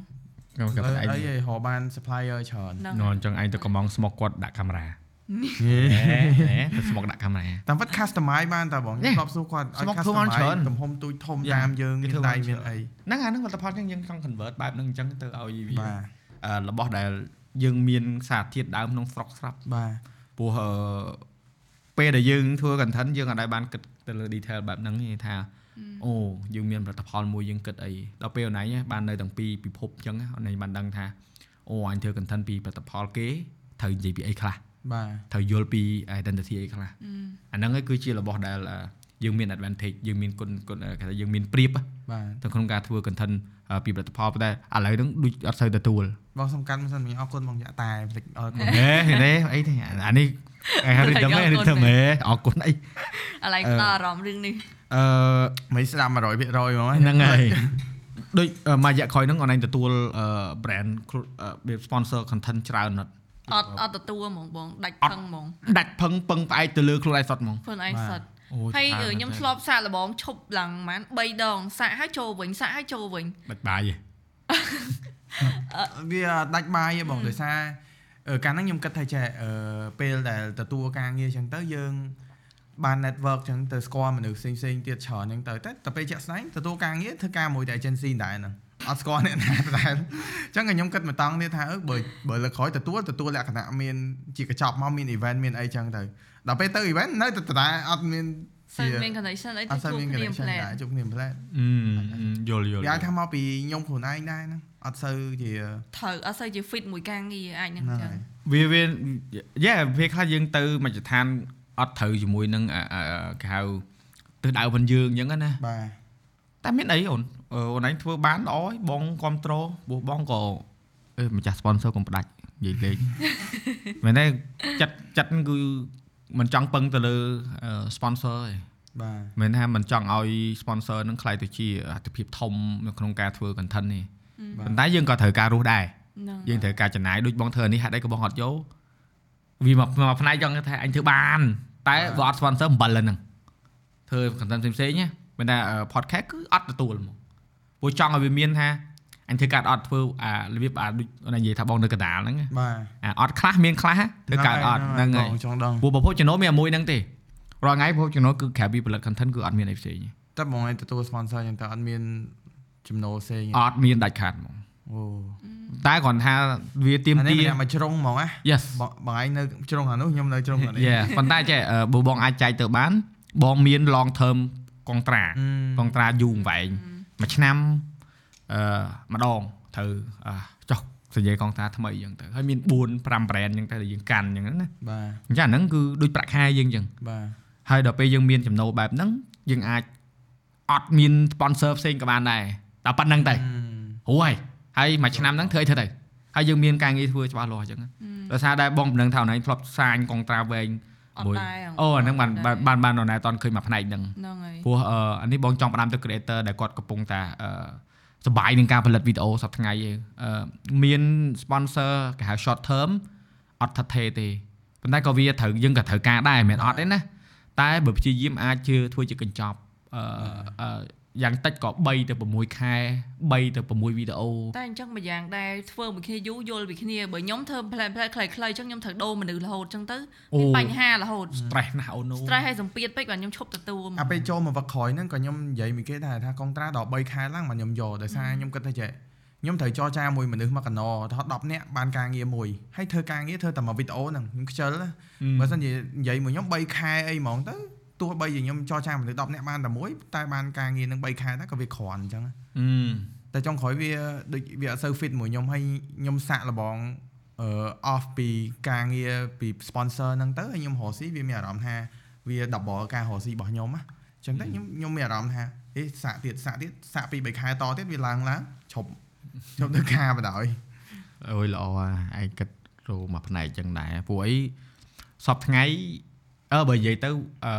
ខ្ញុំអគាត់តែឯងីហៅបាន supplier ច្រើនហ្នឹងនោះអញ្ចឹងឯងទៅកំងស្មុកគាត់ដាក់កាមេរ៉ាហេហេទៅស្មុកដាក់កាមេរ៉ាតាមពិត customize បានតើបងខ្ញុំនេះធ្លាប់សួរគាត់ឲ្យស្មុកធ្វើបាន customize ច្រើនទំហំទូចធំយ៉ាតាមយើងគេមានធ្វើដៃបានមានច្រើនអីហ្នឹងអាហ្នឹងផលិតផលយើងយើងចង់ convert បែបហ្នឹងអញ្ចឹងទៅឲ្យវាបាទអឺរបស់ដែលយើងមានសារធាតុដើមក្នុងស្រុកស្រាប់បាទព្រោះអឺពេលដែលយើងធ្វើ content យើងអាចបានគិតទៅលើ detail បែបហ្នឹងទេថា អូយើងមានផលិតផលមួយយើងគិតអីដល់ពេលអូនឯងបាននៅទាំងពីរពិភពអញ្ចឹងអូនឯងបានដឹងថាអូអញធ្វើ content ពីផលិតផលគេត្រូវនិយាយពីអីខ្លះបាទត្រូវយល់ពី identity អីខ្លះអឺអាហ្នឹងឯងគឺជារបស់ដែលអឺយើងមាន advantage យើងមានគុណគុណគេថាយើងមានប្រៀបបាទទៅក្នុងការធ្វើ content អឺពីផលិតផលប៉ុន្តែឥឡូវហ្នឹងដូចអត់សូវទទួលបងសំខាន់មិនសិនមិញអរគុណបងចាក់តែភ្លេចអរគុណហេហេអីទេអានេះឯងរីដឹងទេរីដឹងហេអរគុណអីឥឡូវផ្ដល់អារម្មណ៍រឿងនេះ អឺមិនស្ដាប់100%ហ្មងហ្នឹងហើយដូចអឺមួយរយៈក្រោយហ្នឹងអនឡាញទទួលអឺ brand ខ្លួនអឺវា sponsor content ច្រើនណាស់អត់អត់ទទួលហ្មងបងដាច់ផឹងហ្មងដាច់ផឹងពឹងផ្អែកទៅលើខ្លួនឯងសតហ្មងខ្លួនឯងសិតអូហើយច្រើនខ្ញុំធ្លាប់សាកល្បងឈប់ឡើងប្រហែល3ដងសាកឲ្យចូលវិញសាកឲ្យចូលវិញបាច់បាយហ៎វាដាច់បាយទេបងដោយសារអឺកាលហ្នឹងខ្ញុំគិតថាចេះអឺពេលដែលទទួលការងារអញ្ចឹងទៅយើង បាន network អញ្ចឹងទៅស្គាល់មនុស្សផ្សេងផ្សេងៗទៀតច្រើនអញ្ចឹងទៅតែតែពេលជាក់ស្ដែងទទួលការងារធ្វើការមួយតែ agency ដែរហ្នឹងអត់ស្គាល់អ្នកណាដែរអញ្ចឹងខ្ញុំគិតមកតង់ទៀតថាអឺបើបើលើកក្រោយទទួលទទួលលក្ខណៈមានជាកញ្ចប់មកមាន event មានអីអញ្ចឹងទៅដល់ពេលទៅ event នៅតែតែអត់មានសិនជាមាន connection អីអទៅត់សូវជួបមានគ្នា connection ផ្លែតដែរជួបគ្នាផ្លែតអឺយល់យល់វាអាចថាមកពីខ្ញុំខ្លួនឯងដែរហ្នឹងអត់សូវជាត្រូវអត់សូវជា fit មួយការងារអាចនឹងហ្នឹងចឹងហើយវាវាយេពេលខ្លះយើងទៅមជ្ឈដ្ឋាន អត់ត្រូវជាមួយនឹងអឺអឺគេហៅទិសដៅផងយើងអញ្ចឹងណាបាទតែមានអីអូនអឺអូនឯងធ្វើបានល្អហើយបងគ្រប់ត្រូលព្រោះបងក៏អឺម្ចាស់ sponsor កុំផ្ដាច់និយាយលេងមែនទេចិត្តចិត្តហ្នឹងគឺមិនចង់ពឹងទៅលើអឺ sponsor ទេបាទមិនថាមិនចង់ឲ្យ sponsor ហ្នឹងខ្លាយទៅជាអត្ថិភាពធំនៅក្នុងការធ្វើ content ទេបាទប៉ុន្តែយើងក៏ត្រូវការរស់ដែរហ្នឹងយើងត្រូវការចំណាយដូចបងធ្វើអានេះហាក់អីក៏បងអត់យក វាមកមកផ្នែកចង់ថាអញធ្វើបាន តែបើអត់ sponsor អំបិលហ្នឹងធ្វើ content ផ្សេងៗណាមិនថា podcast គឺអត់ទទួលហ្មងព្រោះចង់ឲ្យវាមានថាអញធ្វើការអត់ធ្វើអារបៀបអាដូចនិយាយថាបងនៅកណ្ដាលហ្នឹងណាបាទអាអត់ខ្លះមានខ្លះធ្វើការអត់ហ្នឹងហើយបងចង់ដឹងព្រោះប្រភពចំណូលមានអាមួយហ្នឹងទេរាល់ថ្ងៃប្រភពចំណូលគឺក្រៅពីផលិត content គឺអត់មានអីផ្សេងទេតែបងឯងទទួល sponsor អញ្ចឹងតើអត់មានចំណូលផ្សេងទេអត់មានដាច់ខាតហ្មងអូ តែគ្រាន់ថាវាទៀមអានេះទាម្នាក់មកជ្រុងហ្មងណា Yes បងបងឯងនៅជ្រុងអានោះខ្ញុំនៅជ្រុងអានេះយេប៉ុន្តែចេះអឺបើបងអាចចែកទៅបាន បងមាន long term កុងត្រាអឺកុងត្រាយូរអង្វែងមួយឆ្នាំអឺម្ដងត្រូវអឺចុះសញ្ញាកុងត្រាថ្មីអញ្ចឹងទៅហើយមាន4 5 brand អញ្ចឹងទៅដែលយើងកាន់អញ្ចឹងណាបាទអញ្ចឹងអាហ្នឹងគឺដូចប្រាក់ខែយើងអញ្ចឹងបាទហើយដល់ពេលយើងមានចំណូលបែបហ្នឹងយើងអាចអត់មាន sponsor ផ្សេងក៏បានដែរតែប៉ុណ្្នឹងតែអឺហួយ ហើយមួយឆ្នាំហ្នឹងធ្វើអីធ្វើទៅហើយយើងមានការងារធ្វើច្បាស់លាស់អញ្ចឹងដោយសារតែបងមិនដឹងថាអូនឯងធ្លាប់សាញកុងត្រាវែងអត់ដែរអូអាហ្នឹងបានបានបានបានអូនឯងអត់ឃើញមកផ្នែកហ្នឹងហ្នឹងហើយព្រោះអឺអានេះបងចង់ផ្ដាំទៅ creator ដែលគាត់កំពុងតែអឺសប្បាយនឹងការផលិតវីដេអូសប្តាហ៍ថ្ងៃឯងអឺមាន sponsor គេហៅ short term អត់ថិតថេរទេប៉ុន្តែក៏វាត្រូវយើងក៏ត្រូវការដែរមិនមែនអត់ទេណាតែបើព្យាយាមអាចជឿធ្វើជាកញ្ចប់អឺអឺ យ៉ាងតិចក៏3ទៅ6ខែ3ទៅ6វីដេអូតែអញ្ចឹងមួយយ៉ាងដែរធ្វើមួយគ្នាយូរយល់ពីគ្នាបើខ្ញុំធ្វើ plan plan ខ្លីៗអញ្ចឹងខ្ញុំត្រូវដូរមនុស្សរហូតអញ្ចឹងទៅមានបញ្ហារហូត stress ណាស់អូននោះ stress ហើយសម្ពាធពេកបាទខ្ញុំឈប់ទទួលហ្មងអាពេលចូលមកវឹកក្រោយហ្នឹងក៏ខ្ញុំនិយាយមួយគេដែរថាកុងត្រាដល់3ខែឡើងមកខ្ញុំយកដោយសារខ្ញុំគិតថាចេះខ្ញុំត្រូវចរចាមួយមនុស្សមកកណោថា10នាក់បានការងារមួយហើយធ្វើការងារធ្វើតែមួយវីដេអូហ្នឹងខ្ញុំខ្ជិលណាបើមិននិយាយមួយខ្ញុំ3ខែអីហ្មងទៅ ទោះបីជាខ្ញុំចរចាមនុស្ស10នាក់បានតែមួយតែបានការងារនឹង3ខែដែរក៏វាគ្រាន់អញ្ចឹងអឺតែចុងក្រោយវាដូចវាអត់សូវ fit មួយខ្ញុំហើយខ្ញុំសាក់លបងអឺ off ពីការងារពី sponsor ហ្នឹងទៅហើយខ្ញុំរកស៊ីវាមានអារម្មណ៍ថាវា double ការរកស៊ីរបស់ខ្ញុំណាអញ្ចឹងតែខ្ញុំខ្ញុំមានអារម្មណ៍ថាអេសាក់ទៀតសាក់ទៀតសាក់ពី3ខែតទៀតវាឡើងឡើងឈប់ឈប់ទៅការបណ្ដោយអូយល្អអាឯងគិតរោមកផ្នែកចឹងដែរព្រោះអីសពថ្ងៃ អឺបើនិយាយទៅអឺ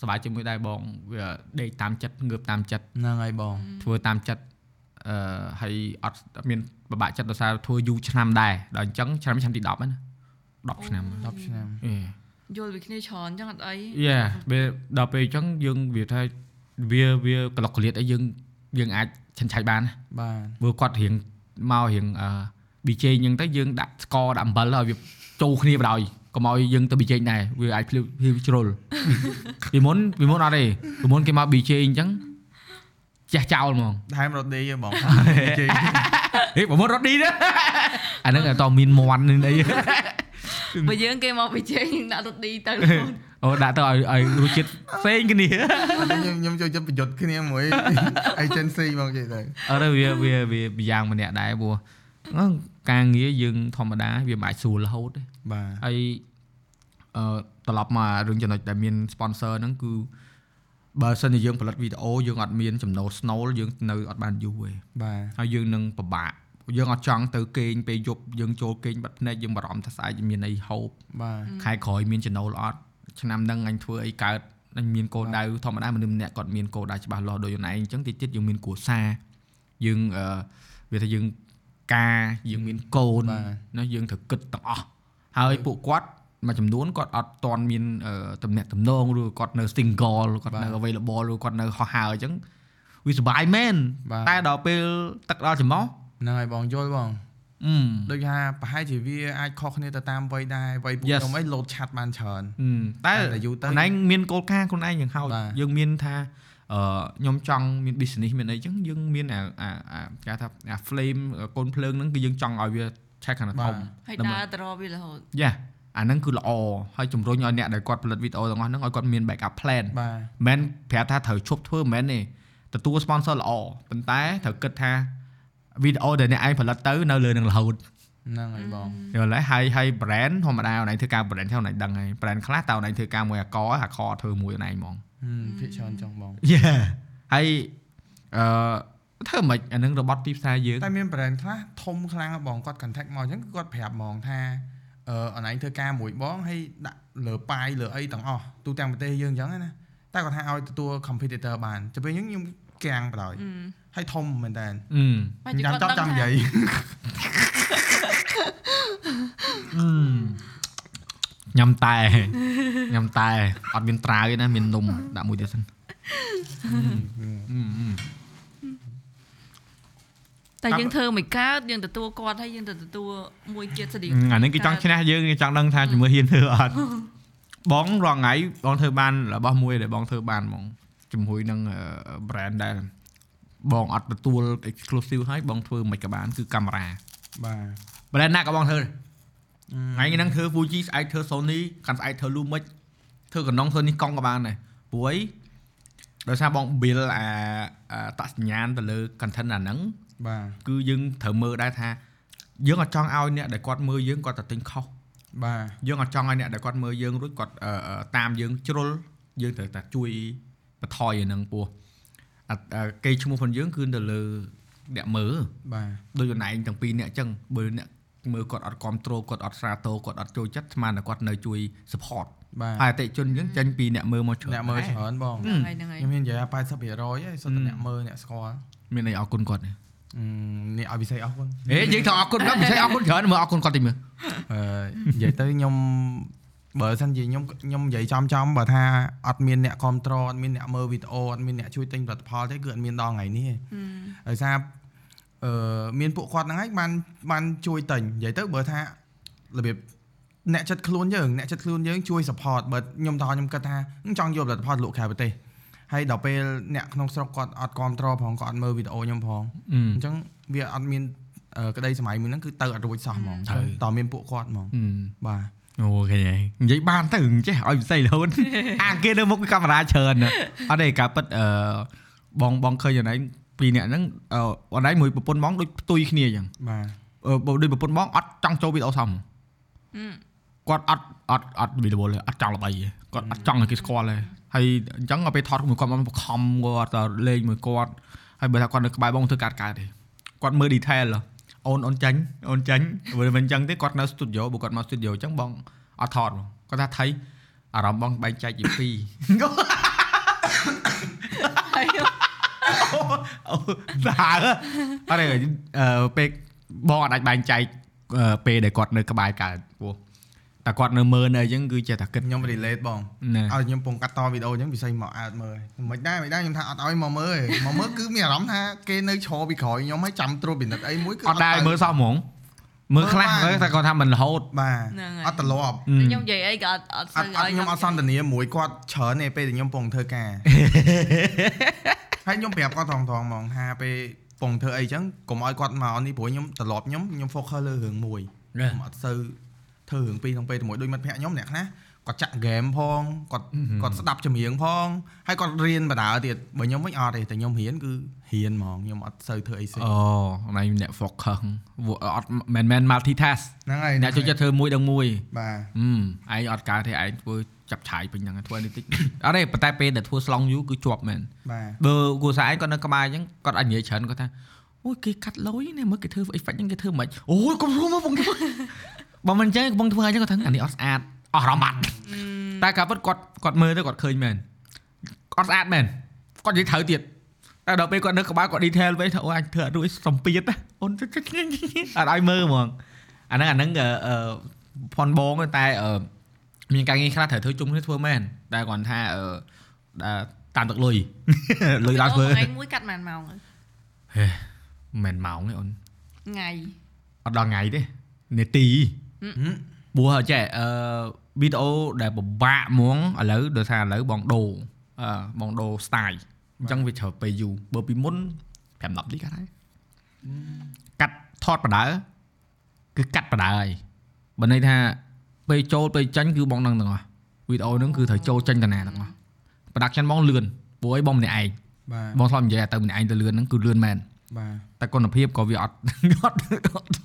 សប្បាយជាមួយដែរបងវាដេកតាមចិត្តងើបតាមចិត្តហ្នឹងហើយបងធ្វើតាមចិត្តអឺហើយអត់មានបបាក់ចិត្តដោយសារធ្វើយូរឆ្នាំដែរដល់អញ្ចឹងឆ្នាំនេះឆ្នាំទី10ហ្នឹងណា10ឆ្នាំ10ឆ្នាំអេយល់ពីគ្នាច្រើនអញ្ចឹងអត់អីយ៉ាពេលដល់ពេលអញ្ចឹងយើងវាថាវាវាក្លុកក្លៀតអីយើងយើងអាចឆិនឆៃបានណាបាទមើលគាត់រៀងមករៀងអឺ BJ អញ្ចឹងទៅយើងដាក់ស្ករដាក់អំបិលឲ្យវាចូលគ្នាបណ្ដោយ កុំឲ្យយើងទៅ BJ ដែរវាអាចភ្លឺវាជ្រុលពីមុនពីមុនអត់ទេពីមុនគេមក BJ អញ្ចឹងចាស់ចោលហ្មងថែមរត់ដេកបងជិះហេពីមុនរត់ឌីណាអាហ្នឹងអត់មានមន់នឹងអីបើយើងគេមកពីជ័យយើងដាក់រត់ឌីទៅរហូតអូដាក់ទៅឲ្យឲ្យរសជាតិផ្សេងគ្នាខ្ញុំខ្ញុំចូលចិត្តប្រយុទ្ធគ្នាមួយ agency បងជិះទៅអត់ទេវាវាវាវាយ៉ាងម្នាក់ដែរព្រោះអឺការងារយើងធម្មតាវាមិនអាចស្រួលរហូតទេ បាទហើយអឺត្រឡប់មករឿងចំណុចដែលមាន sponsor ហ្នឹងគឺបើសិនជាយើងផលិតវីដេអូយើងអត់មានចំណូលស្នូលយើងនៅអត់បានយូរទេបាទហើយយើងនឹងពិបាកយើងអត់ចង់ទៅគេងពេលយប់យើងចូលគេងបាត់ភ្នែកយើងបារម្ភថាស្អែកមានអីហូបបាទខែក្រោយមានចំណូលអត់ឆ្នាំហ្នឹងអញធ្វើអីកើតអញមានកោដៅធម្មតាមនុស្សម្នាក់គាត់មានកោដៅច្បាស់លាស់ដូចខ្លួនឯងអញ្ចឹងតិចទៀតយើងមានគ្រួសារយើងអឺវាថាយើងការយើងមានកូនណាយើងត្រូវគិតទាំងអស់ ហើយពួកគាត់មួយចំនួនគាត់អត់តន់មានអឺតំណែងតំណងឬគាត់នៅ single ឬគាត់នៅ available ឬគាត់នៅហោះហើរអញ្ចឹងវាសុបាយមែនបាទតែដល់ពេលទឹកដល់ច្រមុះហ្នឹងហើយបងយល់បងអឺដូចថាប្រហែលជាវាអាចខុសគ្នាទៅតាមវ័យដែរវ័យពួក Yes ខ្ញុំអីលោតឆាត់បានច្រើនហឹមតែតែយូរទៅខ្លួនឯងមានគោលការណ៍ខ្លួនឯងយ៉ាងហោចបាទយើងមានថាអឺខ្ញុំចង់មាន business មានអីចឹងយើងមានអាអាអាគេថាអា flame កូនភ្លើងហ្នឹងគឺយើងចង់ឲ្យវា ឆែកខាងធំហើយដើម្បីដើរទៅរកវារហូតយ៉ាអាហ្នឹងគឺល្អហើយជំរុញឲ្យអ្នកដែលគាត់ផលិតវីដេអូទាំងអស់ហ្នឹងឲ្យគាត់មាន backup plan បាទមិនមែនប្រាប់ថាត្រូវឈប់ធ្វើមិនមែនទេទទួល sponsor ល្អប៉ុន្តែត្រូវគិតថាវីដេអូដែលអ្នកឯងផលិតទៅនៅលើនឹងរហូតហ្នឹងហើយបងយល់ហើយហើយហើយ brand ធម្មតាអូនឯងធ្វើការ brand ហ្នឹងអូនឯងដឹងហើយ brand ខ្លះតើអូនឯងធ្វើការមួយអាកអាកធ្វើមួយអូនឯងហ្មងហឹមភាគច្រើនចង់បងយ៉ាហើយអឺ ធ្វើមិនអានឹងរបត់ទីផ្សារយើងតែមាន brand ខ្លះធំខ្លាំងណាស់បងគាត់ contact មកអញ្ចឹងគឺគាត់ប្រាប់ហ្មងថាអឺអនឡាញធ្វើការមួយបងហើយដាក់លើប៉ាយលើអីទាំងអស់ទូទាំងប្រទេសយើងអញ្ចឹងណាតែគាត់ថាឲ្យទទួល competitor បានទៅពេលអញ្ចឹងខ្ញុំកាំងបដ ாய் អឺហើយធំមែនតើអឺបាច់ជាញ៉ាំគាត់ចប់ដឹងចាំនិថាយាយញ៉ាំតែញ៉ាំតែអត់មានត្រាវទេណាមាននំដាក់មួយទៀតសិនអឺអឺ តែយើងធ្វើមិនកើតយើងទទួលគាត់ហើយយើងទៅទទួលមួយជាតិស្តៀងអានេះគេចង់ឈ្នះយើងគេចង់ដឹងថាជាមួយហ៊ានធ្វើអត់បងរងថ្ងៃបងធ្វើបានរបស់មួយដែលបងធ្វើបានហ្មងជាមួយនឹង brand ដែលបងអត់ទទួល exclusive ហើយបងធ្វើមិនក៏បានគឺកាមេរ៉ាបាទ brand ណាក៏បងធ្វើដែរថ្ងៃហ្នឹងធ្វើ Fuji ស្អែកធ្វើ Sony កាន់ស្អែកធ្វើ Lumix ធ្វើកណ្ដុងធ្វើនេះកង់ក៏បានដែរព្រោះអីដោយសារបង build អាអាតសញ្ញាណទៅលើ content អាហ្នឹង បាទគឺយើងត្រូវមើលដែរថាយើងអត់ចង់ឲ្យអ្នកដែលគាត់មើលយើងគាត់ទៅទិញខុសបាទយើងអត់ចង់ឲ្យអ្នកដែលគាត់មើលយើងរួចគាត់អឺអឺតាមយើងជ្រុលយើងត្រូវតែជួយបន្ថយអាហ្នឹងពោះអាអឺគេឈ្មោះផងយើងគឺទៅលើអ្នកមើលបាទដូចខ្លួនឯងទាំងពីរអ្នកអញ្ចឹងបើអ្នកមើលគាត់អត់គ្រប់ត្រូលគាត់អត់ស្រាតោគាត់អត់ចូលចិត្តស្មានតែគាត់នៅជួយ support បាទហើយអតិថិជនអញ្ចឹងចេញពីអ្នកមើលមកច្រើនអ្នកមើលដែរច្រើនបងហឹមហ្នឹងហើយហ្នឹងហើយខ្ញុំហ៊ាននិយាយថា80%ហើយសុទ្ធតែអ្នកមើលអ្នកស្គាល់មានអីអរគុណគាត់ទេបអឺ នេះឲ្យពិសេសអរគុណហេយើងថាអរគុណដល់មិនใช่អរគុណច្រើនមើលអរគុណគាត់តិចមើលអឺនិយាយទៅខ្ញុំបើសិនជាខ្ញុំខ្ញុំនិយាយចំចំបើថាអត់មានអ្នកគ្រប់ត្រអត់មានអ្នកមើលវីដេអូអត់មានអ្នកជួយទិញផលិតផលទេគឺអត់មានដល់ថ្ងៃនេះទេដោយសារអឺមានពួកគាត់ហ្នឹងហើយបានបានជួយទិញនិយាយទៅបើថារបៀបអ្នកចិត្តខ្លួនយើងអ្នកចិត្តខ្លួនយើងជួយ support បើខ្ញុំតោះខ្ញុំគិតថាចង់យកផលិតផលលក់ក្រៅប្រទេស ហើយដល់ពេលអ្នកក្នុងស្រុកគាត់អត់គ្រប់ត្រផងគាត់អត់មើលវីដេអូខ្ញុំផងអឺអញ្ចឹងវាអត់មានអឺក្តីសម័យមួយហ្នឹងគឺទៅអត់រួចសោះហ្មងត្រូវតើមានពួកគាត់ហ្មងបាទអូខេហើយនិយាយបានទៅចេះឲ្យពិសេសរហូតអាគេនៅមុខកាមេរ៉ាច្រើនណាស់អត់ទេការពិតអឺបងបងឃើញអនឡាញពីរអ្នកហ្នឹងអឺអនឡាញមួយប្រពន្ធបងដូចផ្ទុយគ្នាអញ្ចឹងបាទអឺបើដូចប្រពន្ធបងអត់ចង់ចូលវីដេអូសោះហ្មងហឹមគាត់អត់អត់អត់វីដេអូទេអត់ចង់ល្បីទេគាត់អត់ចង់ឲ្យគេស្គាល់ទេ ហើយអញ្ចឹងដល់ពេលថតមួយគាត់មកបង្ខំគាត់ទៅលេងមួយគាត់ហើយបើថាគាត់នៅក្បែរបងធ្វើកាត់កើតទេគាត់មើល detail ហ៎អូនអូនចាញ់អូនចាញ់បើមិនអញ្ចឹងទេគាត់នៅ studio បើគាត់មក studio អញ្ចឹងបងអត់ថតហ្មងគាត់ថាថៃអារម្មណ៍បងបែងចែកជាពីរហើយអូសាអត់ទេអឺពេលបងអត់អាចបែងចែកអឺពេលដែលគាត់នៅក្បែរកើតពោះ តែគាត់នៅមើលនៅអញ្ចឹងគឺចេះតែគិតខ្ញុំ relate បងណែឲ្យខ្ញុំពងកាត់តវីដេអូអញ្ចឹងពិសេសមកអើតមើលមិនដែរមិនដែរខ្ញុំថាអត់ឲ្យមកមើលទេមកមើលគឺមានអារម្មណ៍ថាគេនៅឈរពីក្រោយខ្ញុំហើយចាំត្រួតពិនិត្យអីមួយគឺអត់ដែរទៅមើលសោះហ្មងមើលខ្លះមើលបានមើលតែគាត់ថាមិនរហូតបាទហ្នឹងហើយអត់ត្រឡប់ខ្ញុំនិយាយអីក៏អត់អត់អសូវត់អត់ខ្ញុំអត់សន្ទនាមួយគាត់ច្រើនទេពេលដែលខ្ញុំពងធ្វើការហើយខ្ញុំប្រាប់គាត់ថងថងហ្មងថាពេលពងធ្វើអីចឹងកុំឲ្យគាត់មកនេះព្រោះខ្ញុំត្រឡប់ខ្ញុំខ្ញុំ focus លើរឿងមួយខ្ញុំអត់សូវ ធ្វើរឿងពីរក្នុងពេលតែមួយដូចមិត្តភក្តិខ្ញុំអ្នកខ្លះគាត់ចាក់ game ផងគាត់គាត់ស្ដាប់ចម្រៀងផងហើយគាត់រៀនបដាទៀតបើខ្ញុំវិញអត់ទេតែខ្ញុំរៀនគឺរៀនហ្មងខ្ញុំអត់សូវធ្វើអីផ្សេងអូអនឡាញអ្នក focus វាអត់មិនមែន multitask ហ្នឹងហើយអ្នកចូលចិត្តធ្វើមួយដល់មួយបាទហឹមឯងអត់កើតទេឯងធ្វើចាប់ឆាយពេញហ្នឹងធ្វើនេះតិចអត់ទេប៉ុន្តែពេលដែលធ្វើ slong you គឺជាប់មែនបាទបើគូសារឯងគាត់នៅក្បែរអញ្ចឹងគាត់អាចនិយាយច្រើនគាត់ថាអូយគេកាត់លុយនេះមើលគេធ្វើ effect ហ្នឹងគេធ្វើមិនអូយកុំរួមមកបងធ្វើ បើមិនអញ្ចឹងបងធ្វើអញ្ចឹងគាត់ថាអានេះអត់ស្អាតអស់អារម្មណ៍បាត់តែការពិតគាត់គាត់មើលទៅគាត់ឃើញមែនអត់ស្អាតមែនគាត់និយាយត្រូវទៀតតែដល់ពេលគាត់នៅក្បែរគាត់ detail វិញថាអូអញធ្វើអត់រួចសំពីតណាអូនអត់ឲ្យមើលហ្មងអាហ្នឹងអាហ្នឹងអឺអឺផនបងតែអឺមានការងារខ្លះត្រូវធ្វើជុំគ្នាធ្វើមែនតែគាត់ថាអឺដែលតាមទឹកលុយលុយឡើងធ្វើថ្ងៃមួយកាត់ប៉ុន្មានម៉ោងហើយមិនម៉ោងទេអូនថ្ងៃអត់ដល់ថ្ងៃទេនាទី ព្រោះចេះអឺវីដេអូដែលពិបាកហ្មងឥឡូវដោយសារឥឡូវបងដូរអឺបងដូរ style អញ្ចឹងវាត្រូវពេលយូរបើពីមុន5 10នាទីកាត់ហើយកាត់ថតបដៅគឺកាត់បដៅហើយបើន័យថាពេលចូលពេលចាញ់គឺបងនឹងទាំងអស់វីដេអូហ្នឹងគឺត្រូវចូលចាញ់តាណាទាំងអស់ production បងលឿនព្រោះអីបងម្នាក់ឯងបាទបងធ្លាប់និយាយថាទៅម្នាក់ឯងទៅលឿនហ្នឹងគឺលឿនមែនបាទតែគុណភាពក៏វាអត់អត់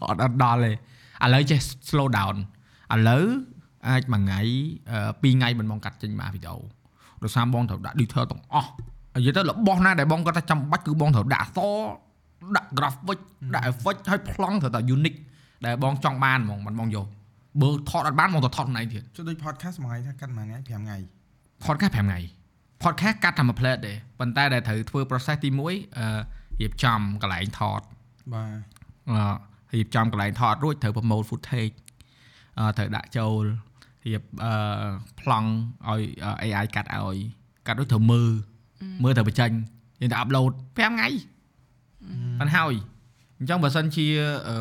អត់អត់ដល់ទេ ឥឡូវចេះ slow down ឥឡូវអាចមួយថ្ងៃអឺពីរថ្ងៃមិនបងកាត់ចេញមកវីដេអូដោយសារបងត្រូវដាក់ detail ទាំងអស់និយាយទៅរបស់ណាដែលបងគាត់ថាចាំបាច់គឺបងត្រូវដាក់អក្សរដាក់ graphic ដាក់ effect ហើយប្លង់ត្រូវតែ unique ដែលបងចង់បានហ្មងមិនបងយកបើថតអត់បានបងទៅថតខ្លួនឯងទៀតចុះដូច podcast មួយថ្ងៃថាកាត់មួយថ្ងៃ5ថ្ងៃ podcast 5ថ្ងៃ podcast កាត់តែមួយ plate ទេប៉ុន្តែដែលត្រូវធ្វើ process ទី1អឺរៀបចំកន្លែងថតបាទអឺ រៀបចំកន្លែងថតរួចត្រូវ promote footage អឺត្រូវដាក់ចូលរៀបអឺប្លង់ឲ្យ AI កាត់ឲ្យកាត់រួចត្រូវមើលមើលត្រូវបញ្ចេញយើងទៅ upload 5ថ្ងៃបានហើយអញ្ចឹងបើសិនជាអឺ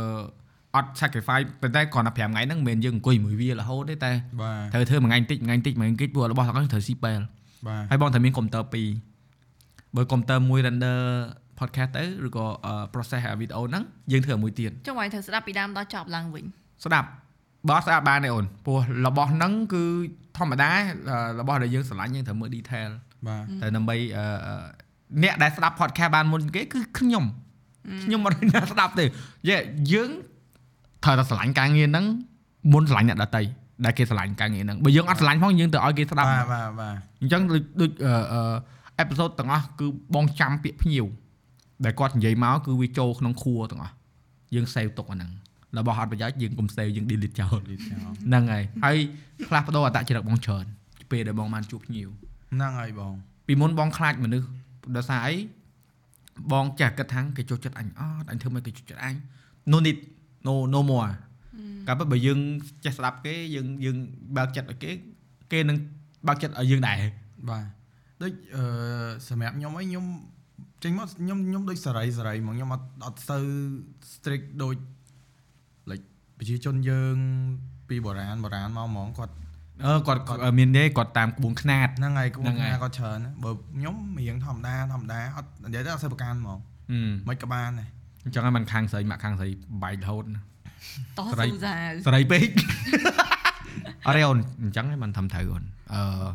អត់ sacrifice ប៉ុន្តែគ្រាន់តែ5ថ្ងៃហ្នឹងមិនមែនយើងអង្គុយមួយវារហូតទេតែបាទត្រូវធ្វើមួយថ្ងៃបន្តិចមួយថ្ងៃបន្តិចមួយថ្ងៃបន្តិចព្រោះរបស់ទាំងអស់ត្រូវស៊ីពេលបាទហើយបងត្រូវមានកុំព្យូទ័រពីរបើកុំព្យូទ័រមួយ render podcast ទៅឬក៏អឺ process វីដេអូហ្នឹងយើងធ្វើឲ្យមួយទៀតចុះឲ្យត្រូវស្ដាប់ពីដើមដល់ចប់ឡើងវិញស្ដាប់បើអត់ស្ដាប់បានទេអូនព្រោះរបស់ហ្នឹងគឺធម្មតាអឺរបស់ដែលយើងស្រឡាញ់យើងត្រូវមើល detail បាទតែដើម្បីអឺអឺអ្នកដែលស្ដាប់ podcast បានមុនគេគឺខ្ញុំខ្ញុំអត់មានណាស្ដាប់ទេយេយើងត្រូវតែស្រឡាញ់ការងារហ្នឹងមុនស្រឡាញ់អ្នកដតីដែលគេស្រឡាញ់ការងារហ្នឹងបើយើងអត់ស្រឡាញ់ផងយើងទៅឲ្យគេស្ដាប់បាទបាទបាទអញ្ចឹងដូចដូចអឺអឺអេពីសូតទាំងអស់គឺបងចាំពាក្យភ្ញៀវ ដែលគាត់និយាយមកគឺវាចូលក្នុងខួរទាំងអស់យើង save ទុកអាហ្នឹងរបស់អត់ប្រយោជន៍យើងកុំ save យើង delete ចោលលីចោលហ្នឹងហើយហើយផ្លាស់ប្ដូរអត្តចរិតបងច្រើនពេលដែលបងបានជួបភ្ញៀវហ្នឹងហើយបង ពីមុនបងខ្លាចមនុស្សដោយសារអីបងចាស់គិតថាគេចូលចិត្តអញអត់អញធ្វើមកគេចូលចិត្តអញ no need no no more កាលបើយើងចេះស្ដាប់គេយើងយើងបើកចិត្តឲ្យគេគេនឹងបើកចិត្តឲ្យយើងដែរបាទដូចអឺសម្រាប់ខ្ញុំអីខ្ញុំ ចេញមកខ្ញុំខ្ញុំដូចសរីសរីមកខ្ញុំអត់អត់ទៅ strict ដូចលេចប្រជាជនយើងពីបុរាណបុរាណមកហ្មងគាត់អឺគាត់មានទេគាត់តាមក្បួនខ្នាតហ្នឹងហើយក្បួនខ្នាតគាត់ច្រើនបើខ្ញុំរៀងធម្មតាធម្មតាអត់និយាយទៅអត់សូវប្រកាន់ហ្មងមិនក៏បានដែរអញ្ចឹងហើយມັນខាងស្រីមកខាងស្រីបែករហូតតោះស៊ូសាវស្រីពេកអរេអូនអញ្ចឹងហ្នឹងມັນធ្វើត្រូវអូនអឺ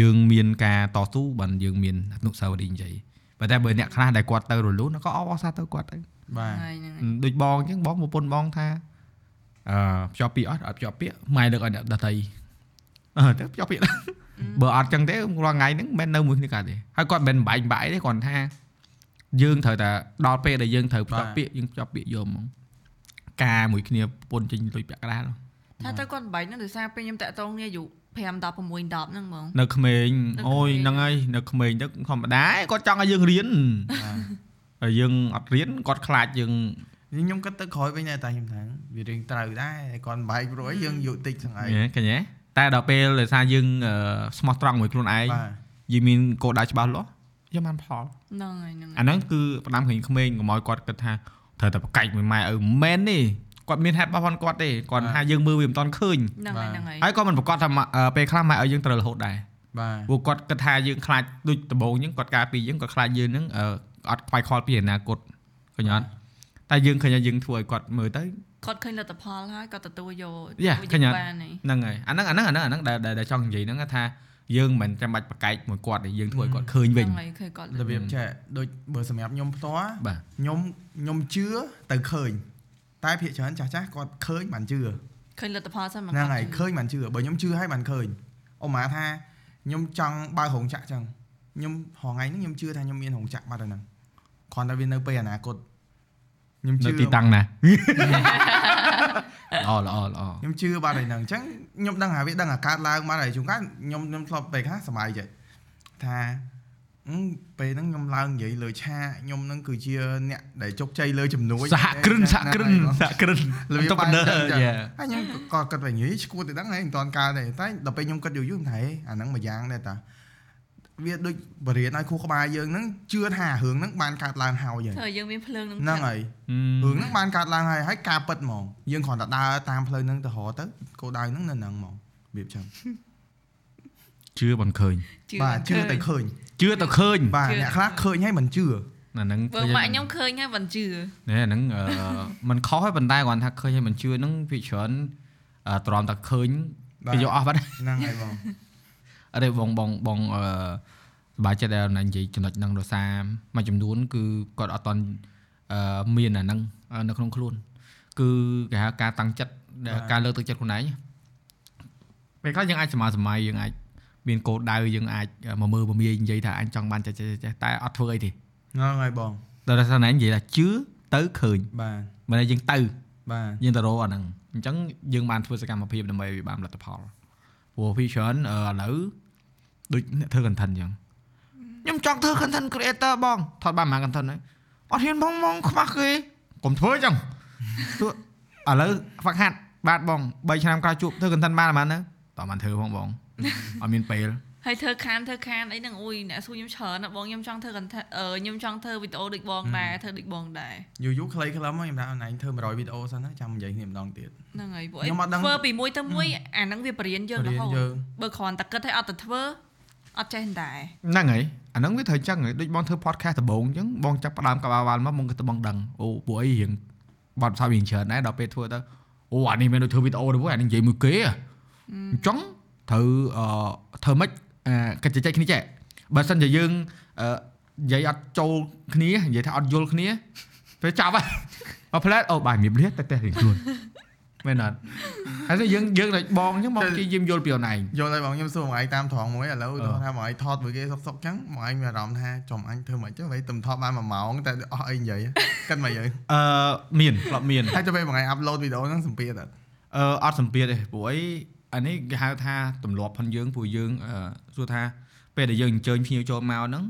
យើងមានការតស៊ូបានយើងមានអនុសាវរីយ៍អញ្ចឹង ប៉ុន្តែបើអ្នកខ្លះដែលគាត់ទៅរលូនក៏អបអរសាទរទៅគាត់ទៅបាទហើយហ្នឹងដូចបងអញ្ចឹងបងប្រពន្ធបងថាអឺភ្ជាប់ពាក្យអត់អត់ភ្ជាប់ពាក្យម៉ែលើកឲ្យអ្នកដតីអឺទៅភ្ជាប់ពាក្យដែរបើអត់អញ្ចឹងទេរាល់ថ្ងៃហ្នឹងមិនមែននៅមួយគ្នាកើតទេហើយគាត់មិនមែនបែកបាក់ទេគាត់ថាយើងត្រូវតែដល់ពេលដែលយើងត្រូវភ្ជាប់ពាក្យយើងភ្ជាប់ពាក្យយកហ្មងការមួយគ្នាប្រពន្ធចេញលុយពាក់កណ្ដាលថាទៅគាត់មិនបាច់ហ្នឹងដោយសារពេលខ្ញុំតាក់ទងគ្នាអាយុ 5 10 6 10ហ្នឹងហ្មងនៅក្មេងនៅក្មេងអូយហ្នឹងហើយនៅក្មេងទៅធម្មតាឯងគាត់ចង់ឲ្យយើងរៀនបាទហើយយើងអត់រៀនគាត់ខ្លាចយើងខ្ញុំគិតទៅក្រោយវិញដែរតែខ្ញុំថាវារៀងត្រូវដែរគាត់បែកព្រោះអីយើងយុតិចហ្នឹងឯងឃើញទេតែដល់ពេលដោយសារយើងអឺស្មោះត្រង់មួយខ្លួនឯងបាទយើងមានគោលដៅច្បាស់លាស់យើងបានផលហ្នឹងហើយហ្នឹងអាហ្នឹងគឺផ្ដាំក្មេងៗកុំឲ្យគាត់គិតថាត្រូវតែប្រកែកមួយម៉ែឪមិនមែនទេ គាត់មានហេតុរបស់គាត់ទេគាត់ថាយើងមើលវាមិនតាន់ឃើញហ្នឹងហើយហ្នឹងហើយហើយក៏មិនប្រកាសថាម៉ាអឺពេលខ្លះម៉ែឪយើងត្រូវរហូតដែរបាទព្រោះគាត់គិតថាយើងខ្លាចដូចដំបូងអញ្ចឹងគាត់ការពីយើងគាត់ខ្លាចយើងហ្នឹងអឺអត់ខ្វាយខ្វល់ពីអនាគតឃើញអត់តែយើងឃើញថាយើងធ្វើឲ្យគាត់មើលទៅគាត់ឃើញលទ្ធផលហើយគាត់ទទួលយកយ៉ាទទួលឃើញអត់បានហើយហ្នឹងហើយអាហ្នឹងអាហ្នឹងអាហ្នឹងអាហ្នឹងដែលដែលដែលចង់និយាយហ្នឹងថាយើងមិនចាំបាច់ប្រកែកមួយគាត់ទេយើងធ្វើឲ្យគាត់ឃើញវិញហ្នឹងហើយឃើញគាត់របៀបចេះដូចបើសម្រាប់ខ្ញុំផ្ទាល់បាទខ្ញុំខ្ញុំជឿទៅឃើញ តែភាគច្រើនចាស់ចាស់គាត់ឃើញបានជឿឃើញលទ្ធផលសិនមកហ្នឹងហើយគាត់ឃើញបានជឿបើខ្ញុំជឿហើយបានឃើញអូម៉ាថាខ្ញុំចង់បើករោងចក្រចឹងខ្ញុំហងៃហ្នឹងខ្ញុំជឿថាខ្ញុំមានរោងចក្របាត់ហើយហ្នឹងគ្រាន់តែវានៅពេលអនាគតខ្ញុំជឿនៅទីតាំងណាល្អល្អល្អខ្ញុំជឿបាត់ហើយហ្នឹងអញ្ចឹងខ្ញុំដឹងថាវាដឹងអាកើតឡើងមកហើយជួនកាលខ្ញុំខ្ញុំធ្លាប់ពេលខ្លះសប្បាយចិត្តថាអឺ ពេលហ្នឹងខ្ញុំឡើងនិយាយលើឆាកខ្ញុំហ្នឹងគឺជាអ្នកដែលជោគជ័យលើជំនួយសហគ្រិនសហគ្រិនសហគ្រិនលវាទៅបែបបណ្ដឺចឹងចឹងយ៉ាហើយខ្ញុំក៏គិតថានិយាយឈួតទៅដឹងហើយមិនតាន់កើតទេតែដល់ពេលខ្ញុំគិតយូរយូរខ្ញុំថាហេអាហ្នឹងមួយយ៉ាងដែរតាវាដូចបរិញ្ញាឲ្យគ្រូក្បាលយើងហ្នឹងជឿថារឿងហ្នឹងបានកើតឡើងហើយហើយធ្វើឲ្យយើងមានភ្លើងនឹងហ្នឹងហើយរឿងហ្នឹងបានកើតឡើងហើយហើយការពិតហ្មងយើងគ្រាន់តែដើរតាមផ្លូវហ្នឹងទៅរកទៅគោលដៅហ្នឹងនៅហ្នឹងហ្មងរបៀបចឹង ជឿមិនឃើញបាទជឿតែឃើញជឿទៅឃើញបាទអ្នកខ្លះឃើញហើយមិនជឿអាហ្នឹងបើម៉ាក់ខ្ញុំឃើញហើយមិនជឿណែអាហ្នឹងអឺมันខុសហើយប៉ុន្តែគាត់ថាឃើញហើយមិនជឿហ្នឹងវាច្រើនអឺទ្រាំតែឃើញគេយកអស់បាត់ហ្នឹងហើយបងអត់ទេបងបងបងអឺសប្បាយចិត្តដែលណានិយាយចំណុចហ្នឹងដោយសារមួយចំនួនគឺគាត់អត់តន់អឺមានអាហ្នឹងនៅក្នុងខ្លួន គឺគេហៅការតាំងចិត្តដែលការលើកទឹកចិត្តខ្លួនឯងពេលខ្លះយើងអាចសម័យសម័យយើងអាច មានគោលដៅយើងអាចមកមើលមកមាយនិយាយថាអញចង់បានចេះចេះចេះតែអត់ធ្វើអីទេហ្នឹងហើយបងដោយសារណានិយាយថាជឿទៅឃើញបាទមិនថាយើងទៅបាទយើងទៅរកអាហ្នឹងអញ្ចឹងយើងបានធ្វើសកម្មភាពដើម្បីឲ្យវាបានលទ្ធផលព្រោះពីច្រើនអឺឥឡូវដូចអ្នកធ្វើ content អញ្ចឹងខ្ញុំចង់ធ្វើ content creator បងថតបានប៉ុន្មាន content ហើយអត់ហ៊ានបងបងខ្មាស់គេកុំធ្វើអញ្ចឹងទោះឥឡូវហ្វាក់ហាត់បាទបង3ឆ្នាំក្រោយជួបធ្វើ content បានប៉ុន្មានទៅតើបានធ្វើផងបង អត់មានពេលហើយធ្វើខានធ្វើខានអីហ្នឹងអុយអ្នកសួរខ្ញុំច្រើនណាស់បងខ្ញុំចង់ធ្វើ content អឺខ្ញុំចង់ធ្វើវីដេអូដូចបងដែរធ្វើដូចបងដែរយូរយូរខ្លីខ្លឹមខ្ញុំថាអូនឯងធ្វើ100វីដេអូសិនណាចាំនិយាយគ្នាម្ដងទៀតហ្នឹងហើយពួកខ្ញុំអត់ដឹងធ្វើពីមួយទៅមួយអាហ្នឹងវាបរៀនយើងររៀនហូតយើងបើគ្រាន់តែគិតឲ្យអត់ទៅធ្វើអត់ចេះដែរហ្នឹងហើយអាហ្នឹងវាត្រូវអញ្ចឹងហើយដូចបងធ្វើ podcast ដំបូងអញ្ចឹងបងចាប់ផ្ដើមក្បាលវ៉ាល់មកបងគិតទៅបងដឹងអូពួកអីរៀងបាត់ផ្សោតរៀងច្រើនដែរដល់ពេលធ្វើទៅអូអានេះមានដូចធ្វើវីដេអូទៅអានេះនិយាយមួយគេហ៎អញ្ចឹង ត្រូវអឺធ្វើម៉េចអាកិច្ចជជែកគ្នាចេះបើសិនជាយើងអឺនិយាយអត់ចូលគ្នានិយាយថាអត់យល់គ្នាពេលចាប់ហើយមកផ្លែតអូបាយមានលៀតតែតែរៀងខ្លួនមែនអត់ហើយតែយើងយើងតែបងអញ្ចឹងបងជាយាមយល់ពីអូនឯងយល់ហើយបងខ្ញុំសួរមួយឯងតាមត្រង់មួយឥឡូវអឺគាត់ថាមួយឯងថតមួយគេសុកសុកចឹងមួយឯងមានអារម្មណ៍ថាចំអញធ្វើមិនចឹងវិញទំថតបាន1ម៉ោងតែអស់អីនិយាយគិតមកយើងអឺមានធ្លាប់មានហើយទៅពេលមួយឯងអាប់ឡូតវីដេអូហ្នឹងសម្ពាធអត់អឺអត់សម្ពាធទេព្រោះអី អានេះគេហៅថាទម្លាប់ផងយើងព្រោះយើងអឺសួរថាពេលដែលយើងអញ្ជើញភ្ញៀវចូលមកហ្នឹង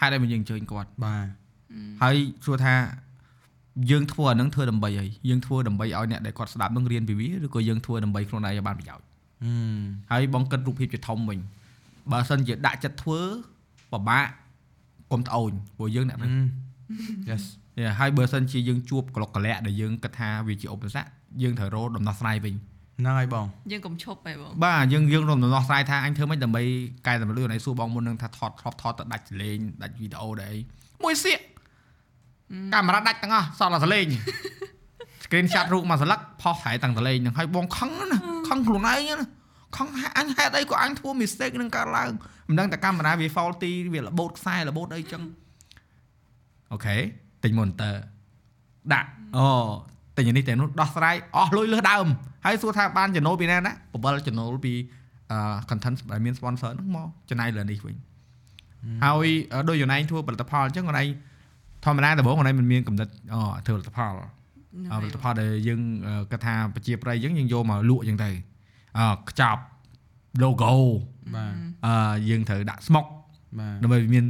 ហេតុអីមិនយើងអញ្ជើញគាត់បាទហើយសួរថាយើងធ្វើអានឹងធ្វើដើម្បីអីយើងធ្វើដើម្បីឲ្យអ្នកដែលគាត់ស្ដាប់នឹងរៀនពីវាឬក៏យើងធ្វើដើម្បីខ្លួនឯងឲ្យបានប្រយោជន៍ហឹមហើយបងគិតរូបភាពជាធំវិញបើសិនជាដាក់ចិត្តធ្វើពិបាកកុំត្អូញព្រោះយើងអ្នកហឹម yes យេហើយបើសិនជាយើងជួបក្លុកក្លាក់ដែលយើងគិតថាវាជាឧបសគ្គយើងត្រូវរកដំណោះស្រាយវិញ ហ្នឹងហើយបងយើងកុំឈប់ហ៎បងបាទយើងយើងរកដំណោះស្រាយថាអញធ្វើម៉េចដើម្បីកែតម្រូវឲ្យសួរបងមុននឹងថាថតថតថតទៅដាច់សលេងដាច់វីដេអូដែរអីមួយសៀកកាមេរ៉ាដាច់ទាំងអស់សល់តែសលេង screen shot រូបមកស្លឹកផុសហើយទាំងសលេងហ្នឹងហើយបងខឹងណាខឹងខ្លួនឯងណាខឹងថាអញហេតុអីក៏អញធ្វើ mistake នឹងកើតឡើងមិនដឹងតែកាមេរ៉ាវា faulty វារបូតខ្សែរបូតអីចឹងអូខេទិញ monitor ដាក់អូ ទិញនេះតែនោះដោះស្រាយអស់លុយលើសដើមហើយសួរថាបានចំណូលពីណាណាបបិលចំណូលពីអឺ content ដែលមាន sponsor ហ្នឹងមកចំណាយលើនេះវិញហើយអឺដូចយូណៃធ្វើផលិតផលអញ្ចឹងយូណៃធម្មតាដំបូងយូណៃមិនមានកំណត់អូធ្វើផលិតផលអឺផលិតផលដែលយើងអឺគាត់ថាប្រជាប្រិយអញ្ចឹងយើងយកមកលក់អញ្ចឹងទៅអឺខ្ចប់ logo បាទអឺយើងត្រូវដាក់ smoke បាទដើម្បីវាមាន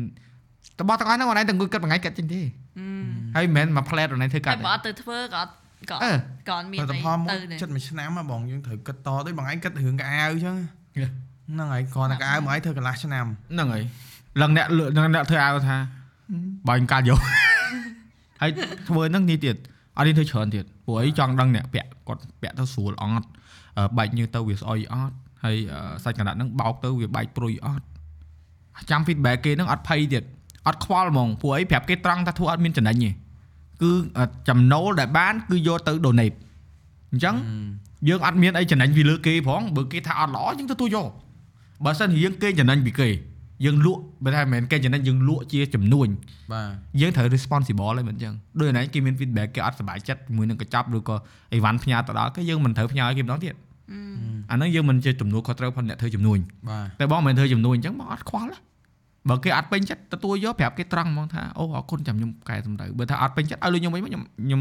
របស់ទាំងអស់ហ្នឹងយូណៃទាំងគួយគិតមួយថ្ងៃគិតចេញទេហើយមិនមែនមក plate យូណៃធ្វើកាតែត់ទេបើអត់ទៅធ្វើក៏អត់ ក៏អឺក៏អត់មានផលិតអីផលមួយទៅដែរចិត្តមួយឆ្នាំហ៎បងយើងត្រូវគិតតដូចបងឯងគិតរឿងកៅអៅអញ្ចឹង Yeah. ហ្នឹងហើយកគ្រាន់តែកៅអៅបងឯងធ្វើកន្លះឆ្នាំហ្នឹងហើយឡើងអ្នកលក់អ្នកធ្វើឲ្យថាបាញ់កាត់យកហើយធ្វើហ្នឹងនេះទៀតអត់នេះធ្វើច្រើនទៀតព្រោះអីចង់ដឹងអ្នកពាក់គាត់ពាក់ទៅស្រួលអត់អឺបែកញើសទៅវាស្អុយអត់ហើយអឺសាច់កណ្ដាត់ហ្នឹងបោកទៅវាបែកព្រុយអត់ចាំ feedback គេហ្នឹងអត់ភ័យទៀតអត់ខ្វល់ហ្មងព្រោះអីប្រាប់គេត្រង់ថាធ្វើអត់មានចំណេញទេ គឺអឺចំណូលដែលបាន គឺយកទៅ donate អញ្ចឹងយើងអត់មានអីចំណេញពីលើគេផងបើគេថាអត់ល្អយើងទទួលយកបើសិនជាយើងគេចំណេញពីគេយើងលក់បើថាមិនមែនគេចំណេញយើងលក់ជាចំនួនបាទយើងត្រូវ responsible ហើយមិនអញ្ចឹងដូចណែគេមាន feedback គេអត់សប្បាយចិត្តជាមួយនឹងកញ្ចប់ឬក៏អីវ៉ាន់ផ្ញើទៅដល់គេយើងមិនត្រូវផ្ញើឲ្យគេម្ដងទៀតអាហ្នឹងយើងមិនជាចំនួនខុសត្រូវផងអ្នកធ្វើចំនួនបាទតែបងមិនមែនធ្វើចំនួនអញ្ចឹងបងអត់ខ្វល់ទេ បើគេអត់ពេញចិត្តទទួលយកប្រាប់គេត្រង់ហ្មងថាអូអរគុណចាំខ្ញុំកែសម្ដៅបើថាអត់ពេញចិត្តឲ្យលុយខ្ញុំវិញខ្ញុំខ្ញុំ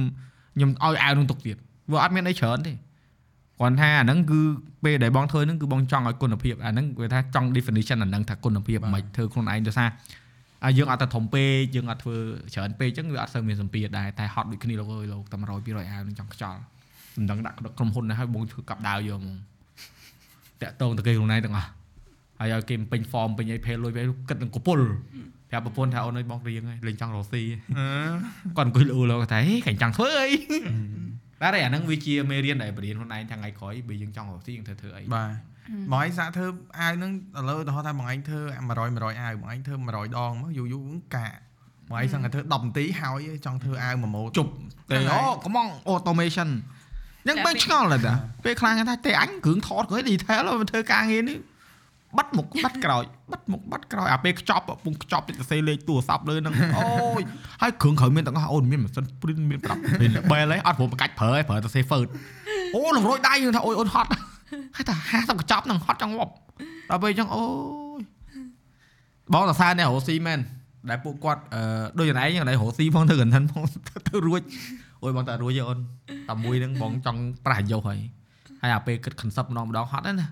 ខ្ញុំឲ្យអាវនឹងទុកទៀតវាអត់មានអីច្រើនទេគាត់ថាអាហ្នឹងគឺពេលដែលបងធ្វើហ្នឹងគឺបងចង់ឲ្យគុណភាពអាហ្នឹងគេថាចង់ definition អាហ្នឹងថាគុណភាពមិនធ្វើខ្លួនឯងដោយសារអាយើងអត់ទៅធំពេកយើងអត់ធ្វើច្រើនពេកអញ្ចឹងវាអត់សូវមានសម្ពាធដែរតែហត់ដូចគ្នាលោកអើយលោកតែ100 200អាវនឹងចង់ខ្ចល់មិនដឹងដាក់ក្រុមហ៊ុនណាឲ្យបងធ្វើកាប់ដាវយកហ្មងតាក់តងទៅគេខ្លួនឯងទាំងអស់ ហើយឲ្យគេពេញ form ពេញអីផេលលុយទៅគិតនឹងកពុលប្រាប់ប្រពន្ធថាអូនអើយបងរៀងហើយលេងចង់រកស៊ីគាត់អង្គុយលូលោកថាហេកាញ់ចង់ធ្វើអីតែអាហ្នឹងវាជាមេរៀនដែលបរៀនខ្លួនឯងថ្ងៃក្រោយបើយើងចង់រកស៊ីយើងត្រូវធ្វើអីបាទបងឯងសាក់ធ្វើអាវហ្នឹងឥឡូវឧទាហរណ៍ថាបងឯងធ្វើ100 100អាវបងឯងធ្វើ100ដងមកយូរយូរកាក់បងឯងសឹងតែធ្វើ10នាទីហើយចង់ធ្វើអាវមួយម៉ូតជប់តែហ្នឹងហើយអូកំង automation យ៉ាងបែរឆ្ងល់ដែរតាពេលខ្លះគេថាតែអញគ្រឿងថតគ្រឿង detail មកធ្វើការងារនេះ បាត់មុខបាត់ក្រោយបាត់មុខបាត់ក្រោយអាពេលខ្ចប់ពុំខ្ចប់តិចទៅសេលេខទូរស័ព្ទលើហ្នឹងអូយហើយគ្រឿងក្រោយមានទាំងអស់អូនមានម៉ាស៊ីន print មានប្រាប់ពេលបែលហើយអត់ព្រមបកាច់ប្រើហើយប្រើទៅសេ Word អូលរួយដៃយើងថាអូយអូនហត់ហើយថា50កញ្ចប់ហ្នឹងហត់ចង់ងប់ដល់ពេលអញ្ចឹងអូយបងសរសើរអ្នករស់ស៊ីមែនដែលពួកគាត់អឺដូចយ៉ាងឯងយ៉ាងដែររស់ស៊ីផងធ្វើ content ផងទៅរួចអូយបងតារួចទេអូនតែមួយហ្នឹងបងចង់ប្រាស់យកហើយហើយអាពេលគិត concept ម្ដងម្ដងហត់ហ្នឹងណា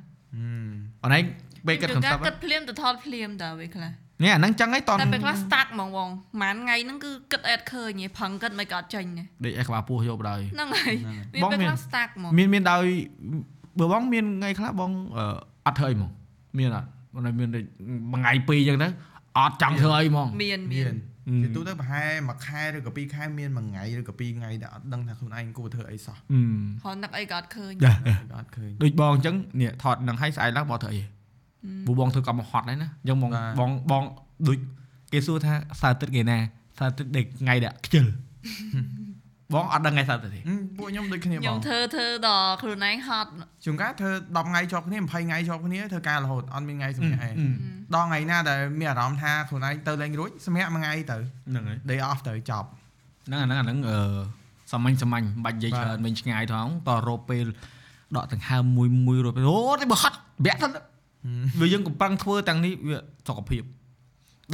អូនឯង ពេលគិតជួនកាល concept គិតភ្លាមទៅថតភ្លាមតើវាខ្លះនេះអាហ្នឹងចឹងហើយតតែពេលខ្លះ stuck ហ្មងបងប្រហែលថ្ងៃហ្នឹងគឺគិតអត់ឃើញទេផឹងគិតមិនក៏អត់ចេញទេដេកឯក្បាលពោះយកបដ ாய் ហ្នឹងហើយបងវាពេលមានខ្លះ stuck ហ្មងមានមានដោយបើបងមានថ្ងៃខ្លះបងអឺអត់ធ្វើអីហ្មងមានអត់បងតែមានដូចមួយថ្ងៃពីរអញ្ចឹងទៅអត់ចង់ធ្វើអីហ្មងមានមាមាននជាទូទៅប្រហែលមួយខែឬក៏ពីរខែមានមួយថ្ងៃឬក៏ពីរថ្ងៃដែលអត់ដឹងថាខ្លួនឯងគួរធ្វើអីសោះអឺហត់នឹកអីក៏អត់ឃើញចាអត់ឃើញដូចបងអញ្ចឹងនេះថតនឹងឲ្យស្អែកឡើងបងធ្វើអី ព្រោះបងធ្វើកម្មហត់ហើយណាអញ្ចឹងបងបាទបងបងដូចគេសួរថាសៅរ៍ទឹកគេណាសៅរ៍ទឹកដេកថ្ងៃដែលខ្ជិលបងអត់ដឹងថ្ងៃសៅរ៍ទឹកទេហឹមពួកខ្ញុំដូចគ្នាញបខ្ញុំងធ្វើធ្វើដល់ខ្លួនឯងហត់ជួនកាលធ្វើ10ថ្ងៃជាប់គ្នា20ថ្ងៃជាប់គ្នាធ្វើការរហូតអត់មានថ្ងៃសម្រាប់ឯងដល់ថ្ងៃណាដែលមានអារម្មណ៍ថាខ្លួនឯងទៅលេងរួចសម្រាប់មួយថ្ងៃទៅហ្នឹងហើយ day off ទៅចប់ហ្នឹងអាហ្នឹងអាហ្នឹងអឺសាមញ្ញសាមញ្ញមិនបាច់និយាយបាទច្រើនវិញឆ្ងាយថងតរោពេលដកដង្ហើមមួយមួយរោពេលអូតែបើហត់បាក់ទៅ វាយើងកំប្រឹងធ្វើទាំងនេះវាសុខភាព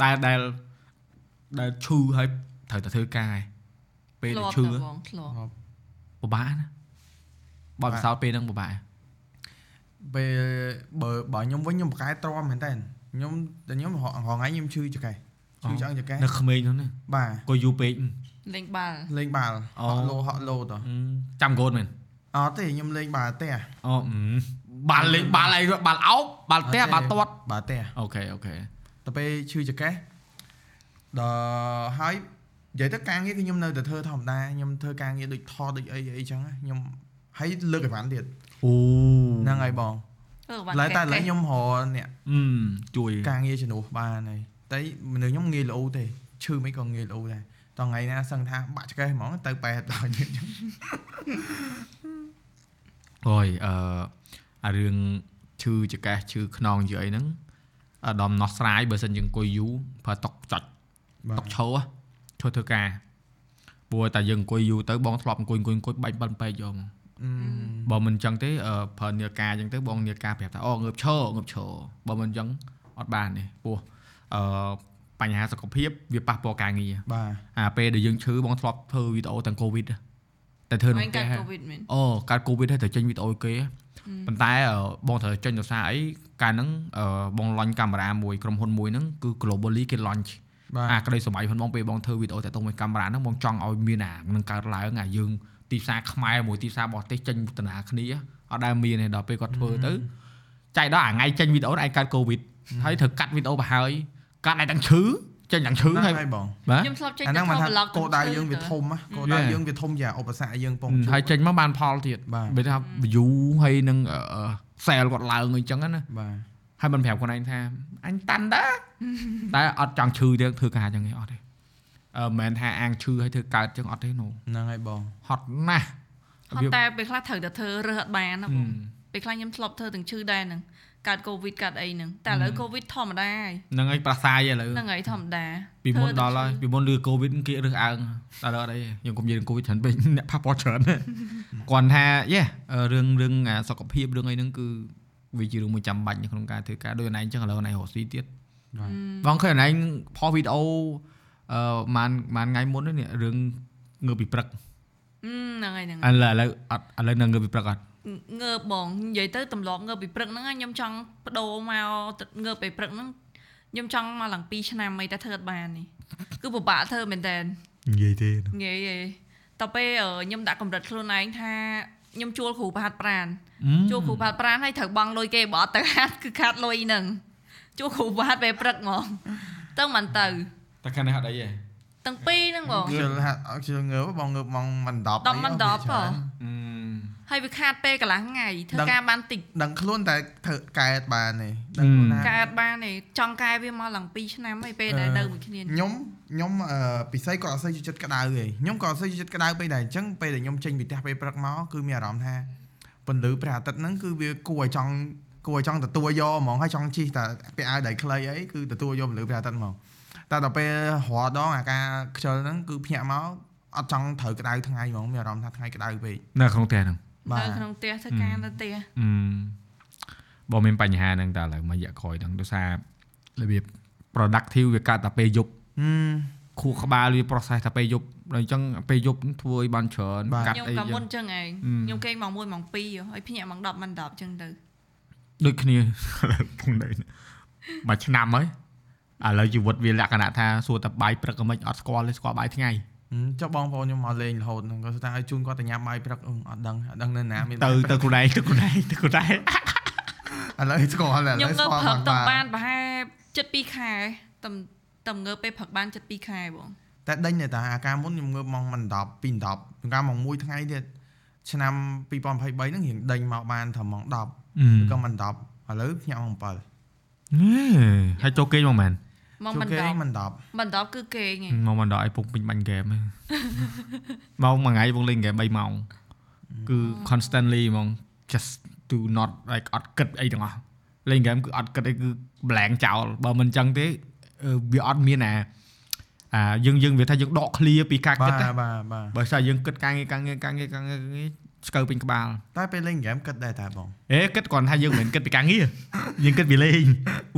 ដែលដែលដែលឈឺហើយត្រូវតែធ្វើការឯងពេលធ្លាដែលប់ឈឺតើបងធ្លាប់ពិបាកណាបើពិសោធន៍ពេលហ្នឹងពិបាកពេលបើបើខ្ញុំវិញខ្ញុំប្រកែទ្រាំមែនតើខ្ញុំតែខ្ញុំរហថ្ងៃខ្ញុំឈឺចកេះឈឈឺឆ្អឹងចង្កេះនៅក្មេងហ្នឹងណាបាទក៏យូរពេកលេងបាល់លេងបាល់អូហក់លោហក់លោតចាំកូនមែនអត់ទេខ្ញុំលេងបាល់ផ្ទះអូអឺ បាល់លេងបាល់អីបាល់អោបបាល់ផ្ទះបាល់ទាត់បាល់ផ្ទះអូខេអូខេទៅពេលឈឺចង្កេះដល់ហើយនិយាយទៅការងារគឺខ្ញុំនៅតែធ្វើធម្មតាខ្ញុំធ្វើការងារដូចថតដូចអីអីចឹងណាខ្ញុំហើយលើកអីវ៉ាន់ទៀតអូហ្នឹងហើយបងអឺបាល់ឡើយតែឥឡូវកេះខ្ញុំរកអ្នកអឺជួយការងារជំនួសបានហើយតែមនុស្សខ្ញុំងាយលោទេឈឺមិនក៏ងាយលោដែរតថ្ងៃណាសឹងថាបាក់ឆ្កេះហ្មងទៅបែរដល់យើងចឹងអូយអឺ អារឿងឈឺចកេះឈឺខ្នងយីអីហ្នឹងអាដាមណោះស្រាយបើសិនជាអង្គុយយូរប្រើតុកចុចតុកឈោឈោធ្វើការព្រោះតែយើងអង្គុយយូរទៅបងធ្លាប់អង្គុយអង្គុយអង្គុយបាច់បាន់បែកយកបើមិនអញ្ចឹងទេប្រើនីការអញ្ចឹងទៅបងនីការប្រាប់ថាអូងើបឈរងើបឈរបើមិនអញ្ចឹងអត់បានទេព្រោះអឺបញ្ហាសុខភាពវាប៉ះពាល់ការងារបាទអាពេលដែលយើងឈឺបងធ្លាប់ធ្វើវីដេអូទាំងកូវីដតែធ្វើក្នុងផ្ទះអូកាត់កូវីដហើយតែចេញវីដេអូគេ ប៉ុន្តែអឺបងត្រូវចេញដោយសារអីកាលហ្នឹងអឺបងឡុញកាមេរ៉ាមួយក្រុមហ៊ុនមួយហ្នឹងគឺ globally គេ launch បាទអាក្តីសម័យផងបងពេលបងធ្វើវីដេអូតាក់ទងមួយកាមេរ៉ាហ្នឹងបងចង់ឲ្យមានអានឹងកើតឡើងអាយើងទីផ្សារខ្មែរមួយទីផ្សារបរទេសចេញទនាគ្នាអត់ដែលមានទេដល់ពេលគាត់ធ្វើទៅចែកដល់អាថ្ងៃចេញវីដេអូឯងកើតកូវីដហើយត្រូវកាត់វីដេអូទៅហើយកាត់ឲ្យទាំងឈឺ ចេញទាំងឈឺហ្នឹងហើយហើយបងបាទខ្ញុំធ្លាប់ចេញអាទៅហ្នឹងថមកតថា vlog គោលដៅយើងវាធំណាគោលដៅ Yeah. យើងវាធំយ៉ាងឧបសគ្គយើងពងជួបហើយចេញមកបានផលទៀតបាទបើថា view ហើយនឹងអឺ sale គាត់ឡើងអីចឹងណាបាទហើយមិនប្រាប់ខ្លួនឯងថាអញតាន់ដែរតែអត់ចង់ឈឺទេធ្វើការចឹងទេអត់ទេអឺមិនមែនថាអាងឈឺហើយធ្វើកើតចឹងអត់ទេណូហ្នឹងហើយបងហត់ណាស់ហត់តែពេលខ្លះត្រូវតែធ្វើរើសអត់បានណាហឹបងមពេលខ្លះខ្ញុំធ្លាប់ធ្វើទាំងឈឺដែរហ្នឹង កើតកូវីដកើតអីហ្នឹងតែឥឡូវកូវីដធម្មតាហើយហ្នឹងហើយប្រាសាយឥឡូវហ្នឹងហើយធម្មតាពីមុនធ្វើដល់ហើយពីមុនលឺកូវីដគេរើសអើងតែឥឡូវអត់អីយើងកុំនិយាយរឿងកូវីដច្រើនពេកអ្នកប៉ះពាល់ច្រើនគាត់ថាយេរឿងរឿងអាសុខភាពរឿងអីហ្នឹងគឺវាជារឿងមួយចាំបាច់នៅក្នុងការធ្វើការដូចអនឯងចឹងឥឡូវអនឯងរកស៊ីទៀតបាទបងឃើញអនឯងផលវីដេអូអឺម៉ានម៉ានថ្ងៃមុននេះរឿងងើបពីព្រឹកហឹមហ្នឹងហើយហ្នឹងឥឡូវឥឡូវអត់ឥឡូវនៅងើបពីព្រឹកអត់ ងើបបងនិយាយទៅទម្លាប់ងើបពីព្រឹកហ្នឹងខ្ញុំចង់បដូរមកទៅងើបពីព្រឹកហ្នឹងខ្ញុំចង់មកឡើង2ឆ្នាំអីតែធ្វើអត់បាននេះគឺពិបាកធ្វើមែនតើនិយាយទេងាយឯងតទៅពេលអឺខ្ញុំដាក់កម្រិតខ្លួនឯងថាខ្ញុំជួលគ្រូប្រហាត់ប្រានជួលគ្រូប្រហាត់ប្រានហើយត្រូវបង់លុយគេបើអត់ទៅហាត់គឺខាតលុយហ្នឹងជួលគ្រូប្រហាត់ពេលព្រឹកហ្មងទៅមិនទៅតែខាងនេះអត់អីទេទាំងពីរហ្នឹងបងខ្ជិលហាត់អត់ខ្ជិលងើបបងងើបម៉ោងមិន10 10មិន10ហ៎ ហើយវាខាតពេលកន្លះថ្ងៃធ្វើការបានតិចដឹងខ្លួនតែធ្វើកែតបានទេដឹងខ្លួនណាកើតបានទេចង់កែវាមកឡើង2ឆ្នាំហើយពេលដែលនៅមួយគ្នាខ្ញុំខ្ញុំអឺពិសេសក៏អត់សូវចូលចិត្តក្តៅទេខ្ញុំក៏អត់សូវចូលចិត្តក្តៅពេកដែរអញ្ចឹងពេលដែលខ្ញុំចេញពីផ្ទះពេលព្រឹកមកគឺមានអារម្មណ៍ថាពន្លឺព្រះអាទិត្យហ្នឹងគឺវាគួរឲ្យចង់គួរឲ្យចង់ទទួលយកហ្មងហើយចង់ជិះតែពាក់អាវដៃខ្លីអីគឺទទួលយកពន្លឺព្រះអាទិត្យហ្មងតែដល់ពេលរាល់ដងអាការខ្ជិលហ្នឹងគឺភ្ញាក់មកអត់ចង់ត្រូវក្តៅថ្ងៃហ្មងមានអារម្មណ៍ថាថ្ងៃក្តៅពេកនៅក្នុងផ្ទះហ្នឹងបាទ នៅក្នុងផ្ទះធ្វើការនៅផ្ទះអឺបងមានបញ្ហាហ្នឹងតែឥឡូវមួយរយៈក្រោយហ្នឹងដោយសាររបៀប productive វាកាត់តែពេលយប់ហឹមខួរក្បាលវា process តែពេលយប់ដល់អញ្ចឹងពេលយប់ធ្វើឲ្យបានច្រើនបាទកាត់ខ្ញុំអីក៏ចឹមុងនចឹងឯងអឺខ្ញុំគេងម៉ោង1ម៉ោង2ហើយភ្ញាក់ម៉ោង10ម៉ោង10ចឹងទៅដូចគ្នាពងដីមួយឆ្នាំហើយឥឡូវជីវិតវាលក្ខណៈថាសួរតែបាយព្រឹកក៏មិនអត់ស្គាល់ទេស្គាល់បាយថ្ងៃហឹម ចុះបងប្អូនខ្ញុំមកលេងរហូតហ្នឹងគាត់ថាឲ្យជូនគាត់ទៅញ៉ាំបាយព្រឹកអឺអត់ដឹងអត់ដឹងនៅណាមានទៅទៅខ្លួនឯងទៅខ្លួនឯងទៅខ្លួនឯងឥឡូវស្គាល់ហើយឥខ្ញុំឡូវងើស្គាល់បព្រឹកបានតំបានប្រហែល7 2ខែតំតំងើបពេលព្រឹកបាន7 2ខែបងតែដេញតែតាអាការមុនខ្ញុំងើបម៉ោងមិន10ពី10ពីការម៉ោង1ថ្ងៃទៀតឆ្នាំ2023ហ្នឹងរៀងដេញមកបានត្រឹមម៉ោង10ឬក៏មិន10ឥឡូវភ្ញាក់ម៉ោង7ហើយចូលគេងមកមែន ម៉ោងជួមិនគេ10មិន10មិន10គឺគេងឯងមកមិនដល់ឲ្យពុកពេញបាញ់ហ្គេមមកមួយថ្ងៃពុកលេងហ្គេម3ម៉ោងគឺ constantly ហ្មង just do not like អត់គិតអីទាំងអស់លេងហ្គេមគឺអត់គិតអីគឺ blank ចោលបើមិនចឹងទេអឺវាអត់មានអាអាយើងយើងវាថាយើងដក clear ពីការបាគិតទណាបាទបាទបើស្អីយើងគិតការងារការងារការងារការងារការងារ ស្កើពេញក្បាលតែពេលលេងហ្គេមគិតដែរតាបងអេគិតគ្រាន់ថាយើងមិនមែនគិតពីការងារយើងគិតពីលេង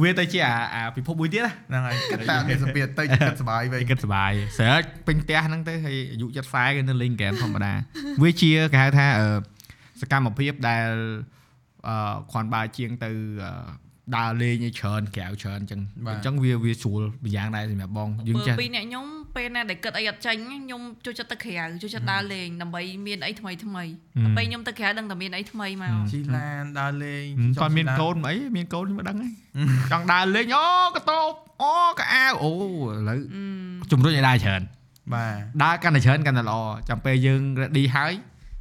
វាទៅជាអាអាពិភពមួយទៀតណាហ្នឹងហើយគិតតែមានសម្ពាធទៅគិតសុបាយវិញគិតសុបាយស្រែកពេញផ្ទះហ្នឹងទៅហើយអាយុចិត្ត40គេនៅលេងហ្គេមធម្មតាវាជាគេហៅថាអឺសកម្មភាពដែលអឺគ្រាន់បើជាងទៅអឺ ដើរលេងឲ្យច្រើនក្រៅច្រើនអញ្ចឹងអញ្ចឹងវាវាស្រួលម្យ៉ាងដែរសម្រាប់បងយើងចេះពីអ្នកខ្ញុំពេលណាដែលគិតអីអត់ចាញ់ខ្ញុំចូលចិត្តទៅក្រៅចូលចិត្តដើរលេងដើម្បីមានអីថ្មីថ្មីតែពេលខ្ញុំទៅក្រៅដឹងតែមានអីថ្មីមកជីឡានដើរលេងគាត់មានកូនអីមានកូនខ្ញុំមិនដឹងទេចង់ដើរលេងអូកតោបអូកអាវអូឥឡូវជំរុញឲ្យដើរច្រើនបាទដើរកាន់តែច្រើនកាន់តែល្អចាំពេលយើង ready ហើយ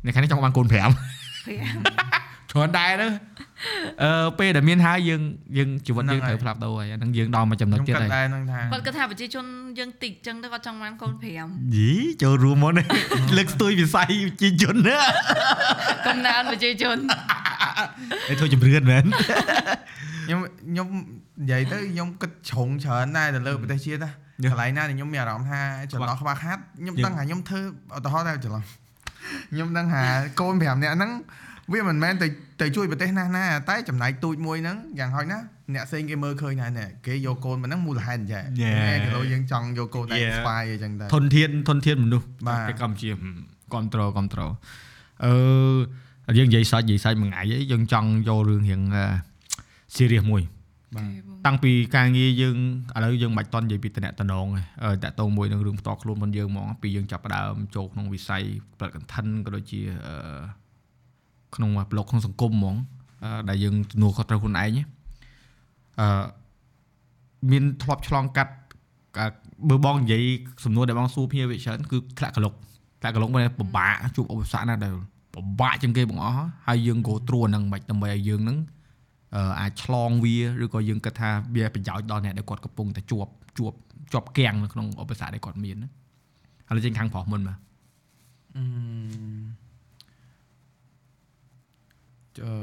នៅខាងនេះចង់បានកូន5 5 គ្រាន់តែទៅអឺពេលដែលមានហើយយើងយើងជីវិតយើងត្រូវផ្លាប់ដូរហើយហ្នឹងយើងដល់មកចំណុចទៀតហើយគាត់ហ្នឹងថាគាត់គិតថាប្រជាជនយើងតិចចឹងទៅគាត់ចង់បានកូន5យីចូលរួមមកនេះលើកស្ទួយវិស័យប្រជាជនណាកំណើនប្រជាជនឯធ្វើជំរឿនមែនខ្ញុំខ្ញុំនិយាយទៅខ្ញុំគិតជ្រុងច្រើនដែរទៅលើប្រទេសជាតិណាកន្លែងណាដែលខ្ញុំមានអារម្មណ៍ថាចន្លោះខ្វះខាតខ្ញុំដឹងថាខ្ញុំធ្វើឧទាហរណ៍តែចន្លោះខ្ញុំដឹងថាកូន5នាក់ហ្នឹង វាមិនមែនទៅទៅជួយប្រទេសណាណាតែចំណែកទូចមួយហ្នឹងយ៉ាងហោចណាអ្នកផ្សេងគេមើលឃើញថានេះគេយកកូនមកហ្នឹងមូលហេតុអញ្ចឹង Yeah. គេលោយើងចង់យកកូនតែ Yeah. ស្វាយអញ្ចឹងទៅធនធានធនធានមនុស្សបាទប្រទេសកម្ពុជាគ្រប់ត្រូលគ្រប់ត្រូលអឺយើងនិយាយសាច់និយាយសាច់មួយថ្ងៃអីយើងចង់យករឿងរៀង serious មួយបាទតាំងពីការងារយើងឥឡូវយើងមិនបាច់តន់និយាយពីតំណែងតំណងទេអឺតាក់ទងមួយនឹងរឿងផ្ទាល់ខ្លួនរបស់យើងហ្មងពីយើងចាប់ផ្ដើមចូលក្នុងវិស័យផលិត content ក៏ដូចជាអឺ ក្នុង blog ក្នុងសង្គមហ្មងអឺដែលយើងទំនួលខុសត្រូវខ្លួនឯងណាអឺមានធ្លាប់ឆ្លងកាត់កាបើបងនិយាយសំណួរដែលបងសួរភ្ញៀវវាច្រើនគឺធ្លាក់កលុកធ្លាក់កលុកមិនពិបាកជួបឧបសគ្គណាដែលពិបាកជាងគេបងអស់ហើយយើង go through អាហ្នឹងមិនដើម្បីឲ្យយើងហ្នឹងអឺអាចឆ្លងវាឬក៏យើងគិតថាវាប្រយោជន៍ដល់អ្នកដែលគាត់កំពុងតែជួបជួបជាប់គាំងនៅក្នុងឧបសគ្គដែលគាត់មានណាឥឡូវចេញខាងប្រុសមុនមកអឺ អឺ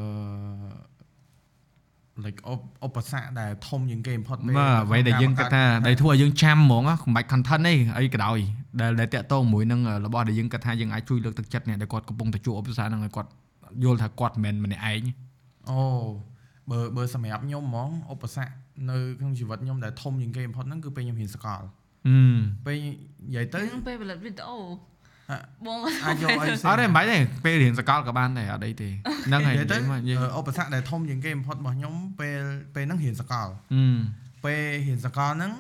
like ឧបឧបសគ្គដែលធំជាងគេបំផុតបាទអ្វីដែលយើងគិតថាដែលធ្វើឲ្យយើងចាំហ្មងណាកុំបាច់ content ទេអីក៏ដោយដែលដែលតាក់ទងមួយនឹងរបស់ដែលយើងគិតថាយើងអាចជួយលើកទឹកចិត្តអ្នកដែលគាត់កំពុងតែជួបឧបសគ្គហ្នឹងឲ្យគាត់យល់ថាគាត់មិនមែនម្នាក់ឯងអូបើបើសម្រាប់ខ្ញុំហ្មងឧបសគ្គនៅក្នុងជីវិតខ្ញុំដែលធំជាងគេបំផុតហ្នឹងគឺពេលខ្ញុំរៀនសកលហឹមពេលនិយាយទៅទៅពេលផលិតវីដេអូអ่ะ បងអាចយកអីផ្សេងអត់ទេមិនបាច់ទេពេលរៀនសកលក៏បានដែរអត់អីទេហ្នឹងហើយនិយាយទៅនិយាយមកនិយាយអឺឧបសគ្គដែលធំជាងគេបំផុតរបស់ខ្ញុំពេលពេលហ្នឹងរៀនសកលហឹមពេលរៀនសកលហ្នឹង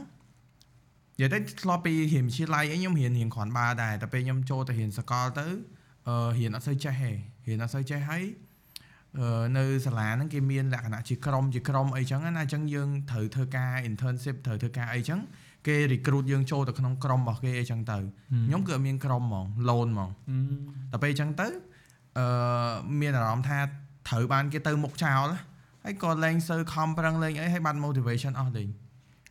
និយាយទៅធ្លាប់ពីរៀនវិទ្យាល័យអីខ្ញុំរៀនរៀនគ្រាន់បើដែរតែពេលខ្ញុំចូលទៅរៀនសកលទៅអឺរៀនអត់សូវចេះទេរៀនអត់សូវចេះហើយអឺនៅសាលាហ្នឹងគេមានលក្ខណៈជាក្រុមជាក្រុមអីចឹងណាអញ្ចឹងយើងត្រូវធ្វើការ internship ត្រូវធ្វើការអីចឹង គេ recruit យើងចូលទៅក្នុងក្រុមរបស់គេអីចឹងទៅខ្ញុំគឺអត់មានក្រុមហ្មង loan ហ្មងដល់ពេលអញ្ចឹងទៅអឺមានអារម្មណ៍ថាត្រូវបានគេទៅមុខចោលហើយក៏លែងសូវខំប្រឹងលេងអីហើយបាត់ motivation អស់លេង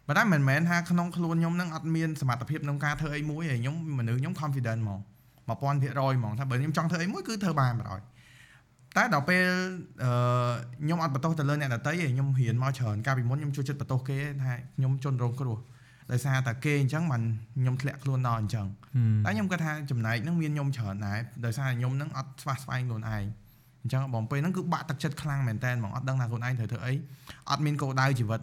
ប៉ុន្តែមិនមែនថាក្នុងខ្លួនខ្ញុំនឹងអត់មានសមត្ថភាពក្នុងការធ្វើអីមួយឯងខ្ញុំមនុស្សខ្ញុំ confident ហ្មង1000%ហ្មងថាបើខ្ញុំចង់ធ្វើអីមួយគឺធ្វើបានបណ្ដោយតែដល់ពេលអឺខ្ញុំអត់បន្ទោសទៅលើអ្នកដទៃទេខ្ញុំរៀនមកច្រើនកាលពីមុនខ្ញុំជួយចិត្តបន្ទោសគេថាខ្ញុំជន់រងគ្រោះ ដោយសារតែគេអញ្ចឹងបានខ្ញុំធ្លាក់ខ្លួនដល់អញ្ចឹងតែខ្ញុំគាត់ថាចំណែកហ្នឹងមានខ្ញុំច្រើនដែរដោយសារខ្ញុំហ្នឹងអត់ស្វះស្វែងខ្លួនឯងអញ្ចឹងបងពេលហ្នឹងគឺបាក់ទឹកចិត្តខ្លាំងមែនតើហ្មងអត់ដឹងថាខ្លួនឯងត្រូវធ្វើអីអត់មានគោលដៅជីវិត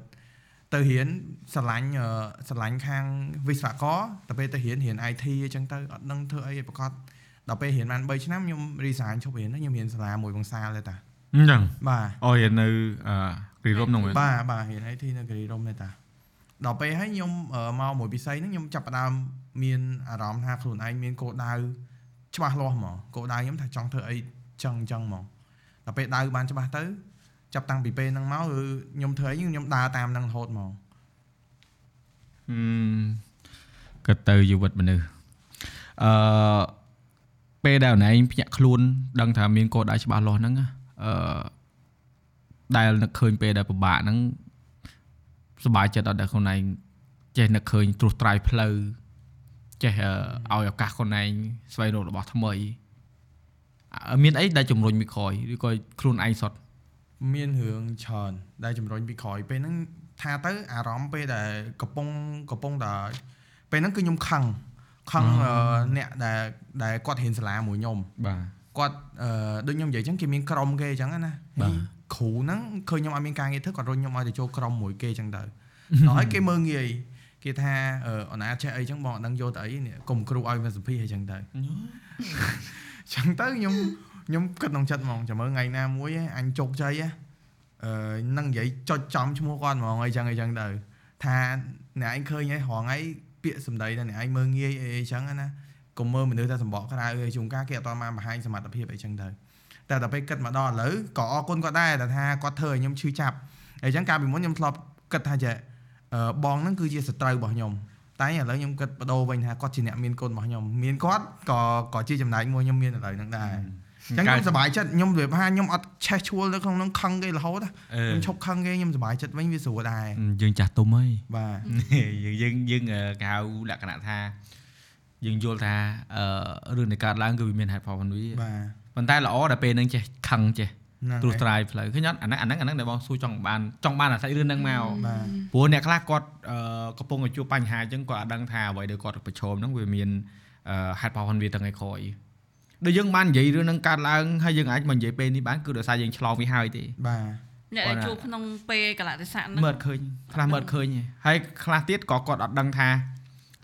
ទៅរៀនស្រឡាញ់អឺស្រឡាញ់ខាងវិស្វករទៅពេលទៅរៀនរៀន IT អញ្ចឹងទៅអត់ដឹងធ្វើអីឲ្យប្រកបដល់ពេលរៀនបាន3ឆ្នាំខ្ញុំ resign ឈប់រៀនខ្ញុំរៀនសាលាមួយបងសាលទេតាអញ្ចឹងបាទអូយនៅអឺគ្រីរ៉ុំហ្នឹងមែនបាទបាទរៀន IT នៅគិរីរំទេតា ដល់ពេលហើយខ្ញុំអឺមកមួយពិសីហ្នឹងខ្ញុំចាប់ផ្ដើមមានអារម្មណ៍ថាខ្លួនឯងមានគោលដៅច្បាស់លាស់ហ្មងគោលដៅខ្ញុំថាចង់ធ្វើអីចឹងចឹងហ្មងដល់ពេលដៅបានច្បាស់ទៅចាប់តាំងពីពេលហ្នឹងមកគឺខ្ញុំធ្វើអីខ្ញុំដើរតាមហ្នឹងរហូតហ្មងហឹមក៏ទៅជីវិតមនុស្សអឺពេលដែលអូនឯងភ្ញាក់ខ្លួនដឹងថាមានគោលដៅច្បាស់លាស់ហ្នឹងណាអឺដែលនឹកឃើញពេលដែលពិបាកហ្នឹង សប្បាយចិត្តអត់ដែលខ្លួនឯងចេះនឹកឃើញត្រួសត្រាយផ្លូវចេះអឺឲ្យឱកាសខ្លួនឯងស្វែងរករបស់ថ្មីអឺមានអីដែលជំរុញពីក្រោយឬក៏ខ្លួនឯងសុទ្ធមានរឿងច្រើនដែលជំរុញពីក្រោយពេលហ្នឹងថាទៅអារម្មណ៍ពេលដែលកំពុងកំពុងតែពេលហ្នឹងគឺខ្ញុំខឹងខឹងអឺអ្នកដែលដែលគាត់រៀនសាលាមួយខ្ញុំបាទគាត់អឺដូចខ្ញុំនិយាយអញ្ចឹងគេមានក្រុមគេអញ្ចឹងណាបាទហើយ គ្រូហ្នឹងឃើញខ្ញុំអត់មានការងារធ្វើគាត់រុញខ្ញុំឲ្យទៅចូលក្រុមមួយគេអញ្ចឹងទៅដល់ហើយគេមើងងាយគេថាអឺអូនអាចចេះអីអញ្ចឹងបងអត់ដឹងយកទៅអីនេះកុំគ្រូឲ្យមកសម្ភាសអីអញ្ចឹងទៅអញ្ចឹងទៅខ្ញុំខ្ញុំគិតក្នុងចិត្តហ្មងចាំមើលថ្ងៃណាមួយឯងអញជោគជ័យហ៎អឺនឹងនិយាយចុចចំឈ្មោះគាត់ហ្មងអីចឹងអីចឹងទៅថាអ្នកឯងឃើញហើយរងឯងពាក្យសម្ដីថាអ្នកឯងមើងងាយអីអីចឹងណាកុំមើលមនុស្សថាសម្បកក្រៅអីជួនកាលគេអត់តបានបង្ហាញសមត្ថភាពអីចឹងទៅ តែដល់ពេលគិតមកដល់ឥឡូវក៏អរគុណគាត់ដែរតែថាគាត់ធ្វើឲ្យខ្ញុំឈឺចាប់អីចឹងកាលពីមុនខ្ញុំធ្លាប់គិតថាចេះអឺបងហ្នឹងគឺជាសត្រូវរបស់ខ្ញុំតែឥឡូវខ្ញុំគិតបដូរវិញថាគាត់ជាអ្នកមានគុណរបស់ខ្ញុំមានគាត់ក៏ក៏ជាចំណែកមួយខ្ញុំមានឥឡូវហ្នឹងដែរអញ្ចឹងខ្ញុំសប្បាយចិត្តខ្ញុំនិយាយថាខ្ញុំអត់ឆេះឈួលនៅក្នុងហ្នឹងខឹងគេរហូតណាអឺខ្ញុំឈប់ខឹងគេខ្ញុំសប្បាយចិត្តវិញវាស្រួលដែរយើងចាស់ទុំហើយបាទយើងយើងយើងអឺគេហៅលក្ខណៈថាយើងយល់ថាអឺរឿងនៃកើតឡើងគឺវាមានហេតុផលរបស់វាបាទ ប៉ុន្តែល្អដែលពេលហ្នឹងចេះខឹងចេះហ្នឹងត្រួសហើយត្រាយផ្លូវឃើញអត់អាហ្នឹងអាហ្នឹងអាហ្នឹងដែលបងសួរចង់បានចង់បានអាសាច់រឿងហ្នឹងមកបាទព្រោះអ្នកខ្លះគាត់អឺកំពុងតែជួបបញ្ហាអញ្ចឹងគាត់អត់ដឹងថាអ្វីដែលគាត់ប្រឈមហ្នឹងវាមានអឺហេតុផលរបស់វាទាំងឯក្រោយដូចយើងបាននិយាយរឿងហ្នឹងកើតឡើងហើយយើងអាចមកនិយាយពេលនេះបានគឺដោយសារយើងឆ្លងវាហើយទេបាទអ្នកដែលជួបក្នុងពេលកលៈទេសៈហ្នឹងមើលអត់ឃើញខ្លះមើលអត់ឃើញទេហើយខ្លះទៀតក៏គាត់អត់ដឹងថា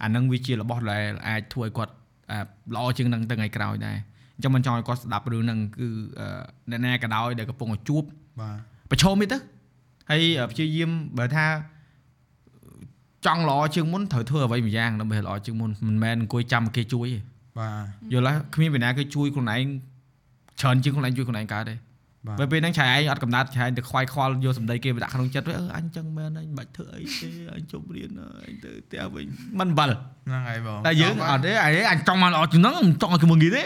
អាហ្នឹងវាជារបស់ដែលអាចធ្វើឲ្យគាត់អឺល្អជាងហ្នឹងទៅថ្ងៃក្រោយដែរ អញ្ចឹងមិនចង់ឲ្យគាត់ស្ដាប់រឿងហ្នឹងគឺអឺអ្នកណាក៏ដោយដែលកំពុងតែជួបបាទប្រឈមនេះទៅហើយព្យាយាមបើថាចង់ល្អជាងមុនត្រូវធ្វើអ្វីមួយយ៉ាងដើម្បីល្អជាងមុនមិនមែនអង្គុយចាំឲ្យគេជួយទេបាទយល់ហើយគ្មានពីណាគេជួយខ្លួនឯងច្រើនជាងខ្លួនឯងជួយខ្លួនឯងកើតទេ បាទបើពេលហ្នឹងឆៃឯងអត់កំណត់ឆៃឯងទៅខ្វាយខ្វល់យកសម្ដីគេមកដាក់ក្នុងចិត្តវិញអឺអញចឹងមែនអញមិនបាច់ធ្វើអីទេអញជប់រៀនអញទៅផ្ទះវិញមិនបាល់ហ្នឹងហើយបងតែយើងអត់ទេអីអញចង់មកល្អជាងហ្នឹងមិនចង់ឲ្យគេមើងងាយទេ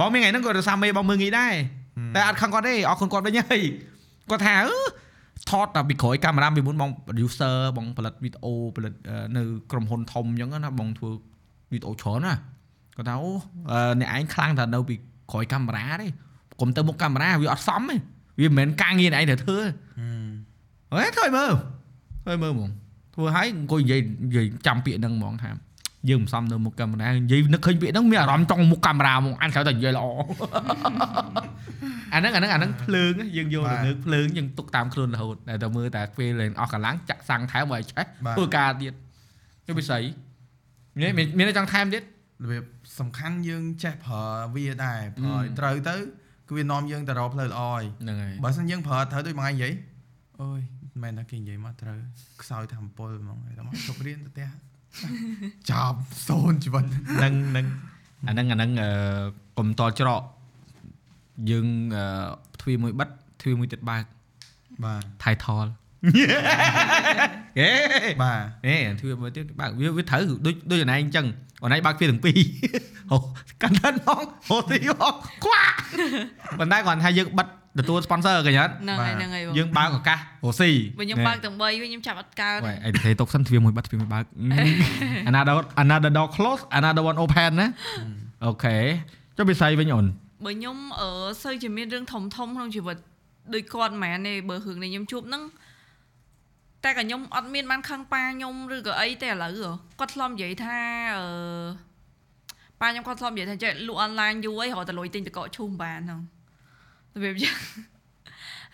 បងមានថ្ងៃហ្នឹងក៏រសាមេបងមើងងាយដែរតែអត់ខឹងគាត់ទេអរគុណគាត់វិញហើយគាត់ថាអឺថតតែពីក្រោយកាមេរ៉ាពីមុនបង producer បងផលិតវីដេអូផលិតអឺនៅក្រុមហ៊ុនធំអញ្ចឹងណាបងធ្វើវីដេអូច្រើនណាគាត់ថាអូអឺអ្នកឯងខ្លាំងតែនៅពីក្រោយកាមេរ៉ាទេ កុំទៅមុខកាមេរ៉ាវាអត់សមទេវាមិនមែនការងារអ្នកឯងត្រូវធ្វើហេធ្វើឲ្យមើលធ្វើឲ្យមើលហ្មងធ្វើឲ្យអង្គុយនិយាយនិយាយចាំពាក្យហ្នឹងហ្មងថាយើងមិនសមនៅមុខកាមេរ៉ានិយាយនឹកឃើញពាក្យហ្នឹងមានអារម្មណ៍ចង់មុខកាមេរ៉ាហ្មងអញត្រូវតែនិយាយល្អអាហ្នឹងអាហ្នឹងអាហ្នឹងភ្លើងយើងយកទៅលើកភ្លើងយើងទុកតាមខ្លួនរហូតតែតែមើលតែពេលលេងអស់កម្លាំងចាក់សាំងថែមឲ្យឆេះបាទធ្វើការទៀតវាពិសីមានមានមានចង់ថែមទៀតរបៀបសំខាន់យើងចេះប្រើវាដែរប្រើឲ្យត្រូវទៅ គឺវានាំយើងទៅរកផ្លូវល្អហើយហ្នឹងហើយបើមិនយើងប្រើត្រូវដូចមួយថ្ងៃនិយាយអូយមិនមែនថាគេនិយាយមកត្រូវខ្សោយធម្មពលហ្មងហើយដល់មកជប់រៀនទៅផ្ទះចប់សូនជីវិតហ្នឹងហ្នឹងអាហ្នឹងអាហ្នឹងអឺកុំតល់ច្រកយើងអឺទ្វារមួយបិទទ្វារមួយទៀតបើកបាទថៃថលហេបាទហេទ្វារមួយទៀតបើកវាវាត្រូវដូចដូចអនឯងអញ្ចឹង អនឯងបើកទ្វារទាំងពីរអូកាន់តែផងហូទីហោខ្វាក់ប៉ុន្តែគាត់ថាយើងបិទទទួល sponsor ឃើញអត់ហ្នឹងហើយហ្នឹងហើយបងយើងបើកឱកាសរស់ស៊ីវិញខ្ញុំបើកទាំង3វិញខ្ញុំចាប់អត់កើតវ៉ៃអីទេទុកសិនទ្វារមួយបាត់ទ្វារមួយបើក another another door close another one open ណាអូខេចុះពិសីវិញអូនបើខ្ញុំអឺសូវជាមានរឿងធំធំក្នុងជីវិតដូចគាត់មិនមែនទេបើរឿងនេះខ្ញុំជួបហ្នឹង តែក៏ខ្ញុំអត់មានបានខឹងប៉ាខ្ញុំឬក៏អីទេឥឡូវហ៎គាត់ធ្លាប់និយាយថាអឺប៉ាខ្ញុំគាត់ធ្លាប់និយាយថាចេះលក់អនឡាញយូរអីរកតែលុយទិញតកកឈូសមិនបានហ្នឹងរបៀបយ៉ាង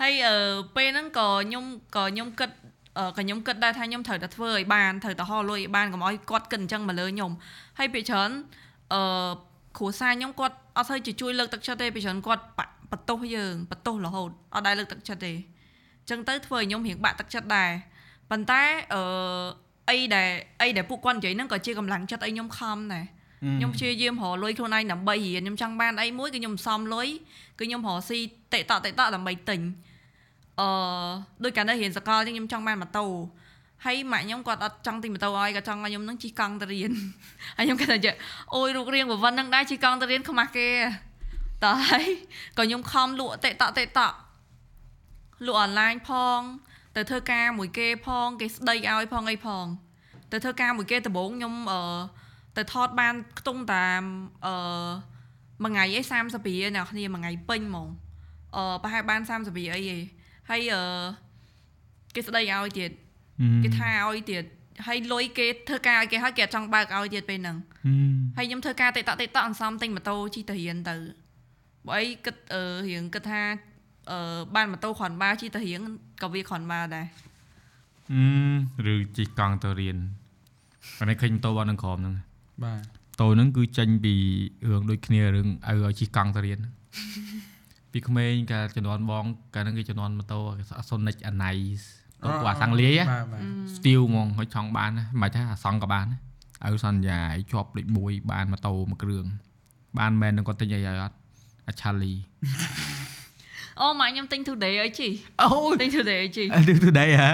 ហើយអឺពេលហ្នឹងក៏ខ្ញុំក៏ខ្ញុំគិតអឺក៏ខ្ញុំគិតដែរថាខ្ញុំត្រូវតែធ្វើឲ្យបានត្រូវតែហោលុយឲ្យបានកុំឲ្យគាត់គិតអញ្ចឹងមកលើខ្ញុំហើយពេលច្រើនអឺគ្រួសារខ្ញុំគាត់អត់សូវជាជួយលើកទឹកចិត្តទេពេលច្រើនគាត់បាក់បន្ទោសយើងបន្ទោសរហូតអត់ដែរលើកទឹកចិត្តទេអញ្ចឹងទៅធ្វើឲ្យខ្ញុំរៀងបាក់ទឹកចិត្តដែរ ប៉ុន្តែអឺអីដែលអីដែលពួកគាត់និយាយហ្នឹងក៏ជាកម្លាំងចិត្តឲ្យខ្ញុំខំដែរខ្ញុំព្យាយាមរកលុយខ្លួនឯងដើម្បីរៀនខ្ញុំចង់បានអីមួយគឺខ្ញុំសំលុយគឺខ្ញុំរកស៊ីតេតតេតដើម្បីទិញអឺដូចកាលនៅរៀនសកលអញ្ចឹងខ្ញុំចង់បានម៉ូតូហើយម៉ាក់ខ្ញុំគាត់អត់ចង់ទិញម៉ូតូឲ្យគាត់ចង់ឲ្យខ្ញុំនឹងជិះកង់ទៅរៀនហើយខ្ញុំគាត់ថាចេះអូយរូបរាងប្រវត្តិនឹងដែរជិះកង់ទៅរៀនខ្មាស់គេតើហើយក៏ខ្ញុំខំលក់តេតតេតលក់អនឡាញផង ទៅធ្វើការមួយគេផងគេស្ដីឲ្យផងអីផងទៅធ្វើការមួយគេដំបូងខ្ញុំអឺទៅថតបានខ្ទង់តាមអឺមួយថ្ងៃអី30រៀលអ្នកគ្នាមួយថ្ងៃពេញហ្មងអឺប្រហែលបាន30រៀលអីឯងហើយអឺគេស្ដីឲ្យទៀតគេថាឲ្យទៀតហើយលុយគេធ្វើការឲ្យគេហើយគេអត់ចង់បើកឲ្យទៀតពេលហ្នឹងហើយខ្ញុំធ្វើការតិតតិតអន្សំទិញម៉ូតូជិះទៅរៀនទៅបើអីគិតអឺរៀងគិតថា អឺបានម៉ូតូគ្រាន់បើជិះទៅរៀនក៏វាគ្រាន់បើដែរអឺឬជិះកង់ទៅរៀនអានេះឃើញម៉ូតូបាត់នឹងក្រមហ្នឹងបាទតូហ្នឹងគឺចេញពីរឿងដូចគ្នារឿងឲ្យឲ្យជិះកង់ទៅរៀនពីក្មេងកាលជំនាន់បងកាលហ្នឹងគេជំនាន់ម៉ូតូ Sonic Anais ទៅពួកអាសាំងលាយបាទបាទ Steel ហ្មងឲ្យចង់បានណាមិនថាអាសង់ក៏បានណាឲ្យសន្យាឲ្យជាប់លេខ1បានម៉ូតូមួយគ្រឿងបានមែននឹងគាត់ទិញអីឲ្យអត់អាឆាលី អូម៉ាក់ខ្ញុំទិញ today អីជីអូយទិញ today អីជីអឺទៅដែរហ៎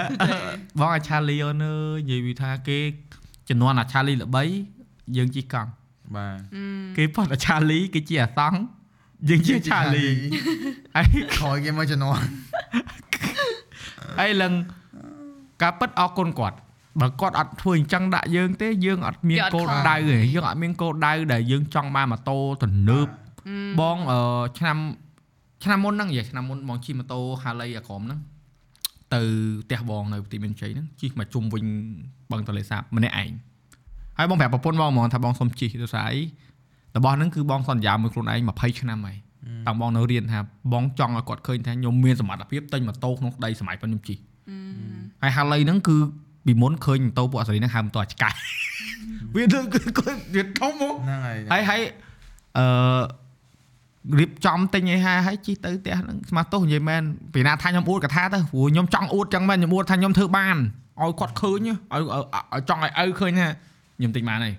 បងអាឆាលីអូនអើយនិយាយពីថាគេជំនាន់អាឆាលីល្បីយើងជិះកង់បាទគេផុតអាឆាលីគេជាអាសង់យើងជាឆាលីហើយក្រោយគេមកជំនាន់ហើយឡើងការពិតអរគុណគាត់បើគាត់អត់ធ្វើអញ្ចឹងដាក់យើងទេយើងអត់មានគោលដៅទេយើងអត់មានគោលដៅដែលយើងចង់បានម៉ូតូទំនើបបងអឺឆ្នាំ ឆ្នាំមុនហ្នឹងយាយឆ្នាំមុនបងជិះម៉ូតូ Harley អាក្រមហ្នឹងទៅផ្ទះបងនៅទីមានជ័យហ្នឹងជិះមកជុំវិញបឹងទន្លេសាបម្នាក់ឯងហើយបងប្រាប់ប្រពន្ធបងហ្មងថាបងសុំជិះទៅស្អីរបស់ហ្នឹងគឺបងសន្យាមួយខ្លួនឯង20ឆ្នាំហើយតាំងបងនៅរៀនថាបងចង់ឲ្យគាត់ឃើញថាខ្ញុំមានសមត្ថភាពទិញម៉ូតូក្នុងក្តីសម័យប៉ុនខ្ញុំជិះហើយ Harley ហ្នឹងគឺពីមុនឃើញម៉ូតូពួកអសរីហ្នឹងហៅម៉ូតូអាឆ្កែវាទៅគឺគាត់វាធំមកហ្នឹងហើយហើយហើយអឺ រៀបចំទិញឲ្យហើយហើយជិះទៅផ្ទះហ្នឹងស្មាស់ទោសនិយាយមែនពីណាថាខ្ញុំអួតកថាទៅព្រោះខ្ញុំចង់អួតចឹងមែនខ្ញុំអួតថាខ្ញុំធ្វើបានឲ្យគាត់ឃើញឲ្យឲ្យឲ្យចង់ឲ្យឪឃើញថាខ្ញុំទិញបានហើយ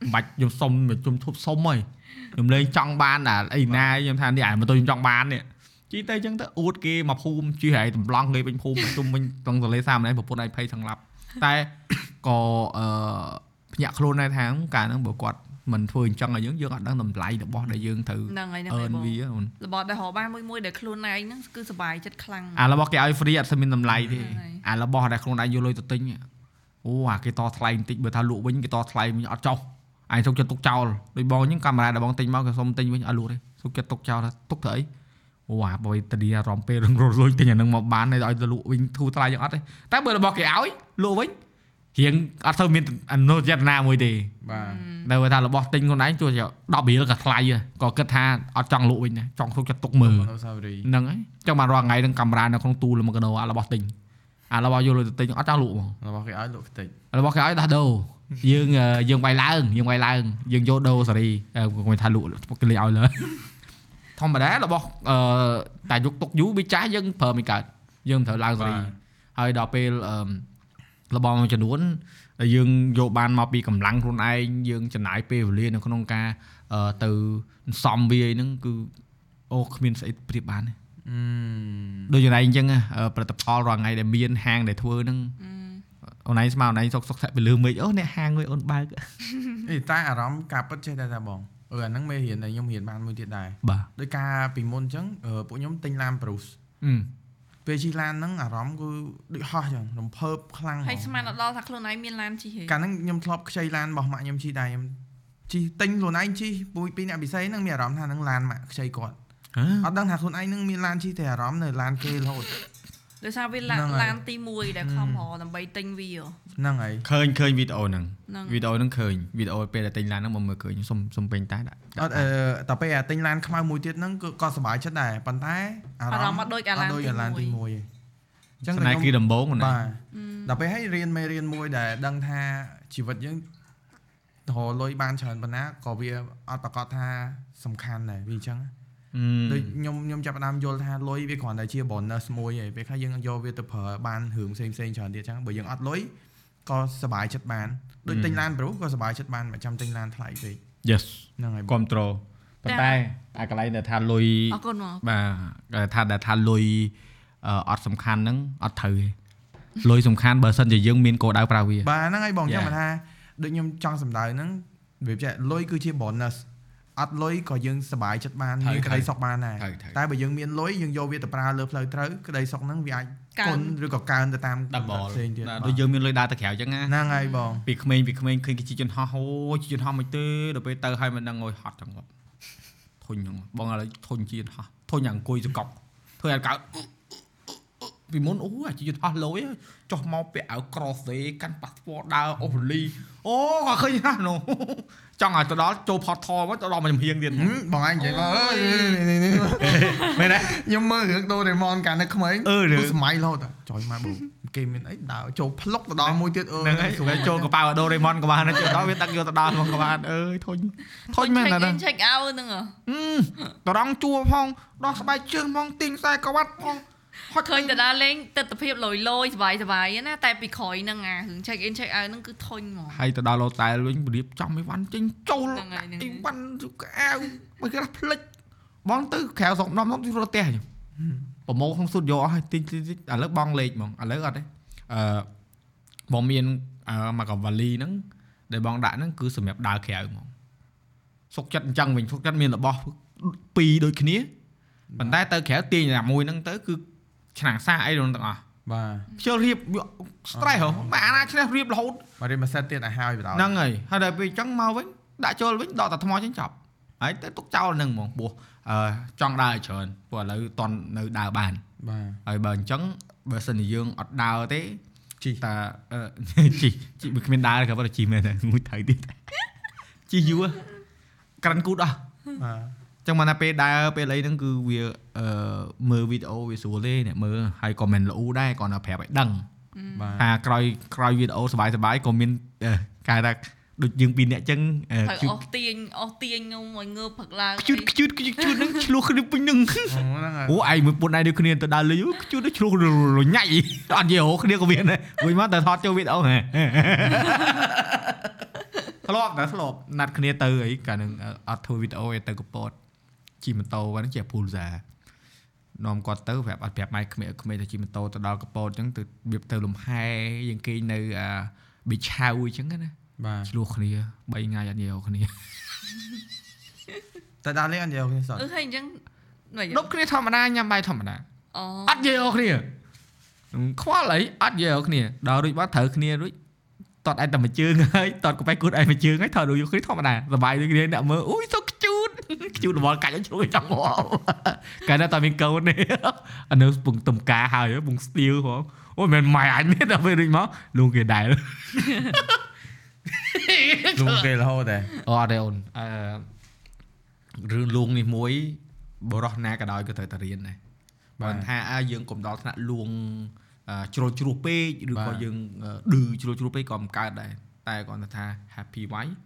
មិនបាច់ខ្ញុំសុំខ្ញុំធប់សុំហើយខ្ញុំលេងចង់បានតែអីណាខ្ញុំថានេះអាម៉ូតូខ្ញុំចង់បាននេះជិះទៅចឹងទៅអួតគេមកភូមិជិះហើយតម្លង់គេពេញភូមិជុំវិញត្រង់ទន្លេសាបម្នាក់ប្រពន្ធឯងភ័យសង្លាប់តែក៏អឺភ្ញាក់ខ្លួនដែរថាកាលហ្នឹងបើគាត់ មិនធ្វើអញ្ចឹងឲ្យយើងយើងអត់ដឹងតម្លៃរបស់ដែលយើងត្រូវហ្នឹងហើយហ្នឹងអឺហើយនបងវាអូនរបស់ដែលរកបានមួយមួយដែលខ្លួនឯងហ្នឹងគឺសុបាយចិត្តខ្លាំងអារបស់គេឲ្យ free អត់ស្មានតម្លៃទេហ្នឹងហើយអារបស់ដែលខ្លួនឯងយកលុយទៅទិញអូអាគេតថ្លៃបន្តិចបើថាលក់វិញគេតថ្លៃវិញអត់ចុះឯងសុកចិត្តទុកចោលដូចបងអញ្ចឹងកាមេរ៉ាដែលបងទិញមកគេសុំទិញវិញអត់លក់ទេសុកចិត្តទុកចោលថាទុកទៅអីអូអាបើតានីអារម្មណ៍ពេលរងរលុយទិញអានឹងមកបានឲ្យទៅលក់វិញធូរថ្លៃយ៉ាងអត់ទេតែបើរបស់គេឲ្យលក់វិញ រៀងអត់ទៅមានអនុចេតនាមួយទេបាទនៅថារបស់ទិញខ្លួនឯងទោះជា10រៀលក៏ថ្លៃដែរក៏គិតថាអត់ចង់លក់វិញដែរចង់សុកចិត្តទុកមើលអនុស្សាវរីយ៍ហ្នឹងហើយចឹងបានរាល់ថ្ងៃហ្នឹងកាមេរ៉ានៅក្នុងទូលមួយកណោអារបស់ទិញអារបស់យកលុយទៅទិញអត់ចង់លក់ហ្មងរបស់គេឲ្យលក់ខ្ទេចរបស់គេឲ្យដោះដូរយើងអឺយើងវាយឡើងយើងវាយឡើងយើងយកដូរសេរីអឺគាត់ថាលក់គេលេងឲ្យលើធម្មតារបស់អឺតែយកទុកយូរវាចាស់យើងប្រើមិនកើតយើងត្រូវឡើងសេរីហើយដល់ពេលអឺ របស់មួយចំនួនដែលយើងយកបានមកពីកម្លាំងខ្លួនឯងយើងចំណាយពេលវេលានៅក្នុងការអឺទៅសំវាយហ្នឹងគឺអូគ្មានស្អីប្រៀបបានទេអឺដូចយ៉ាងណាអញ្ចឹងហ៎អឺផលិតផលរាល់ថ្ងៃដែលមានហាងដែលធ្វើហ្នឹងអូនឯងស្មើអូនឯងសុកសុកថាពីលើមេឃអូអ្នកហាងមួយអូនបើកអីតែអារម្មណ៍ការពិតចេះតែថាបងអឺអាហ្នឹងមេរៀនដែលខ្ញុំរៀនបានមួយទៀតដែរបាទដោយការពីមុនអញ្ចឹងអឺពួកខ្ញុំទិញឡាន Bruce អឺ ពេលជិះឡានហ្នឹងអារម្មណ៍គឺដូចហោះអញ្ចឹងរំភើបខ្លាំងហ្មហើយងស្មានអត់ដល់ថាខ្លួនឯងមានឡានជិះហេកាលហ្នឹងខ្ញុំធ្លាប់ខ្ចីឡានរបស់ម៉ាក់ខ្ញុំជិះដែរខ្ញុំជិះទិញខ្លួនឯងជិះពួយពីអ្នកពិសេសហ្នឹងមានអារម្មណ៍ថាហ្នឹងឡានម៉ាក់ខ្ចីគាត់អត់ដឹងថាខ្លួនឯងហ្នឹងមានឡានជិះតែអារម្មណ៍នៅឡានគេរហូត ដោយសារវាឡានហ្នឹងហើយឡានទី1ដែលខំរកដើម្បីទិញវាហ្នឹងហើយឃើញឃើញវីដេអូហ្នឹងហ្នឹងវីដេអូហ្នឹងឃើញវីដេអូពេលដែលទិញឡានហ្នឹងមកមើលឃើញសុំសុំពេញតែដាក់អត់អឺតែពេលអាទិញឡានខ្មៅមួយទៀតហ្នឹងគឺក៏សប្បាយចិត្តដែរប៉ុន្តែអាអារម្មណ៍អត់ដូចអាឡានអត់ដូចអាឡានទីទីមួយ1ទេអញ្ចឹងស្នេហ៍គឺដំបូងអូនបាទដល់ពេលឲ្យរៀនមេរៀនមួយដែលដឹងថាជីវិតយើងរលុយបានច្រើនប៉ុណ្ណាក៏វាអត់ប្រកាសថាសំខាន់ដែរវាអញ្ចឹង ដូចខ្ញុំខ្ញុំចាប់ផ្ដើមយល់ថាលុយវាគ្រាន់តែជា bonus មួយឯងពេលខ្លះយើងយកវាទៅប្រើបានរឿងផ្សេងផ្សេងៗច្រើនទៀតអញ្ចឹងបើយើងអត់លុយក៏សប្បាយចិត្តបានដូចទិញឡានប្រុសក៏សប្បាយចិត្តបានមិនចាំទិញឡានថ្លៃពេក Yes ហ្នឹងហើយបងគ្រប់ត្រូលប៉ុន្តែអាកន្លែងដែលថាលុយអរគុណមកបាទគេថាដែលថាលុយអឺអត់សំខាន់ហ្នឹងអត់ត្រូវទេលុយសំខាន់បើសិនជាយើងមានគោលដៅប្រើវាបាទហ្នឹងហើយបង Yeah. ចាំថាដូចខ្ញុំចង់សម្ដៅហ្នឹងវាចេះលុយគឺជា bonus អត់លុយក៏យើងសប្បាយចិត្តបានត្រូវមានក្តីត្រូវសុខបានដែរត្រូវត្រូវតែបើយើងមានលុយយើងយកវាទៅប្រើលើផ្លូវត្រូវក្តីសុខហ្នឹងវាអាចកើគុនណឬក៏កើនទៅតាម double ផ្សេងទៀតបាទបាទដូចយើងមានលុយដើរទៅក្រៅអញ្ចឹងណាហ្នឹងហើយបងពីក្មេងពីក្មេងឃើញគេជិះយន្តហោះអូយជិះយន្តហោះមិនទេដល់ពេលទៅហើយមិនដឹងអើយហត់ចឹងគាត់ធុញហ្នឹងបងឥឡូវធុញជិះយន្តហោះធុញយ៉ាងអង្គុយសកប់ធ្វើឲ្យកើតពីមុនអូអាជិះយន្តហោះលុយចុះមកពាក់អាវក្រសេកាន់ប៉ាសពតដើរអូលីអូក៏ឃើញណាស់នោះ ចង់ឲ្យទៅដល់ចូលផតថមកទៅដល់មកចំហៀងទៀតហឹមបងឯងនិយាយមកអើយនេះនេះនេះមែនទេខ្ញុំមើលរឿងដូរេម៉ុនកាលនៅក្មេងអឺរឿងទូសម័យរហូតចុយមកបងគេមានអីដើរចូលផ្លុកទៅដល់មួយទៀតអឺហ្នឹងហើយវាចូលកប៉ាល់ដូរេម៉ុនក៏បានចូលដល់វាដឹកយកទៅដល់មកក៏បានអើយធុញធុញមែនណា check in check out ហ្នឹងហ៎តរងជួផងដោះស្បែកជើងផងទីងខ្សែក្រវ៉ាត់ផង ហត់ ឃើញតាដាលេងទស្សនភាពលយលយសบายសบายណាតែពីក្រោយហ្នឹងអារឿង check in check out ហ្នឹងគឺធុញហ្មង ហើយទៅដល់ឡូតែលវិញរៀបចំអីវ៉ាន់ចេញចូល ហ្នឹងហើយហ្នឹងហើយ អីវ៉ាន់សុកអាវបើគេថាផ្លិចបងទៅក្រៅស្រុកម្ដងម្ដងទៅរត់ផ្ទះចឹងប្រម៉ូក្នុងស៊ុតយកអស់ហើយទិញទិញទិញឥឡូវបងលេខហ្មងឥឡូវអត់ទេអឺបងមានអឺមកកវ៉ាលីហ្នឹងដែលបងដាក់ហ្នឹងគឺសម្រាប់ដើរក្រៅហ្មងសុកចិត្តអញ្ចឹងវិញសុកចិត្តមានរបស់ពីរដូចគ្នាប៉ុន្តែទៅក្រៅទាញតែមួយហ្នឹងទៅគឺ ឆ្នាំងសាអីទាំងអស់បាទខ្ជិលរៀប stress ហ៎មិនអាណាឈ្នះរៀបរហូតមករៀបមួយសេតទៀតឲ្យហើយបណ្ដោយហ្នឹងហើយហើយដល់ពេលអញ្ចឹងមកវិញដាក់ចូលវិញដកតែថ្មចេញចប់ហើយទៅទុកចោលហ្នឹងហ្មងពោះអឺចង់ដើរឲ្យច្រើនព្រោះឥឡូវតន់នៅដើរបានបាទហើយបើអញ្ចឹងបើសិនជាយើងអត់ដើរទេជីតាអឺជីជីបើគ្មានដើរក៏បើជីមែនតែមួយថៃទៀតជីយូរក្រាន់គូតអស់បាទ ចឹងមកណាពេលដើរពេលអីហ្នឹងគឺវាអឺមើលវីដេអូវាស្រួលទេអ្នកមើលហើយក៏មិនល្អដែរគ្រាន់តែប្រាប់ឲ្យដឹងថាក្រោយក្រោយវីដេអូសបាយសបាយក៏មានគេថាដូចយើងពីរនាក់ចឹងគឺអស់ទាញអស់ទាញងុំឲ្យងើបផឹកឡើងខ្ជូតខ្ជូតខ្ជូតហ្នឹងឆ្លោះគ្នាពេញហ្នឹងអូឯងមួយពុនឯងដូចគ្នាទៅដើរលេងខ្ជូតឆ្លោះរញ៉ៃអត់យល់គ្នាក៏មានដែរវិញមកតែថតចូលវីដេអូហ៎ធ្លាប់តែធ្លាប់ណាត់គ្នាទៅអីកាលនឹងអត់ធ្វើវីដេអូឯទៅកពត ជិះម៉ូតូហ្នឹងជាពូលសានាំគាត់ទៅប្រាប់អត់ប្រាប់ម៉ែក្មេងក្មេងទៅជិះម៉ូតូទៅដល់កពតអញ្ចឹងទៅរបៀបទៅលំហែយើងគេងនៅអាប៊ីឆៅអញ្ចឹងណា បាទ ឆ្លោះគ្នា3ថ្ងៃអត់និយាយគ្នា តែដល់លេងអត់យកគ្នាសោះ អឺហើយអញ្ចឹងមិន ដប់គ្នាធម្មតាញ៉ាំបាយធម្មតា អូ អត់និយាយគ្នាខ្វល់អីអត់និយាយគ្នាដល់រួចបាត់ត្រូវគ្នារួចតតឯងតែមួយជើងហើយតតកបែកគូតឯងមួយជើងហើយថតដូចគ្នាធម្មតាសบายដូចគ្នាអ្នកមើលអូយសុខ ខ្ជូតខ្ជូតរបស់កាច់ឲ្យឆ្លុយចង់មកកាលណាតើមានកូននេះអានៅពងទំការហើយពងស្ទៀវហងអូយមិនម៉ែអញនេះដល់ពេលរួចមកលួងគេដែរលងគេរហូតតែអូអត់ទេអូនអឺរឿងលួងនេះមួយបរោះណាក៏ដោយក៏ត្រូវតែរៀនដែរបើថាអើយើងកុំដល់ថ្នាក់លួងអឺជ្រុលជ្រោះពេកឬក៏យើងអឺឌឺជ្រុលជ្រោះពេកក៏មិនកើតដែរតែគាត់ថា happy wife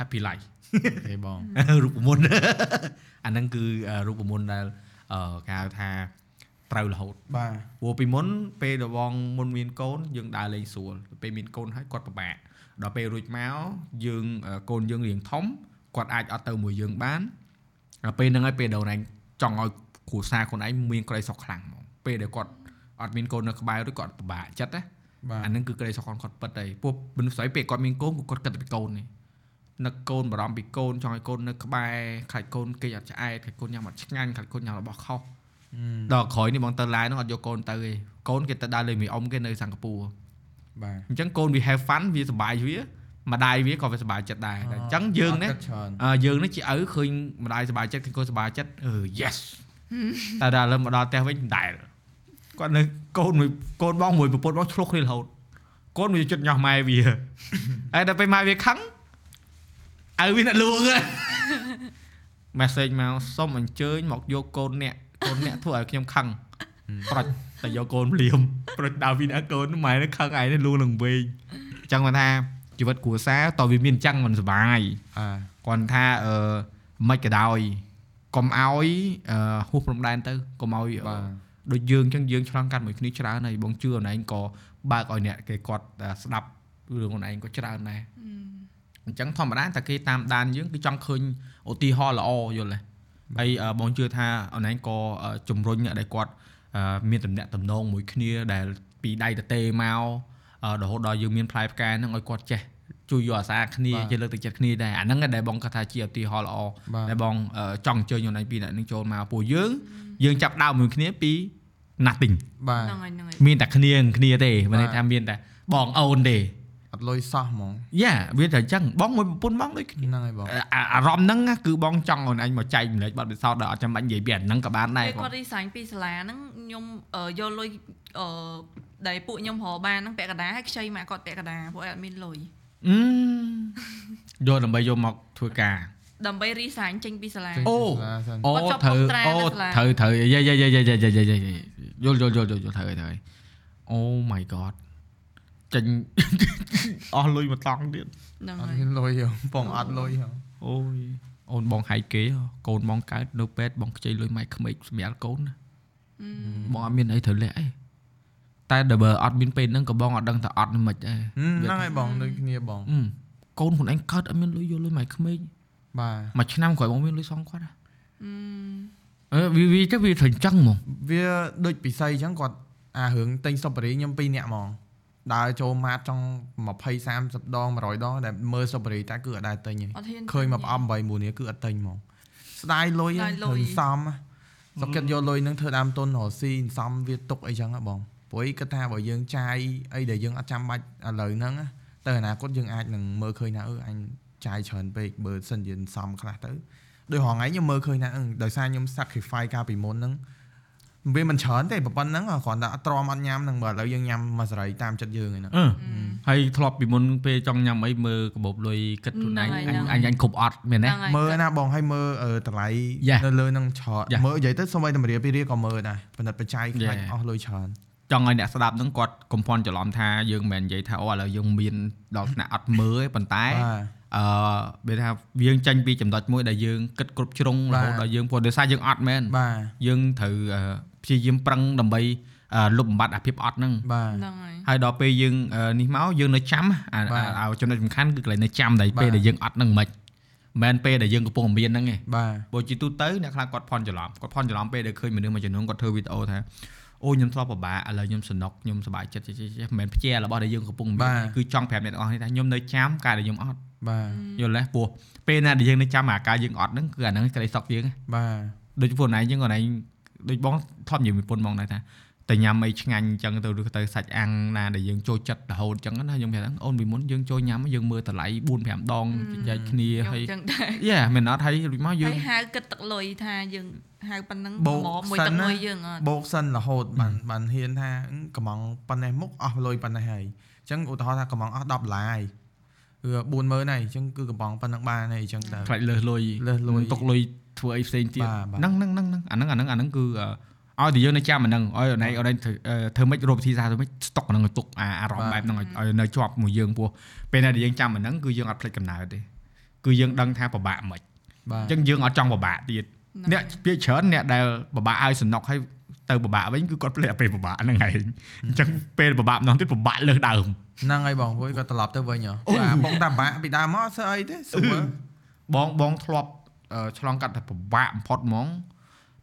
happy life ទេបងរូបមន្តអាហ្នឹងគឺរូបមន្តដែលអឺគេហៅថាត្រូវរហូតបាទព្រោះពីមុនពេលរបងមុនមានកូនយើងដើរលេងស្រួលពេលមានកូនហើយគាត់ពិបាកដល់ពេលរួចមកយើងអឺកូនយើងរៀងធំគាត់អាចអត់ទៅមួយយើងបានដល់ពេលហ្នឹងហើយពេលដល់ណែចង់ឲ្យគ្រួសារខ្លួនឯងមានក្តីសុខខ្លាំងហ្មងពេលដែលគាត់អត់មានកូននៅក្បែរឬគាត់ពិបាកចិត្តណាបាទអាហ្នឹងគឺក្តីសុខគាត់ពិតហើយពួកមនុស្សស្រីពេលគាត់មានកូនគាត់គិតតែពីកូននេះ នឹកកូនបារម្ភពីកូនចង់ឲ្យកូននៅក្បែរខ្លាចកូនគេអត់ឆ្អែតខ្លាចកូនញ៉ាំអត់ឆ្ងាញ់ខ្លាចកូនញ៉ាំរបស់ខុសដល់ក្រោយនេះបងទៅឡាយនោះអត់យកកូនទៅទេកូនគេទៅដើរលេងមួយអ៊ំគេនៅសិង្ហបុរីបាទអញ្ចឹងកូនវា have fun វាសប្បាយវាម្ដាយវាក៏វាសប្បាយចិត្តដែរតែអញ្ចឹងយើងណាអត់គិតច្រើនអឺយើងនេះជាឪឃើញម្ដាយសប្បាយចិត្តឃើញកូនសប្បាយចិត្តអឺ yes តែដល់ឥឡូវមកដល់ផ្ទះវិញមិនដែលគាត់នៅកូនមួយកូនបងមួយប្រពន្ធបងឆ្លុះគ្នារហូតកូនវាចិត្តញោះម៉ែវាហើយដល់ពេលម៉ែវាខឹង ឪវាអ្នកលួងហ៎ message មកសុំអញ្ជើញមកយកកូនអ្នកកូនអ្នកធ្វើឲ្យខ្ញុំខឹងប្រុចតែយកកូនភ្លាមប្រុចដើរពីណាកូនម៉ែនេះខឹងឯងនេះលួងនឹងវិញអញ្ចឹងគាត់ថាជីវិតគ្រួសារតើវាមានអញ្ចឹងមិនសុបាយអាគាត់ថាអឺមិនក៏ដោយកុំឲ្យអឺហួសព្រំដែនទៅកុំឲ្យអឺបាទដូចយើងអញ្ចឹងយើងឆ្លងកាត់មួយគ្នាច្រើនហើយបងជឿអូនឯងក៏បើកឲ្យអ្នកគេគាត់អឺស្ដាប់រឿងអូនឯងក៏ច្រើនដែរ អញ្ចឹងធម្មតាតែគេតាមដានយើងគឺចង់ឃើញឧទាហរណ៍ល្អយល់ទេហើយអឺបងជឿថាអូនឯងក៏អឺជំរុញអ្នកដែលគាត់អឺមានតំណែងតំណងមួយគ្នាដែលពីដៃទៅទេមកអឺរហូតដល់យើងមានផ្លែផ្កាហ្នឹងឲ្យគាត់ចេះជួយយកអាសាគ្នាបាទជាលើកទឹកចិត្តគ្នាដែរអាហ្នឹងឯងដែលបងគាត់ថាជាឧទាហរណ៍ល្អបាទដែលបងអឺចង់អញ្ជើញអូនឯងពីអ្នកនឹងចូលមកពួកយើងយើងចាប់ដើមមួយគ្នាពី nothing បាទហ្នឹងហើយហ្នឹងហើយមានតែគ្នានឹងគ្នាទេមិនន័យបាទថាមានតែបងអូនទេ អត់លុយសោះហ្មងយ៉ាវាតែអញ្ចឹងបងមួយប្រពន្ធបងដូចគ្នាហ្នឹងហើយបងអាអារម្មណ៍ហ្នឹងណាគឺបងចង់អូនឯងមកចែកម្លែកបាត់ពិសោធន៍ដល់អត់ចាំបាច់និយាយពីអាហ្នឹងក៏បានដែរពេលបងគាត់រីសាញ់ពីសាលាហ្នឹងខ្ញុំអឺយកលុយអឺដែលពួកខ្ញុំរកបានហ្នឹងពាក់កណ្ដាលហើយខ្ចីមកគាត់ពាក់កណ្ដាលពួកឯងអត់មានលុយអឺយកដើម្បីយកមកធ្វើការដើម្បីរីសាញ់ចេញពីសាលាចេញអូពីសាលាសិនអូគាត់ជាប់ត្រូវកុំត្រាអូនៅសាលាត្រូវត្រូវយាយយាយយាយយាយយាយយាយយាយយល់យល់យល់យល់ត្រូវហើយត្រូវហើយអូអូ my god ចេញអស់លុយមកតង់ទៀតហ្នឹងអត់ហើយមានលុយហ៎បងអត់លុយហ៎អូយអូនបងហៃគេហ៎កូនបងកើតនៅពេទ្យបងខ្ចីលុយម៉ែក្មេកសម្រាប់កូនណាអឺបងអត់មានអីត្រូវលាក់អីតែដល់បើអត់មានពេលហ្នឹងក៏បងអត់ដឹងថាអត់មិនដែរហ្នឹងហើយបងដូចគ្នាបងអឺកូនខ្លួនឯងកើតអត់មានលុយយកលុយម៉ែក្មេកបាទមួយឆ្នាំក្រោយបងមានលុយសងគាត់ណាអឺអឺវាវាទៅវាត្រូវអញ្ចឹងហ្មងវាដូចពិសីអញ្ចឹងគាត់អារឿងទិញសុបរីខ្ញុំ2នាក់ហ្មង ដើរចូលម៉ាតចង់20 30ដង100ដងដែលមើលសុបរីតែគឺអត់ដែរទិញទេអត់ហ៊ានឃើញមកផ្អប់8 9នេះគឺអត់ទិញហ្មងស្ដាយលុយស្ដាយលុយរឿងសំសុកចិត្តយកលុយហ្នឹងធ្វើដើមទុនរកស៊ីសំវាទុកអីចឹងហ៎បងព្រោះគាត់ថាបើយើងចាយអីដែលយើងអត់ចាំបាច់ឥឡូវហ្នឹងណាទៅអនាគតយើងអាចនឹងមើលឃើញថាអឺអញចាយច្រើនពេកបើសិនជាសំខ្លះទៅដោយរហងៃខ្ញុំមើលឃើញថាអឺដោយសារខ្ញុំ sacrifice កាលពីមុនហ្នឹង វាមិនច្រើនទេប៉ុណ្ណឹងគ្រាន់តែអត់ទ្រាំអត់ញ៉ាំហ្នឹងបើឥឡូវយើងញ៉ាំមួយសេរីតាមចិត្តយើងឯហ្នឹងអឺហើយធ្លាប់ពីមុនពេលចង់ញ៉ាំអីមើលកាបូបលុយគិតខ្លួនឯងហ្នឹងអញហើយអញអញគ្រប់អត់មែនទេហ្នឹងហើយមើលណាបងឲ្យមើលអឺតម្លៃ Yeah. នៅលើហ្នឹងច្រើន Yeah. មើលនិយាយទៅសូម្បីតែមរៀលពីរៀលក៏មើលដែរបណ្ឌិតបច្ច័យខ្លាច Yeah. អស់លុយច្រើនចង់ឲ្យអ្នកស្ដាប់ហ្នឹងគាត់កុំភ័ន្តច្រឡំថាយើងមិនមែននិយាយថាអូឥឡូវយើងមានដល់ថ្នាក់អត់មើលទេប៉ុន្តែបាទអឺវាថាយើងចាញ់ពីចំណុចមួយដែលយើងគិតគ្រប់ជ្រុងរបាទហូតដល់យើងព្រោះដោយសារយើងអត់មែនបាទយើងត្រូវអឺ ព្យាយាមប្រឹងដើម្បីអឺលុបបំបាត់អាភាពអត់ហ្នឹងបាទហ្នឹងហើយហើយដល់ពេលយើងអឺនេះមកយើងនៅចាំអាបាទអាអាចំណុចសំខាន់គឺកន្លែងនៅចាំដែលបាទពេលដែលយើងអត់ហ្នឹងមិនមែនពេលដែលយើងកំពុងមានហ្នឹងឯងបាទបើជាទូទៅអ្នកខ្លះគាត់ភ័ន្តច្រឡំគាត់ភ័ន្តច្រឡំពេលដែលឃើញមនុស្សមួយចំនួនគាត់ធ្វើវីដេអូថាអូខ្ញុំធ្លាប់ពិបាកឥឡូវខ្ញុំសំណុកខ្ញុំសប្បាយចិត្តចេះចេះចេះមិនមែនផ្ជារបស់ដែលយើងកំពុងមានគឺចង់ប្រាប់អ្នកទាំងអស់នេះថាខ្ញុំនៅចាំការដែលខ្ញុំអត់បាទយល់ទេព្រោះពេលណាដែលយើងនៅចាំអាការយើងអត់ហ្នឹងគឺអាហ្នឹងក្តីសោកយើងបាទដូចពួកណៃយើងគាត់ណៃ ដូចបងធ្លាប់និយាយមួយពុនបងដែរថាតែញ៉ាំអីឆ្ងាញ់អញ្ចឹងទៅឬទៅសាច់អាំងណាដែលយើងចូលចិត្តរហូតអញ្ចឹងណាខ្ញុំប្រាប់ថាអូនពីមុនយើងចូលញ៉ាំយើងមើលតម្លៃ4 5ដងចែកគ្នាខ្ញុំហើយអញ្ចឹងដែរយេមិនអត់ហើយរួចមកយើងហើយហៅគិតទឹកលុយថាយើងហៅប៉ុណ្ណឹងបូកមកមួយសិទឹកនណាលុយយើងអត់បោកសិនរហូតបានបានហ៊ានថាកំងប៉ុណ្ណេះមុខអស់លុយប៉ុណ្ណេះហើយអញ្ចឹងឧទាហរណ៍ថាកំងអស់10ដុល្លារហើយ គឺ40000ហើយអញ្ចឹងគឺកំងប៉ុណ្ណឹងបានហើយអញ្ចឹងទៅខ្លាចលើសលុយលើសលុយទុកលុយធ្វើអីផ្សេងទៀតបាទបាទហ្នឹងហ្នឹងហ្នឹងហ្នឹងអាហ្នឹងអាហ្នឹងអាហ្នឹងគឺអឺឲ្យតែយើងនៅចាំអាហ្នឹងឲ្យអូនឯងអូនឯងធ្វើអឺធ្វើម៉េចរកវិធីសាស្ត្រធ្វើម៉េចស្តុកអាហ្នឹងឲ្យទុកអាអារម្មណ៍បែបហ្នឹងឲ្យឲ្យនៅជាប់មួយយើងពោះពេលណាដែលយើងចាំអាហ្នឹងគឺយើងអត់ភ្លេចកំណើតទេគឺយើងដឹងថាពិបាកមិនបាទអញ្ចឹងយើងអត់ចង់ពិបាកទៀតអ្នកពាក្យច្រើនអ្នកដែលពិបាកឲ្យសំណុកឲ្យទៅពិបាកវិញគឺគាត់ភ្លេចពេលពិបាកហ្នឹងឯងអញ្ចឹងពេលពិបាកម្ដងទៀតពិបាកលើសដើម ហ្នឹងហើយបងព្រោះគាត់ត្រឡប់ទៅវិញហ៎បាទបងតាបាក់ពីដើមមកអត់ស្អីទេសួរបងបងធ្លាប់អឺឆ្លងកាត់តែពិបាកបំផុតហ្មង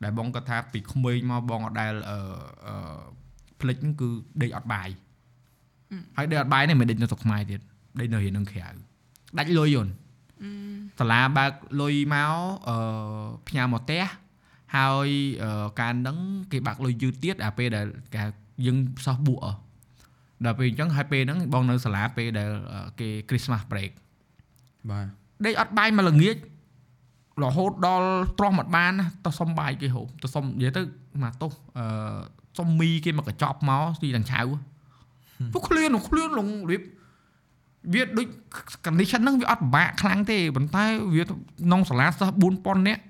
ដែលបងគាត់ថាពីក្មេងមកបងអត់ដែលអឺអឺភ្លេចហ្នឹងគឺដេកអត់បាយហើយដេកអត់បាយនេះមិនដេកនៅស្រុកខ្មែរទៀតដេកនៅរៀននឹងក្រៅដាច់លុយយន្តសាលាបើកលុយមកអឺផ្ញើមកផ្ទះហើយអឺការហ្នឹងគេបាក់លុយយឺតទៀតអាពេលដែលគេយើងសោះបួកអ ដល់ពេលអញ្ចឹងហើយពេលហ្នឹងបងនៅសាលាពេលដែលអឺគេ Christmas break បាទដេកអត់បាយមកល្ងាចរហូតដល់ទ្រាំអត់បានណាទៅសុំបាយគេហូបទៅសុំនិយាយទៅមកទោសអឺសុំមីគេមកកញ្ចប់មកទីដង្ឆៅពួកឃ្លានឃ្លានលងរៀបវាដូច condition ហ្នឹងវាអត់ពិបាកខ្លាំងទេប៉ុន្តែវាក្នុងសាលាសិស្ស4000នាក់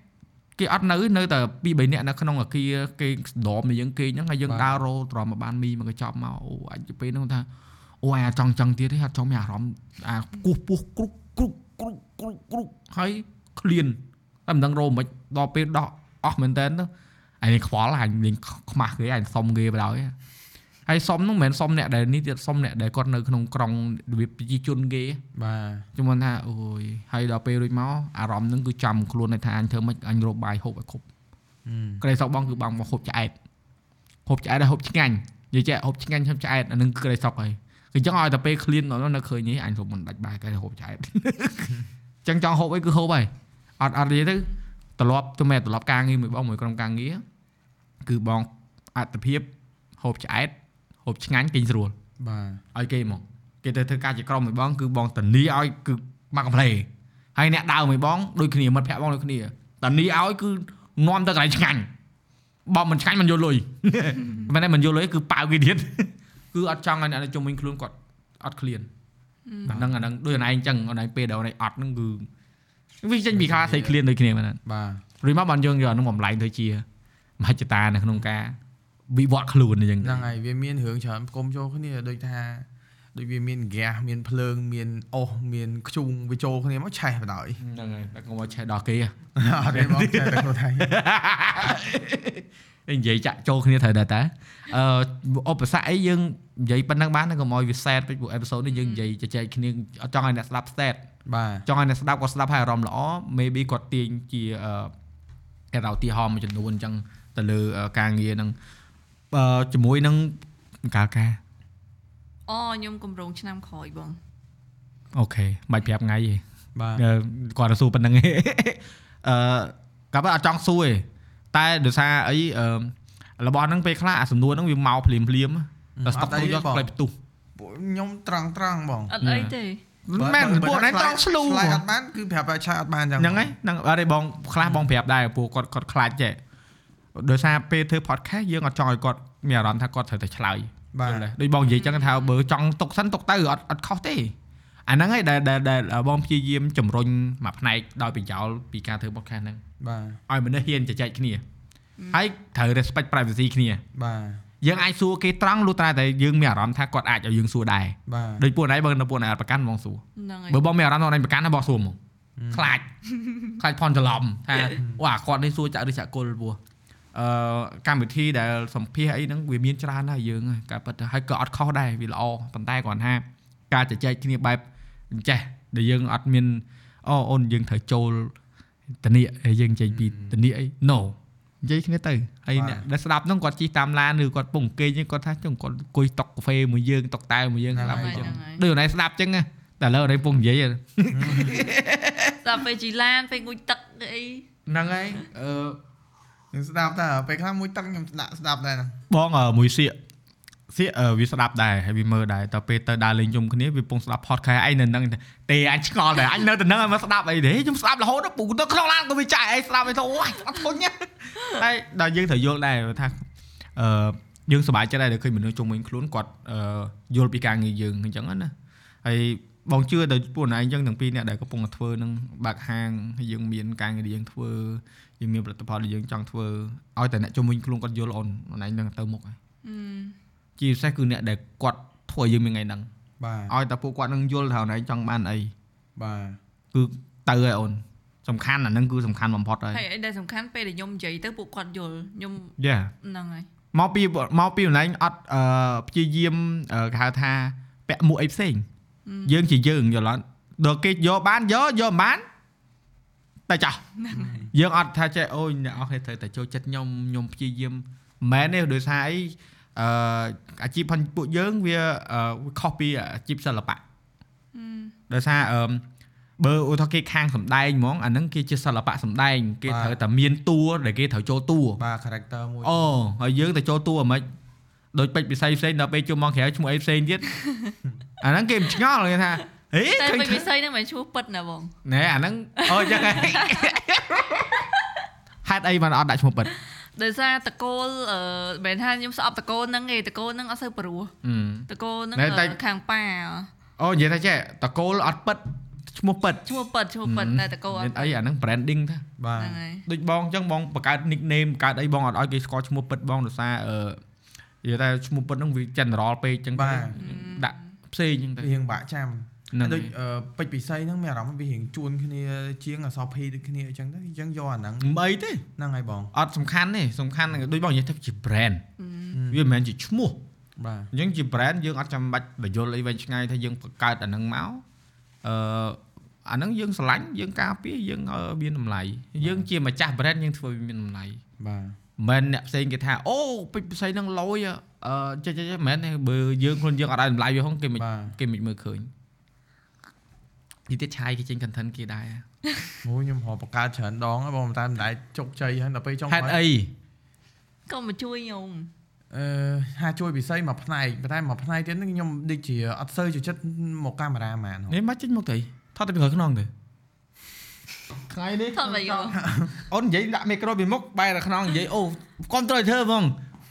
គេអត់នៅនៅតែ2 3នាក់នៅក្នុងអាគារគេដមយើងគេហ្នឹងហើយយើងដើររោទ្រាំមកបានមីមកកញ្ចប់មកអូអាចទៅពេលហ្នឹងថាអូអាចង់ចង់ទៀតទេអត់ចង់មានអារម្មណ៍អាគោះពោះគ្រុកគ្រុកគ្រុកគ្រុកគ្រុកហើយឃ្លានតែមិនដឹងរោមិនដល់ពេលដោះអស់មែនតើទៅអញខ្វល់អញលេងខ្មាស់គេអញសុំគេបដ ாய் ហើយសុំហ្នឹងមិនមែនសុំអ្នកដែលនេះទៀតសុំអ្នកដែលគាត់នៅក្នុងក្រុងរបៀបប្រជាជនគេបាទជំនន់ថាអូយហើយដល់ពេលរួចមកអារម្មណ៍ហ្នឹងគឺចាំខ្លួនឯថាអញធ្វើម៉េចអញរកបាយហូបឲ្យគ្រប់ក្តីសោកបងគឺបងមកហូបឆ្អែតហូបឆ្អែតហើយហូបឆ្ងាញ់និយាយចេះហូបឆ្ងាញ់ហូបឆ្អែតអាហ្នឹងគឺក្តីសោកហើយគឺអញ្ចឹងឲ្យតែពេលឃ្លានដល់នៅឃើញនេះអញរកមិនដាច់បាយគេហូបឆ្អែតអញ្ចឹងចង់ហូបអីគឺហូបហើយអត់អត់និយាយទៅត្រឡប់ទៅមែនត្រឡប់ការងារមួយបងមួយក្រុមការងារគឺបងអត្តភាពហូបឆ្អែត ហូបឆ្ងាញ់គេងស្រួលបាទឲ្យគេមកគេទៅធ្វើការជាក្រុមមួយបងគឺបងតានីឲ្យគឺមកកំ pl ហើយអ្នកដើមមួយបងដូចគ្នាមិត្តភក្តិបងដូចគ្នាតានីឲ្យគឺនាំទៅកន្លែងឆ្ងាញ់បើមិនឆ្ងាញ់មិនយកលុយមិនតែមិនយកលុយគឺប៉ាវគេទៀតគឺអត់ចង់ឲ្យអ្នកនៅជុំវិញខ្លួនគាត់អត់ឃ្លានអាហ្នឹងអាហ្នឹងដូចអូនឯងអញ្ចឹងអូនឯងពេលដែលអូនឯងអត់ហ្នឹងគឺវាចេញពីខាស្អីឃ្លានដូចគ្នាមែនទេបាទរួចមកបានយើងយកអាហ្នឹងបំលែងទៅជាមហិច្ឆតានៅក្នុងការ វិវត្តខ្លួនអញ្ចឹងហ្នឹងហើយវាមានរឿងច្រើនផ្គុំចូលគ្នាដូចថាដូចវាមានហ្គាសមានភ្លើងមានអុសមានខ្ជុងវាចូលគ្នាមកឆេះបណ្ដោយហ្នឹងហើយតែកុំឲ្យឆេះដល់គេហ៎អត់ទេបងឆេះតែខ្លួនថៃនិយាយចាក់ចូលគ្នាត្រូវដែរតាអឺឧបសគ្គអីយើងនិយាយប៉ុណ្ណឹងបានណាកុំឲ្យវា sad ពេកព្រោះអេពីសូតនេះយើងនិយាយជជែកគ្នាអត់ចង់ឲ្យអ្នកស្ដាប់ sad បាទចង់ឲ្យអ្នកស្ដាប់គាត់ស្ដាប់ឲ្យអារម្មណ៍ល្អ maybe គាត់ទាញជាអឺគេថាឧទាហរណ៍មួយចំនួនអញ្ចឹងទៅលើអឺការងារហ្នឹងអឺ ជាមួយនឹងកាលការអូខ្ញុំកម្រងឆ្នាំក្រោយបងអូខេមិនប្រាប់ថ្ងៃទេបាទអឺគាត់ទៅសួរប៉ុណ្្នឹងឯងអឺកាប់អត់ចង់សួរទេតែដោយសារអីអឺរបស់ហ្នឹងពេលខ្លះអាសំណួរហ្នឹងវាមកភ្លាមភ្លាមៗតែស្តុកទៅយកផ្លែផ្ទុះពួកខ្ញុំត្រង់ត្រង់បងអត់អីទេមិនមែនពួកហ្នឹងត្រង់ស្លូឆ្លើយអត់បានគឺប្រាប់ឲ្យឆាយអត់បានអញ្ចឹងហ្នឹងហើយហ្នឹងអត់ទេបងខ្លះបងប្រាប់ដែរពួកគាត់គាត់ខ្លាចចេះ ដោយសារពេលធ្វើ podcast យើងអត់ចង់ឲ្យគាត់មានអារម្មណ៍ថាគាត់ត្រូវតែឆ្លើយបាទយល់ទេដូចបងនិយាយចឹងថាបើចង់ຕົកសិនຕົកទៅអត់អត់ខុសទេអាហ្នឹងហើយដែលដែលដែលបងព្យាយាមជំរុញមួយផ្នែកដោយបញ្ចោលពីការធ្វើ podcast ហ្នឹងបាទឲ្យមនុស្សហ៊ានជជែកគ្នាហើយត្រូវ respect privacy គ្នាបាទយើងអាចសួរគេត្រង់លុះត្រាតែយើងមានអារម្មណ៍ថាគាត់អាចឲ្យយើងសួរដែរបាទដូចពួកណៃបើនៅពួកណៃអត់ប្រកាន់បងសួរហ្នឹងហើយបើបងមានអារម្មណ៍ថាណៃប្រកាន់ណាបងសួរមកខ្លាចខ្លាចផន់ច្រឡំថាអូអាគាត់នេះសួរចាក់ឬចាក់គុលពោះ អឺកម្មវិធីដែលសម្ភាសអីហ្នឹងវាមានច្រើនហើយយើងការពិតទៅហើយក៏អត់ខុសដែរវាល្អប៉ុន្តែគ្រាន់ថាការជជែកគ្នាបែបអញ្ចេះដែលយើងអត់មានអូអូនយើងត្រូវចូលតនីហើយយើងចេញពីតនីអី no និយាយគ្នាទៅហើយអ្នកដែលស្ដាប់ហ្នឹងគាត់ជិះតាមឡានឬគាត់ពងអង្គេងគាត់ថាចុងគាត់អង្គុយតុកកាហ្វេមួយយើងតុកតែមួយយើងស្ដាប់ហ្នឹអីងចឹងហើយដូចណៃស្ដាប់ចឹងណាតែឥឡូវណៃពងនិយាយហ្នឹងដល់ពេលជីឡានពេលងុយទឹកអីហ្នឹងហើយអឺ ខ្ញុំស្ដាប់តែពេលខ្លះមួយទឹកខ្ញុំដាក់ស្ដាប់ដែរហ្នឹងបងអឺមួយសៀកសៀកអឺវាស្ដាប់ដែរហើយវាមើលដែរតែពេលទៅដើរលេងជុំគ្នាវាពងស្ដាប់ podcast ឯងនៅហ្នឹងទេអញឆ្ងល់ដែរអញនៅទៅហ្នឹងឲ្យមកស្ដាប់អីទេខ្ញុំស្ដាប់រហូតដល់ពូទៅក្នុងឡានក៏វាចាយអីស្ដាប់អីទៅអូយអត់ធុញទេហើយដល់យើងត្រូវយល់ដែរថាអឺយើងសប្បាយចិត្តដែរដែលឃើញមនុស្សជុំវិញខ្លួនគាត់អឺយល់ពីការងារយើងអញ្ចឹងណាហើយបងជឿដល់ពួកណៃអញ្ចឹងទាំងពីរអ្នកដែលកំពុងតែធ្វើនឹងបើកហាងហើយយើងមានការងារដែលយើងធ្វើ យើងមានផលិតផលដែលយើងចង់ធ្វើឲ្យតែអ្នកជុំវិញខ្លួនគាត់យល់អូនអូនឯងនឹងទៅមុខហើយអឺជាពិសេសគឺអ្នកដែលគាត់ធ្វើឲ្យយើងមានថ្ងៃហ្នឹងបាទឲ្យតែពួកគាត់នឹងយល់ថាអូនឯងចង់បានអីបាទគឺទៅហើយអូនសំខាន់អាហ្នឹងគឺសំខាន់បំផុតហើយហើយអីដែលសំខាន់ពេលដែលខ្ញុំនិយាយទៅពួកគាត់យល់ខ្ញុំយ៉ាហ្នឹងហើយមកពីមកពីអូនឯងអត់អឺព្យាយាមអឺគេហៅថាពាក់មួកអីផ្សេងយើងជាយើងយល់អត់ដល់គេយកបានយកយកមិនបាន តែចោះយើងអត់ថាចេះអូយអ្នកអស់គ្នាត្រូវតែចូលចិត្តខ្ញុំខ្ញុំព្យាយាមមិនមែនទេដោយសារអីអឺអាជីពផងពួកយើងវាអឺវាខុសពីអាជីពសិល្បៈអឺដោយសារអឺមបើឧទាហរណ៍គេខាងសំដែងហ្មងអាហ្នឹងគេជាសិល្បៈសំដែងគេត្រូវតែមានតួដែលគេត្រូវចូលតួបាទ character មួយអូហើយយើងទៅចូលតួអាម៉េចដូចពេជ្រពិសីផ្សេងដល់ពេលជុំមកក្រៅឈ្មោះអីផ្សេងទៀតអាហ្នឹងគេមិនឆ្ងល់គេថា ហេតែឃើញពេលពិសីហ្នឹងមិនឈ្មោះពិតណាបងណែអាហ្នឹងអូចឹងហើយហេតុអីបានអត់ដាក់ឈ្មោះពិតដោយសារតកូលអឺមិនមែនថាខ្ញុំស្អប់តកូលហ្នឹងទេតកូលហ្នឹងអត់សូវព្រោះអឺតកូលហ្នឹងណែតែអឺខាងប៉ាអូនិយាយថាចេះតកូលអត់ពិតឈ្មោះពិតឈ្មោះពិតឈ្មោះពិតតែតកូលអមានត់អីអាហ្នឹង branding ថាបាទហ្នឹងហើយដូចបងអញ្ចឹងបងបង្កើត nickname បង្កើតអីបងអត់ឲ្យគេស្គាល់ឈ្មោះពិតបងដោយសារអឺនិយាយថាឈ្មោះពិតហ្នឹងវា general ពេកអញ្ចឹងទៅដាក់ផ្សេងអញ្ចឹងទៅរៀងបាក់ចាំហ្នឹង ដូចហើយអឺពេជ្រពិសីហ្នឹងមានអារម្មណ៍វារៀងជួនគ្នាជាងអសរភីដូចគ្នាអញ្ចឹងទៅអញ្ចឹងយកអាហ្នឹងមិនអីទេហ្នឹងហើយបងអត់សំខាន់ទេសំខាន់ដូចបងនិយាយថាជា brand អឺវាមិនមែនជាឈ្មោះបាទអញ្ចឹងជា brand យើងអត់ចាំបាច់បញ្យល់អីវែងឆ្ងាយថាយើងបង្កើតអាហ្នឹងមកអឺអាហ្នឹងយើងស្រឡាញ់យើងការពារយើងឲ្យមានតម្លៃយើងជាម្ចាស់ brand យើងធ្វើវាមានតម្លៃបាទមិនមែនអ្នកផ្សេងគេថាអូពេជ្រផ្សេងហ្នឹងលយអឺចេះចេះមិនមែនទេបើយើងខ្លួនយើងអត់ឲ្យតម្លៃវាហងគេមិនបាទគេមិនមើលឃើញ ទីទៀតឆាយគេចេញ content គេដែរអូខ្ញុំរកបង្កើតច្រើនដងហើយបងតែមិនដែរជោគជ័យហើយដល់ពេលចុងហេតុអីក៏មកជួយខ្ញុំអឺហាជួយពិសីមួយផ្នែកប៉ុន្តែមួយផ្នែកទៀតហ្នឹងខ្ញុំដូចជាអត់សូវចូលចិត្តមកកាមេរ៉ាហ្មងនេះមកចេញមកទៅថតទៅពីក្រោយខ្នងទៅថ្ងៃនេះថតមកយកអូននិយាយដាក់មីក្រូពីមុខបែរទៅខ្នងនិយាយអូគ្រប់ត្រូវធ្វើហ្មង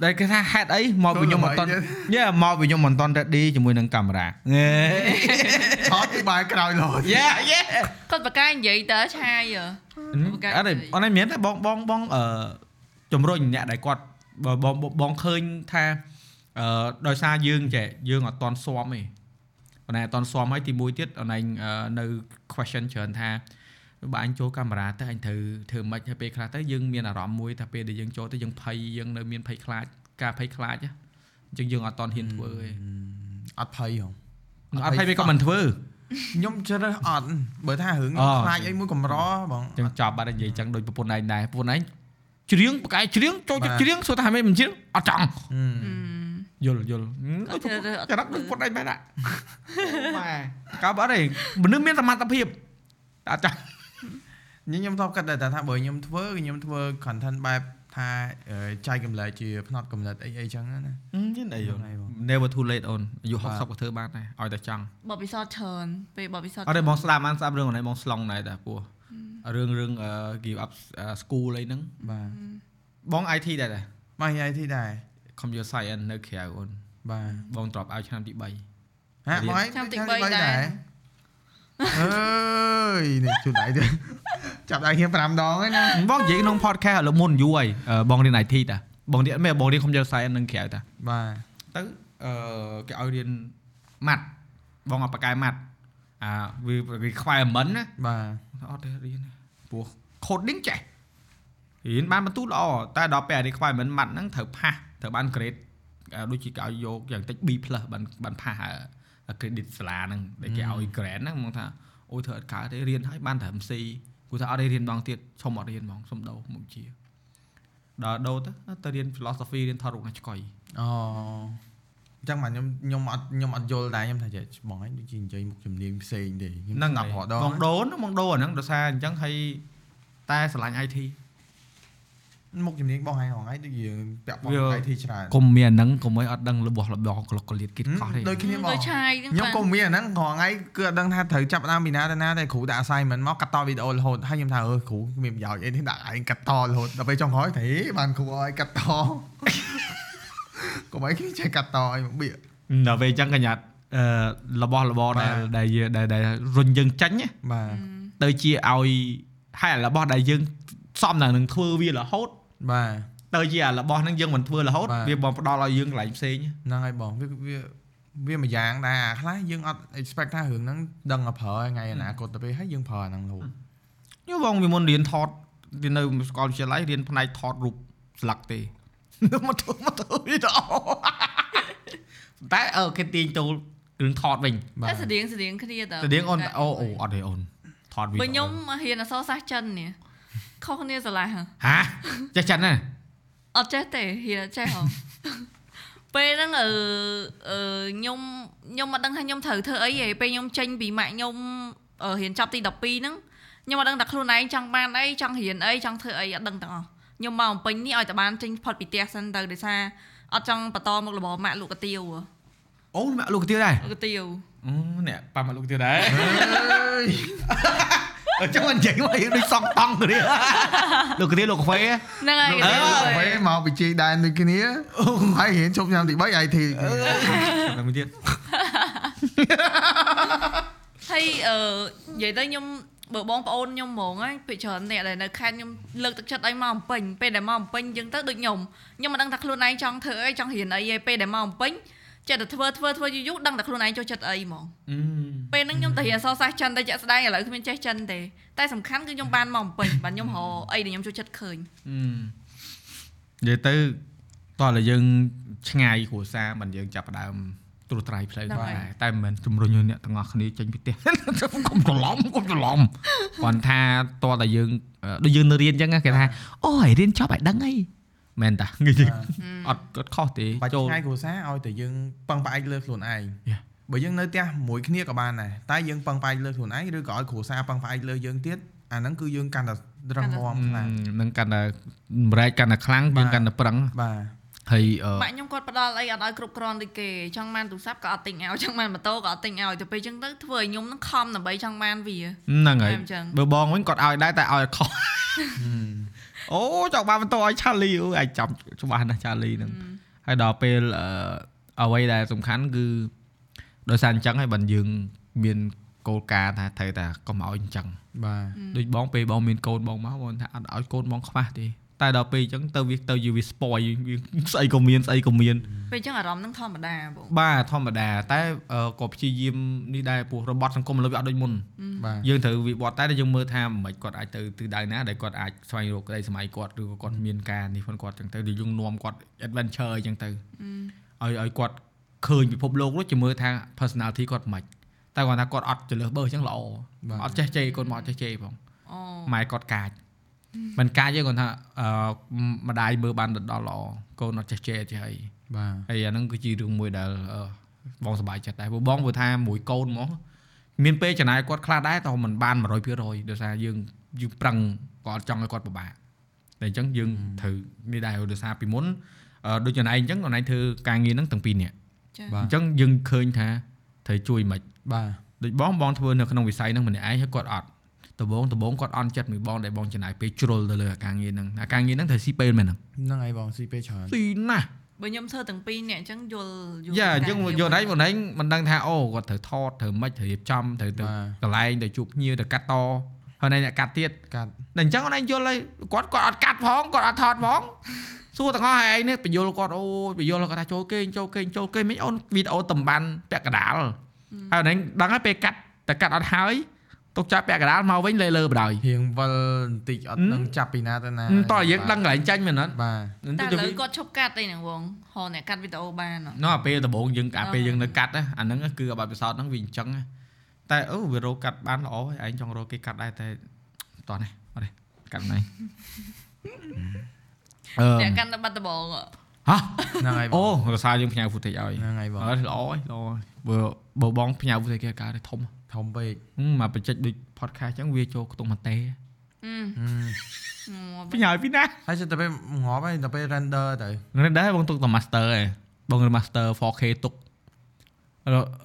តែគេថាហេតុអីមកពីខ្ញុំមិនតន់ញ៉ែមកពីខ្ញុំមិនតន់ ready ជាមួយនឹងកាមេរ៉ាងេថតពីបាយក្រោយលោតយ៉ាយេគាត់បកកាយនិយាយតើឆាយហ៎អត់ទេអូនឯងមានតែបងបងបងអឺជំរុញអ្នកដែលគាត់បើបងបងឃើញថាអឺដោយសារយើងចេះយើងអត់តន់ស៊ាំទេប៉ុន្តែអត់តន់ស៊ាំហើយទីមួយទៀតអនឯងអឺនៅ question ច្រើនថា បើអញចូលកាមេរ៉ាទៅអញត្រូវធ្វើម៉េចហើយពេលខ្លះទៅយើងមានអារម្មណ៍មួយថាពេលដែលយើងចូលទៅយើងភ័យយើងនៅមានភ័យខ្លាចការភ័យខ្លាចណាអញ្ចឹងយើងអត់តន់ហ៊ានធ្វើទេអត់ភ័យហ៎អត់ភ័យពេលក៏មិនធ្វើខ្ញុំជ្រើសអត់បើថារឿងអូខ្លាចអីមួយកម្របងអញ្ចឹងចប់បាត់ហើយនិយាយអញ្ចឹងដូចប្រពន្ធឯងដែរប្រពន្ធឯងច្រៀងប្រកែកច្រៀងចូលចិត្តបាទច្រៀងសួរថាហេតុមិនច្រៀងអត់ចង់ហឹមយល់យល់អត់ជ្រើសរើសអត់ចរិតដូចពុតឯងបែរដាក់ម៉ែកើបើអត់ទេមនុស្សមានសមត្ថភាពតែអត់ចង់ ខ្ញុំធ្លាប់គិតដែរថាបើខ្ញុំធ្វើគឺខ្ញុំធ្វើ content បែបថាអឺចែកកម្លែកជាផ្នត់កម្លែកអីអីចឹងណាយល់អីយល់ហ្នឹងហើយបង Never too late អូនអាយុបាទ60ក៏ធ្វើបានដែរឲ្យតែចង់បបពិសោធន៍ច្រើនពេលបបពិសោធន៍អត់ទេបងស្ដាប់បានស្ដាប់រឿងហ្នឹងបងស្លងដែរតាពោះរឿងរឿងអឺ give up អឺ school អីហ្នឹងបាទបង IT ដែរតាមក IT ដែរ computer science នៅក្រៅអូនបាទបង drop out ឆ្នាំទី3ហាក់រៀនមកឯងឆ្នាំទីឆ្នាំ3ដែរអើយនេះជួយដៃទៅ ចាប់ដៃខ្ញុំ5ដងហើយណាបងនិយាយក្នុង podcast ឥឡូវមុនយូរហើយអឺបងរៀន IT តាបងរៀនមែនបងរៀន computer science នៅក្រៅតាបាទទៅអឺគេឲ្យរៀនម៉ាត់បងអត់បកកែម៉ាត់អាវា requirement ណាបាទអត់ទេរៀនទេព្រោះ coding ចេះរៀនបានបន្ទូល្អតែដល់ពេល requirement ម៉ាត់ហ្នឹងត្រូវផាសត្រូវបាន grade អឺដូចជាគេឲ្យយកយ៉ាងតិច B+ បានបានផាសអា credit សាលាហ្នឹងដែលគេឲ្យ grade ហ្នឹងមកថាអូយធ្វើអត់កើតទេរៀនហើយបានត្រឹម C គូថាអត់ទេរៀនម្ដងទៀតឈុំអត់រៀនហ្មងសុំដោមុខជាដល់ដោទៅទៅរៀន philosophy រៀនថតរូបណាឆ្កុយអូអញ្ចឹងមកខ្ញុំខ្ញុំអត់ខ្ញុំអត់យល់ដែរខ្ញុំថាចេះបងឯងដូចជានិយាយមុខជំនាញផ្សេងទេខ្ញុំហ្នឹងស្ដាប់ហើយរហដងបងដូនបងដូនអាហ្នឹងដោយសារអញ្ចឹងហើយតែឆ្លាញ់ IT មុខជំនាញបងឯងហងៃដូចជាពាក់ព័ន្ធវា IT ច្រើនកុំមានអាហ្នឹងកុំឲ្យអត់ដឹងរបស់របរក្លុកក្លៀតគិតកោះទេដូចគ្នាបងដូចឆាយហ្នឹងខ្ញុំបាទក៏មានអាហ្នឹងរហងៃគឺអត់ដឹងថាត្រូវចាប់ផ្ដើមពីណាទៅណាតែគ្រូដាក់ assignment មកកាត់តវីដេអូរហូតហើយខ្ញុំថាអឺគ្រូគ្មានប្រយោជន៍អីទេដាក់ឯងកាត់តរហូតដល់ពេលចុងក្រោយទេបានគ្រូឲ្យកាត់តកុំឲ្យគេចេះកាត់តឲ្យមកបៀកដល់ពេលអញ្ចឹងកញ្ញាត់អឺរបស់របរដែលបាទដែលយើងដែលដែលរុញយើងចាញ់ណាបាទទៅជាឲ្យហើយអារបស់ដែលយើងសំដល់នឹងធ្វើវារហូត បាទទៅជាអារបស់ហ្នឹងយើងមិនធ្វើរហូតបាទវាបងផ្ដល់ឲ្យយើងកន្លែងផ្សេងហ្នឹងហើយបងវាវាវាមួយយ៉ាងដែរអាខ្លះយើងអត់ expect ថារឿងហ្នឹងដឹងតែប្រើថ្ងៃអនាគតទៅពេលហើយយើងប្រើអាហ្នឹងរហូតខ្ញុំបងវាមុនរៀនថតរៀននៅសាកលវិទ្យាល័យរៀនផ្នែកថតរូបស្លឹកទេមកធ្វើមកធ្វើវីដេអូតែអឺគេទាញចូលរឿងថតវិញតែស្តៀងស្តៀងគ្នាតើទៅទៀងអូនអូអូអត់ទេអូនថតវីដេអូបើខ្ញុំហ៊ានអក្សរសាស្ត្រចិននេះ ខុសគ្នាស្រឡះហ៎ហាចេះចិនណាអត់ចេះទេហ៊ានអត់ចេះហ៎ពេលហ្នឹងអឺអឺខ្ញុំខ្ញុំអត់ដឹងថាខ្ញុំត្រូវធ្វើអីទេពេលខ្ញុំចេញពីម៉ាក់ខ្ញុំអឺរៀនចប់ទី12ហ្នឹងខ្ញុំអត់ដឹងថាខ្លួនឯងចង់បានអីចង់រៀនអីចង់ធ្វើអីអត់ដឹងទាំងអស់ខ្ញុំមកបំពេញនេះឲ្យតែបានចេញផុតពីផ្ទះសិនទៅដោយសារអត់ចង់បន្តមុខរបរម៉ាក់លក់កាទៀវហ៎អូម៉ាក់លោកទៀតដែរលក់កាទៀវអូនេះប៉ាម៉ាក់លោកទៀតដែរ អើយអញ្ចឹងមិនចេញមកដូចសង់តង់គ្នាលោកទៀតលោកកាហ្វេហ្នឹងហើយអើកាទៀវពេលមកពីជីដែនដូចគ្នាហើយរៀនជប់ឆ្នាំទី3 IT តែមួយទៀតហើយអឺនិយាយទៅខ្ញុំបើបងប្អូនខ្ញុំហ្មងហ្នឹងពេលច្រើនអ្នកដែលនៅខេត្តខ្ញុំលើកទឹកចិត្តឲ្យមកបំពេញពេលដែលមកបំពេញអញ្ចឹងទៅដូចខ្ញុំខ្ញុំមិនដឹងថាខ្លួនឯងចង់ធ្វើអីចង់រៀនអីទេពេលដែលមកបំពេញ ចេះតែធ្វើធ្វើធ្វើយូរយូរដឹងតែខ្លួនឯងចូលចិត្តអីហ្មងអឺពេលហ្នឹងខ្ញុំទៅរៀនអក្សរសាស្ត្រចិនតែជាក់ស្ដែងឥឡូវគ្មានចេះចិនទេតែសំខាន់គឺខ្ញុំបានមកបំពេញបាទខ្ញុំរកអីដែលខ្ញុំចូលចិត្តឃើញអឺនិយាយទៅតោះតែយើងឆ្ងាយគ្រួសារមិនយើងចាប់ផ្ដើមត្រួសត្រៃផ្លូវហ្នឹងដែរហើយតែមិនមែនជំរុញឲ្យអ្នកទាំងអស់គ្នាចេញពីផ្ទះកុំច្រឡំកុំច្រឡំគាត់ថាតោះតែយើងអឺដូចយើងនៅរៀនអញ្ចឹងណាគេថាអូយរៀនចប់ឲ្យដឹងអី មែនតានិយាយអត់គាត់ខុសទេបាច់ចូលថ្ងៃគ្រួសារឲ្យតែយើងពឹងផ្អែកលើខ្លួនឯង Yeah. បើយើងនៅផ្ទះមួយគ្នាក៏បានដែរតែយើងពឹងផ្អែកលើខ្លួនឯងឬក៏ឲ្យគ្រួសារពឹងផ្អែកលើយើងទៀតអាហ្នឹងគឺយើងកាន់តែរឹងមាំខ្លាំងនឹងកាន់តែម្រែកកាន់តែខ្លាំងបាទយើងកាន់តែប្រឹងបាទហើយអឺម៉ាក់ខ្ញុំគាត់ផ្ដល់អីអត់ឲ្យគ្រប់គ្រាន់ដូចគេចង់បានទូរស័ព្ទក៏អត់ទិញឲ្យចង់បានម៉ូតូក៏អត់ទិញឲ្យទៅពេលអញ្ចឹងទៅធ្វើឲ្យខ្ញុំនឹងខំដើម្បីចង់បានវាហ្នឹងហើយអញ្ចឹងបើបងវិញគាត់ឲ្យដែរតែឲ្យខុស អូចង់បានបន្ទោឲ្យឆាលីអូអាចចាំច្បាស់ណាស់ឆាលីហ្នឹងហើយដល់ពេលអឺអ្វីដែលសំខាន់គឺដោយសារអញ្ចឹងហើយបើយើង មានគោលការណ៍ថាត្រូវតែកុំឲ្យអញ្ចឹងបាទដូចបងពេលបងមានកូនបងមកបងថាអត់ឲ្យកូនបងខ្វះទេ តែដល់ពេលអញ្ចឹងទៅវាទៅយវា spoil វាស្អីក៏មានស្អីក៏មានពេលអញ្ចឹងអារម្មណ៍ហ្នឹងធម្មតាបងបាទធម្មតា តែអឺក៏ព្យាយាមនេះដែរព្រោះរបត់សង្គមឥឡូវវាអត់ដូចមុនបាទយើងត្រូវវិវត្តតែយើងមើលថាមិនគាត់អាចទៅទិសដៅណាដែលគាត់អាចស្វែងរកក្តីសម័យគាត់ឬក៏គាត់មានការនេះផងគាត់អញ្ចឹងទៅយើងនាំគាត់ adventure អញ្ចឹងទៅឲ្យឲ្យគាត់ឃើញពិភពលោកនោះជាមើលថា personality គាត់មិនតែគាត់ថាគាត់អត់ចលើសបើអញ្ចឹងល្អអត់ចេះជេរគាត់មកអត់ចេះជេរផងអូម៉ែគាត់កាច មិនកាចទេគាត់ថាអឺម្ដាយមើលបានដដល់ល្អកូនអត់ចេះជេរចេះអីបាទហើយអាហ្នឹងគឺជារឿងមួយដែលអឺបងសប្បាយចិត្តដែរព្រោះបងព្រោះថាមួយកូនហ្មងមានពេលចំណាយគាត់ខ្លះដែរតែមិនបាន100%ដោយសារយើងយើងប្រឹងក៏អត់ចង់ឲ្យគាត់ពិបាកតែអញ្ចឹងយើងត្រូវនេះដែរដោយសារពីមុនអឺដូចចំណាយអញ្ចឹងអនឡាញធ្វើការងារហ្នឹងទាំងពីរនាក់ចាបាទអញ្ចឹងយើងឃើញថាត្រូវជួយមិនបាទដូចបងបងធ្វើនៅក្នុងវិស័យហ្នឹងម្នាក់ឯងហើយគាត់អត់ ដំបងដំបងគាត់អន់ចិត្តមួយបងដែលបងចំណាយពេលជ្រុលទៅលើអាការងារហ្នឹងអាការងារហ្នឹងត្រូវស៊ីពេលមែនហ្នឹងហ្នឹងហើយបងស៊ីពេលច្រើនស៊ីណាស់បើខ្ញុំធ្វើទាំងពីរអ្នកអញ្ចឹងយល់យល់យ៉ាអញ្ចឹងការងារយកដៃមកណែងមិនដឹងថាអូគាត់ត្រូវថតត្រូវមិនត្រូវរៀបចំត្រូវទៅបាទកន្លែងទៅជួបភ្ញៀវទៅកាត់តហើយណែអ្នកកាត់ទៀតកាត់តែអញ្ចឹងណែយល់ហើយគាត់គាត់អត់កាត់ផងគាត់អត់ថតផងសួរទាំងអស់ហើយឯងនេះបញ្យល់គាត់អូយបញ្យល់គាត់ថាចូលគេងចូលគេងចូលគេងមិនអូនវីដេអូតំបានពាក់កណ្ដាលហើយណែដឹងហើយពេលកាត់តែកាត់អត់ហើយ ទុកចាប់ពាក់កណ្ដាលមកវិញលើលើបដ ாய் រៀងវិលបន្តិចអត់ហឹមដឹងចាប់ពីណាទៅណាតោះយើងដឹងកន្លែងចាញ់មែនអត់បាទតែឥឡូវគាត់ឈប់កាត់អីហ្នឹងបងហៅអ្នកកាត់វីដេអូបានហ៎នោះអាពេលដំបូងយើងអាពេលអឺយើងនៅកាត់ណាអាហ្នឹងគឺអាបទពិសោធន៍ហ្នឹងវាអញ្ចឹងណាតែអូវារកកាត់បានល្អហើយឯងចង់រកគេកាត់ដែរតែតោះនេះអត់ទេកាត់ណៃអឺអ្នកកាន់តែបាត់ដំបងហ៎ហ៎ហ្នឹងហើយបងអូរសារយើងផ្ញើ footage ឲ្យហ្នឹងហើយបងអត់ល្អហើយល្អហើយបើបើបងផ្ញើ footage គេកើតធំ ធំពេកហឹមមកបញ្ចេញដូច podcast អញ្ចឹងវាចូលខ្ទង់មួយតេអឺហឹមមកផ្ញើពីណាហើយទៅពេលងាប់ហើយទៅពេល render ទៅរ៉េនដែរបងទុកតែ master ឯងបង master 4K ទុក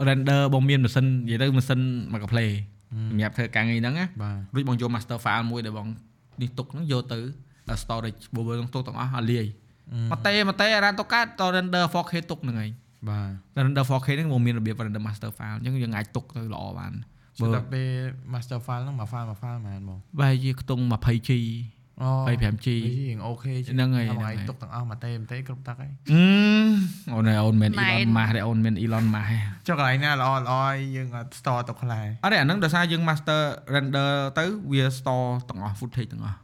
render បងមានម៉ាស៊ីននិយាយទៅម៉ាស៊ីនមកកាផ្លេសម្រាប់ធ្វើការងារហ្នឹងណាបាទរួចបងយក master file មួយដែលបងនេះទុកហ្នឹងយកទៅ storage បើបើទុកទាំងអស់ឲ្យលាយមកតេមកតេអារ៉ានទៅកើតត render 4K ទុកហ្នឹងឯង បាទ render 4K ហ្នឹងបងមានរបៀប render master file អញ្ចឹងយើងអាចទុកទៅល្អបានបើបើទៅពេល master file ហ្នឹងមួយ file មួយ file ហ្មងបងបែរជាខ្ទង់ 20G អូ 25G រៀងអូខេហ្នឹងហើយហ្នឹងហ្នឹងហើហើយយទុកទាំងអស់មួយតេមួយតេគ្រប់ទឹកហើយអឺអូនអូនមែន Elon Musk ទេអូនមែន Elon Musk ទេចុះកន្លែងណាល្អល្អឲ្យយើងអត់ store ទុកខ្លះអត់ទេអាហ្នឹងដោយសារយើង master render ទៅវា store ទាំងអស់ footage ទាំងអស់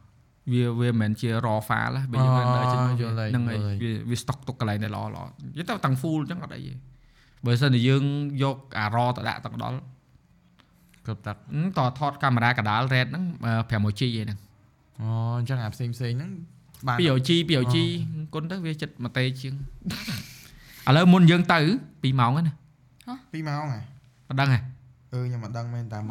វាវាមិនមែនជា raw file ទេបើយើង render ចេញមកហ្នឹងហើយវាវា stock ទុកកន្លែងដែលល្អល្អនិយាយទៅទាំង full អញ្ចឹងអត់អីទេបើសិនតែយើងយកអា raw ទៅដាក់ទាំងដល់គ្រប់ទឹកហឹមតថតកាមេរ៉ាកដាល red ហ្នឹង 5G ឯហ្នឹងអូអញ្ចឹងអាផ្សេងផ្សេងហ្នឹងបាន 2G 2G គុណទៅវាចិត្តមួយតេជាងឥឡូវមុនយើងទៅ2ម៉ោងហ្នឹងណា2ម៉ោងហ៎អត់ដឹងហ៎អឺខ្ញុំអត់ដឹងមែនតាមក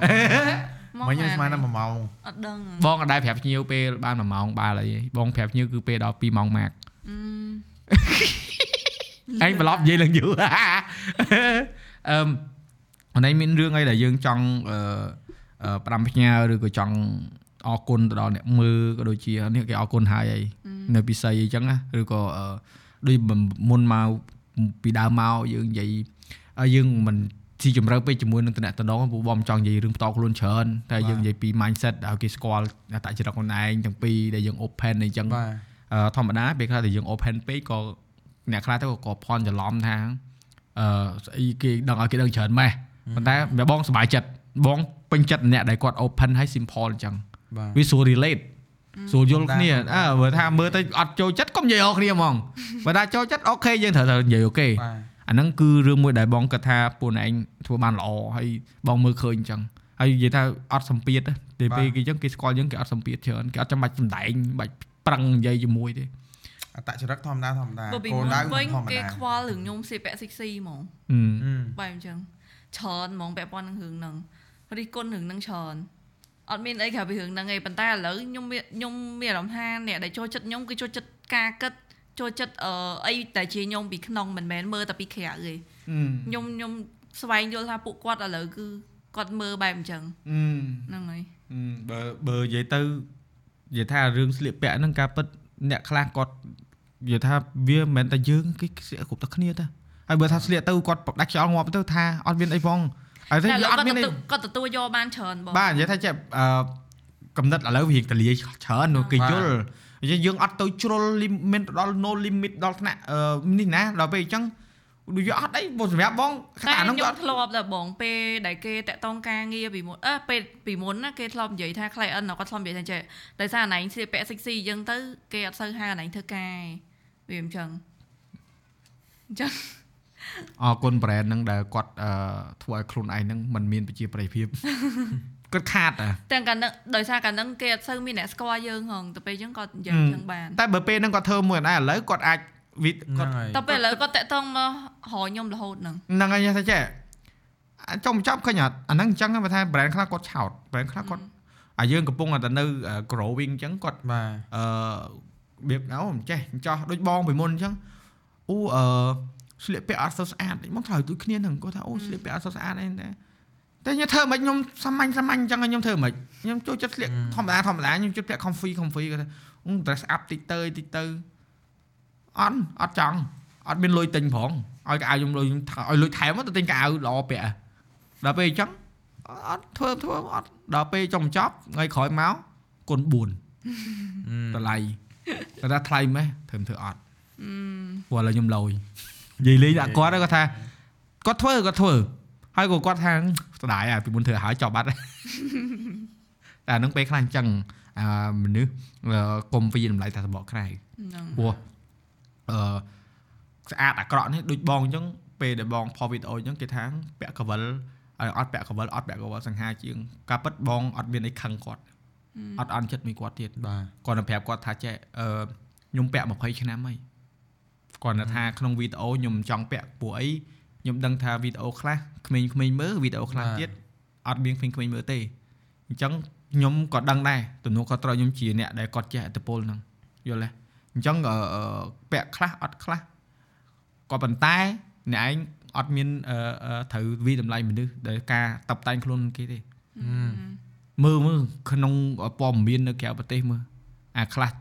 មកមកខ្ញុំស្មានតែ1ម៉ោងអត់ដឹងបងអត់ដែរប្រាប់ភ្ញៀវពេលបាន1ម៉ោងបាលអីទេបងប្រាប់ភ្ញៀវគឺពេលដល់2ម៉ោងម៉ាក់អឺឯងប្រឡប់និយាយឡើងយូរអឺអនឡាញមានរឿងអីដែលយើងចង់អឺអឺផ្ដាំផ្ញើឬក៏ចង់អរគុណទៅដល់អ្នកមើលក៏ដូចជានេះគេអរគុណហើយអីនៅពិសីអីចឹងណាឬក៏អឺដូចមុនមកពីដើមមកយើងនិយាយឲ្យយើងមិន ស៊ីជម្រៅពេកជាមួយនឹងតំណតំណងព្រោះបងចង់និយាយរឿងផ្ទាល់ខ្លួនច្រើនតែយើងនិយាយពី mindset ឲ្យគេស្គាល់អត្តចរិតខ្លួនឯងទាំងពីរដែលយើង open អីចឹងបាទអឺធម្មតាពេលខ្លះតែយើង open ពេកក៏អ្នកខ្លះទៅក៏ក៏ភ័ន្តច្រឡំថាអឺស្អីគេដឹងឲ្យគេដឹងច្រើនម៉េះប៉ុន្តែបើបងសប្បាយចិត្តបងពេញចិត្តអ្នកដែលគាត់ open ហើយ simple អញ្ចឹងបាទវាស្រួល relate ស្រួលយល់គ្នាធម្មតាអើបើថាមើលទៅអត់ចូលចិត្តកុំនិយាយអរគ្នាហ្មងបើថាចូលចិត្តអូខេយើងត្រូវតែនិយាយអូខេបាទ អាហ្នឹងគឺរឿងមួយដែលបងគិតថាពួកឯងធ្វើបានល្អហើយបងមើលឃើញអញ្ចឹងហើយនិយាយថាអត់សម្ពាធទេពេលពេលគេអញ្ចឹងគេស្គាល់យើងគេអត់សម្ពាធច្រើនគេអត់ចាំបាច់សម្ដែងបាច់ប្រឹងនិយាយជាមួយទេអតចរិតធម្មតាធម្មតាបើពីគោលមុនដៅវិញធម្មគេតាខ្វល់រឿងខ្ញុំសេពាក់ sexy ហ្មងអឺអឺបែបអញ្ចឹងច្រើនហ្មងពាក់ព័ន្ធនឹងរឿងហ្នឹងរិះគន់រឿងហ្នឹងច្រើនអត់មានអីក្រៅពីរឿងហ្នឹងឯងប៉ុន្តែឥឡូវខ្ញុំមានខ្ញុំមានអារម្មណ៍ថាអ្នកដែលចូលចិត្តខ្ញុំគឺចូលចិត្តការគិត ចូលចិត្តអឺអីដែលជាខ្ញុំពីក្នុងមិនមែនមើលតែពីក្រៅទេខ្ញុំខ្ញុំស្វែងយល់ថាពួកគាត់ឥឡូវគឺគាត់មើលបែបអញ្ចឹងអឺហ្នឹងហើយបើបើនិយាយទៅនិយាយថារឿងស្លៀកពាក់ហ្នឹងការពិតអ្នកខ្លះគាត់និយាយថាវាមិនមែនតែយើងគេស្លៀកគ្រប់តែគ្នាទេហើយបើថាស្លៀកទៅគាត់បដាច់ខ្យល់ងាប់ទៅថាអត់មានអីផងហើយតែតែឥឡូវអត់គាត់មានអីទទួលគាត់ទទួលយកបានច្រើនបងបាទនិយាយថាចេះអឺកំណត់ឥឡូវវារៀងតលាច្រើននោះគេយល់និ យាយយើងអត់ទៅជ្រុល limit ដល់ no limit ដល់ថ្នាក់អឺនេះណាដល់ពេលអញ្ចឹងដូចវាអត់អីបើសម្រាប់បងតែអាហ្នឹងខ្ញុំក៏ធ្លាប់ដែរបងពេលដែលគេតាក់តងការងារពីមុនអឺពេលពីមុនណាគេធ្លាប់និយាយថា client គាត់ធ្លាប់និយាយថាចេះដោយសារអណៃស្លៀកពាក់ sexy អញ្ចឹងទៅគេអត់សូវហៅអណៃធ្វើការវាអញ្ចឹងអញ្ចឹងអរគុណ brand ហ្នឹងដែលគាត់អឺធ្វើឲ្យខ្លួនឯងហ្នឹងมันមានប្រជាប្រិយភាព គាត់ខាតអាទាំងកាលហ្នឹងដោយសារកាលហ្នឹងគេអត់សូវមានអ្នកស្គាល់យើងហងទៅពេលអញ្ចឹងគាត់និយាយអញ្ចឹងបានតែបើពេលហ្នឹងគាត់ធ្វើមួយដែរឥឡូវគាត់អាចវិគាត់ហ្នឹងហើយទៅពេលឥឡូវគាត់តាក់តងមករកខ្ញុំរហូតហ្នឹងហ្នឹងហើយថាចេះអាចុំចប់ឃើញអត់អាហ្នឹងអញ្ចឹងបើថា brand ខ្លះគាត់ឆោត brand ខ្លះគាត់អាយើងកំពុងតែនៅ growing អញ្ចឹងគាត់បាទអឺរបៀបអូមិនចេះចោះដូចបងពីមុនអញ្ចឹងអូអឺស្លៀកពាក់អត់សូវស្អាតមកឆ្លើយដូចគ្នាហ្នឹងគាត់ថាអូស្លៀកពាក់អត់សូវស្អាតអីតែ តែខ្ញុំធ្វើមិនខ្ញុំសាមញ្ញសាមញ្ញអញ្ចឹងខ្ញុំធ្វើមិនខ្ញុំចូលចិត្តស្លៀកធម្មតាធម្មតាខ្ញុំចិត្តពាក់ comfy comfy គាត់ថាអូ dress up តិចទៅតិចទៅអត់អត់ចង់អត់មានលុយទិញផងឲ្យកៅអៅខ្ញុំលុយខ្ញុំឲ្យលុយថែមទៅទិញកៅអៅល្អពាក់ដល់ពេលអញ្ចឹងអត់ធ្វើធ្វើអត់ដល់ពេលចុងចប់ថ្ងៃក្រោយមកគុណ4តម្លៃគាត់ថាថ្លៃម៉េះធ្វើមិនធ្វើអត់ព្រោះឥឡូវខ្ញុំលយនិយាយលេងដាក់គាត់គាត់ថាគាត់ធ្វើគាត់ធ្វើ ហើយក៏គាត់ថាស្ដាយអាពីមុនធ្វើឲ្យហើយចប់បាត់តែអានឹងពេលខ្លះអញ្ចឹងអាមនុស្សអឺកុំវាតម្លៃតែសបកក្រៅហ្នឹងព្រោះអឺស្អាតអាក្រក់នេះដូចបងអញ្ចឹងពេលដែលបងផុសវីដេអូអញ្ចឹងគេថាពាក់កវិលឲ្យអត់ពាក់កវិលអត់ពាក់កវិលសង្ហាជាងការពិតបងអត់មានអីខឹងគាត់អត់អន់ចិត្តមួយគាត់ទៀតបាទគាត់ទៅប្រាប់គាត់ថាចេះអឺខ្ញុំពាក់20ឆ្នាំហើយគាត់នៅថាក្នុងវីដេអូខ្ញុំចង់ពាក់ពួកអី ខ្ញុំដឹងថាវីដេអូខ្លះក្មេងៗមើលវីដេអូខ្លះទៀតអត់មានក្មេងៗមើលទេអញ្ចឹងខ្ញុំក៏ដឹងដែរទំនួលខុសត្រូវខ្ញុំជាអ្នកដែលគាត់ចេះអត្តពលហ្នឹងយល់ទេអញ្ចឹងអឺអឺពាក់ខ្លះអត់ខ្លះក៏ប៉ុន្តែអ្នកឯងអត់មានអឺអឺត្រូវវិតម្លៃមនុស្សដែលការតបតែងខ្លួនគេទេមើលមើលក្នុងព័ត៌មាននៅក្រៅប្រទេសមើលអាខ្លះ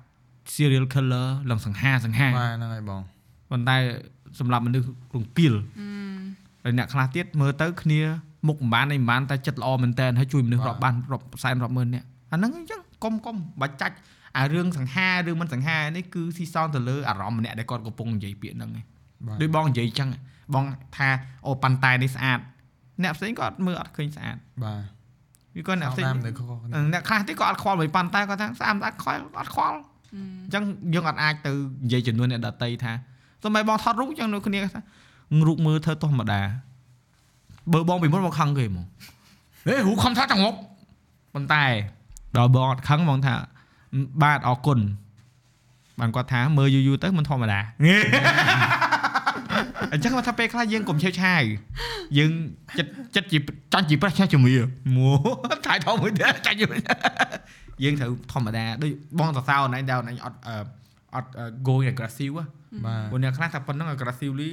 serial killer ឡើងសង្ហាសង្ហាបាទហ្នឹងហើយបងប៉ុន្តែ សម្រាប់មនុស្សរង្គាលហើយអ្នកខ្លះទៀតមើលទៅគ្នាមុខមិនបានអីមិនបានតែចិត្តល្អមែនតើហើយជួយមនុស្សរាប់បានរាប់សែនរាប់ម៉ឺនអ្នកអាហ្នឹងអញ្ចឹងកុំកុំបាច់ចាច់អារឿងសង្ហាឬមិនសង្ហានេះគឺស៊ីសងទៅលើអារម្មណ៍ម្នាក់ដែលគាត់កំពុងនិយាយពាក្យហ្នឹងឯងបាទដូចបងនិយាយអញ្ចឹងបងថាអូប៉ាន់តែនេះស្អាតអ្នកផ្សេងក៏អត់មើលអត់ឃើញស្អាតបាទវាក៏អ្នកផ្សេងតាមនៅខុសៗគ្នាអ្នកខ្លះទៀតក៏អត់ខ្វល់មួយប៉ុន្តែគាត់ថាស្អាតស្អាតខ្វល់អត់ខ្វល់អញ្ចឹងយើងអត់អាចទៅនិយាយចំនួនអ្នកដតីថា សូម្បីបងថតរូបអញ្ចឹងនៅគ្នាថារូបមើលធ្វើធម្មតាបើបងពីមុនមកខឹងគេហ្មងហេរូបខំថាចង្អុកប៉ុន្តែដល់បងអត់ខឹងបងថាបាទអរគុណបានគាត់ថាមើលយូរយូរទៅមិនធម្មតាអញ្ចឹងគាត់ថាពេលខ្លះយើងកុំឆេវឆាវយើងចិត្តចិត្តជាចាញ់ជាប្រះឆេះជំនឿមួថៃថោមួយទៀតចាញ់មួយយើងត្រូវធម្មតាដូចបងសរសើរណៃដែលណៃអត់អឺអត់ going aggressive ហ៎ បាទព្រោះអ្នកខ្លះតែប៉ុណ្្នឹង aggressively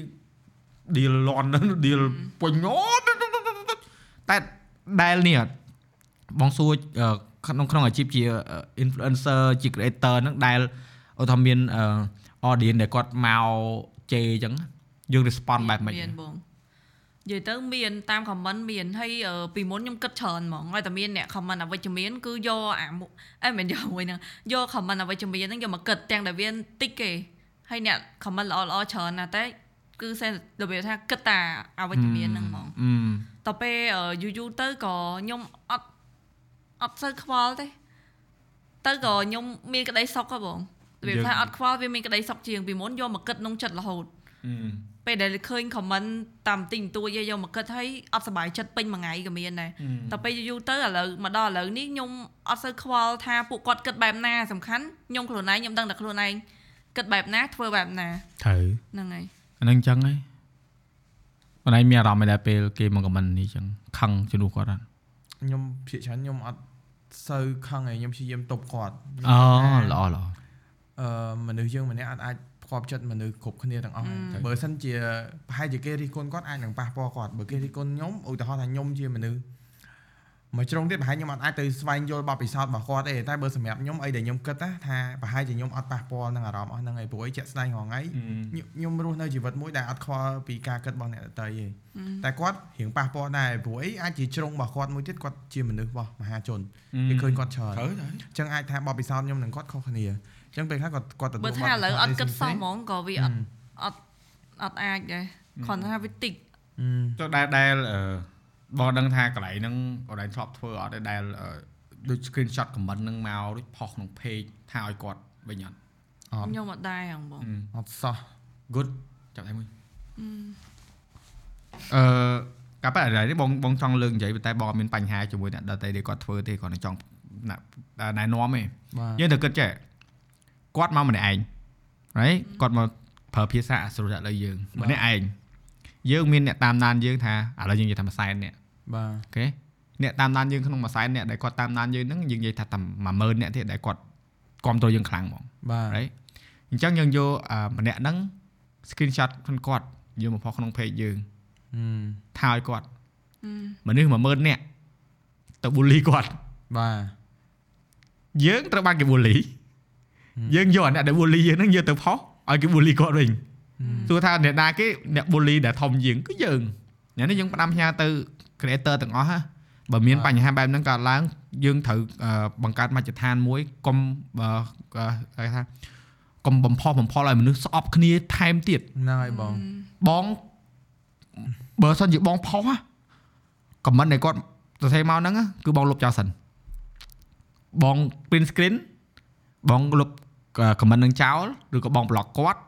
deal លន់ហ្នឹង deal ពេញអូតែដែលនេះបងសួរអឺក្នុងក្នុងអាជីពជា influencer ជា creator ហ្នឹងដែលឧទាហរណ៍មានអឺ audience ដែលគាត់មកជេរអញ្ចឹងយើង respond បែបម៉េចមានបងនិយាយទៅមានតាម comment មានហើយអឺពីមុនខ្ញុំគិតច្រើនហ្មងហើយតែមានអ្នក comment អវិជ្ជមានគឺយកអាមុអេមិនយកមួយហ្នឹងយក comment អវិជ្ជមានហ្នឹងយកមកគិតទាំងដែលវាតិចគេ ហើយអ្នក comment ល្អល្អច្រើនណាស់តែគឺសេរបៀបថាគិតតាអវិជ្ជមានហ្នឹងហ្មងអឺតទៅពេលអឺយូរយូរទៅក៏ខ្ញុំអត់អត់សូវខ្វល់ទេទៅក៏ខ្ញុំមានក្តីសុខហ៎បងរបៀបថាអត់ខ្វល់វាមានក្តីសុខជាងពីមុនយកមកគិតក្នុងចិត្តរហូតអឺពេលដែលឃើញ comment តាមតិចបន្តួចយកមកគិតហើយអត់សប្បាយចិត្តពេញមួយថ្ងៃក៏មានដែរតែពេលយូរៗទៅឥឡូវមកដល់ឥឡូវនេះខ្ញុំអត់សូវខ្វល់ថាពួកគាត់គិតបែបណាសំខាន់ខ្ញុំខ្លួនឯងខ្ញុំដឹងតែខ្លួនឯង គិតបែបណាធ្វើបែបណាត្រូវហ្នឹងហើយអាហ្នឹងអញ្ចឹងហើយបងឯងមានអារម្មណ៍មិនដែរពេលគេមក comment នេះអញ្ចឹងខឹងជំនួសគាត់អត់ខ្ញុំភាគច្រើនខ្ញុំអត់សូវខឹងឯងខ្ញុំព្យាយាមទប់គាត់អូល្អល្អអឺមនុស្សយើងម្នាក់អត់អាចផ្គប់ចិត្តមនុស្សគ្រប់គ្នាទាំងអស់ហើយបើសិនជាប្រហែលជាគេរិះគន់គាត់អាចនឹងប៉ះពាល់គាត់បើគេរិះគន់ខ្ញុំឧទាហរណ៍ថាខ្ញុំជាមនុស្ស មួយជ្រុងទៀតប្រហែលខ្ញុំអត់អាចទៅស្វែងយល់បទពិសោធន៍របស់គាត់ទេតែបើសម្រាប់ខ្ញុំអីដែលខ្ញុំគិតណាថាប្រហែលជាខ្ញុំអត់ប៉ះពាល់នឹងអារម្មណ៍អស់ហ្នឹងឯងព្រោះអីជាក់ស្ដែងរងថ្ងៃខ្ញុំខ្ញុំរស់នៅជីវិតមួយដែលអត់ខ្វល់ពីការគិតរបស់អ្នកដទៃទេតែគាត់រៀងប៉ះពាល់ដែរព្រោះអីអាចជាជ្រុងរបស់គាត់មួយទៀតគាត់ជាមនុស្សរបស់មហាជនគេឃើញគាត់ច្រើនត្រូវត្រូវអញ្ចឹងអាចថាបបពិសោធន៍ខ្ញុំនឹងគាត់ខុសគ្នាអចឹងពេលខ្លះគាត់គាត់ទទួលបើថាឥឡូវអត់គិតសោះហ្មងក៏វាអត់អអត់អត់អាចដែរគ្រាន់តែថាវាតិចឺចុះដែលដែលអឺ បងដឹងថាកន្លែងហ្នឹងបងដែលធ្លាប់ធ្វើអត់ទេដែលអឺដូច screenshot comment ហ្នឹងមកដូចផុសក្នុង page ថាឲ្យគាត់វិញអត់អត់ខ្ញុំអត់ដែរហងបងអត់សោះ good ចាប់តែមួយអឺកាប់តែនេះបងបងចង់លើកនិយាយប៉ុន្តែបងអត់មានបញ្ហាជាមួយអ្នកដទៃដែលគាត់ធ្វើទេគាត់នឹងចង់ណាណែនាំទេបាទយើងទៅគិតចេះគាត់មកម្នាក់ឯង right គាត់មកប្រើភាសាអសុរៈលើយើងម្នាក់ឯងយើងមានអ្នកតាមដានយើងថាឥឡូវយើងនិយាយថាមួយសែនអ្នក បាទអូខេអ្នកតាមដានយើងក្នុងមួយសែនអ្នកដែលគាត់តាមដានយើងហ្នឹងយើងនិយាយថាតែ10000អ្នកទេដែលគាត់គ្រប់គ្រងយើងខ្លាំងហ្មងបាទ right អញ្ចឹងយើងយកអាម្នាក់ហ្នឹង screenshot ខ្លួនគាត់យកមកផុសក្នុង page យើងហឹមថាឲ្យគាត់មនុស្ស10000នាក់ទៅ bully គាត់បាទយើងត្រូវបានគេ bully យើងយកអាអ្នកដែល bully យើងហ្នឹងយកទៅផុសឲ្យគេ bully គាត់វិញទោះថាអ្នកណាគេអ្នក bully ដែលធំជាងគឺយើងញ៉ាំនេះយើងផ្ដាំផ្ញើទៅ creator ទាំងអស់ហ่ะបើមានបញ្ហាបែបហ្នឹងកើតឡើងយើងត្រូវអឺបង្កើតមជ្ឈដ្ឋានមួយកុំអឺគេថាកុំបំផុសបំផុលឲ្យមនុស្សស្អប់គ្នាថែមទៀតហ្នឹងហើយបងបងបើសិនជាបងផុសណាខមមិនដែលគាត់សរសេរមកហ្នឹងណាគឺបងលុបចោលសិនបង print screen បងលុបខមមិននឹងចោលឬក៏បង block គាត់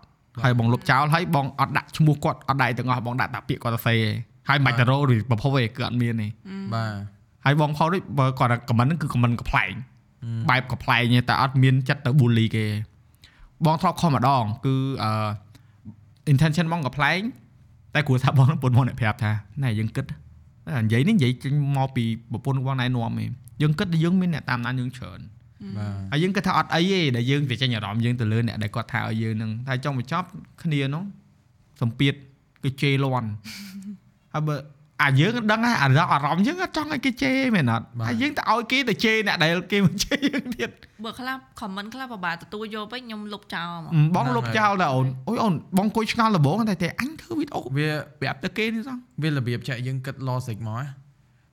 ហើយបងលុបចោលហើយបងអត់ដាក់ឈ្មោះគាត់អត់ដាក់អីទាំងអស់បងដាក់តែពាក្យគាត់សរសេរឯង ហើយមិនបាច់ទៅរកឬប្រភពឯងគឺអត់មានទេបាទហើយបងផុសដូចបើគាត់ខមមិនហ្នឹងគឺខមមិនកំ pl ែងបែបកំ pl ែងទេតែអត់មានចិត្តទៅ bully គេបងធ្លាប់ខំម្ដងគឺអឺ intention បងកំ pl ែងតែគ្រូថាបងនឹងពុនមកអ្នកប្រាប់ថាណែយើងគិតតែនិយាយនេះនិយាយចេញមកពីប្រពន្ធបងណែនាំឯងយើងគិតថាយើងមានអ្នកតាមដានយើងច្រើនបាទហើយយើងគិតថាអត់អីទេដែលយើងវាចេញអារម្មណ៍យើងទៅលើអ្នកដែលគាត់ថាឲ្យយើងនឹងតែចង់បញ្ចប់គ្នានោះសំពីតគេជេរលាន់ ហើយបើអាយើងដឹងហើយអារម្មណ៍អារម្មណ៍យើងអត់ចង់ឲ្យគេជេរមែនអត់ហើយយើងទៅឲ្យគេទៅជេរអ្នកដែលគេមកជេរយើងទៀតបើខ្លះ comment ខ្លះពិបាកទទួលយកពេកខ្ញុំលុបចោលហ្មងបងលុបចោលតែអូនអូយអូនបងអង្គុយឆ្ងល់ដំបងតែតែអញធ្វើវីដេអូវាប្រាប់ទៅគេនេះសោះវារបៀបចាក់យើងគិត logic មកណា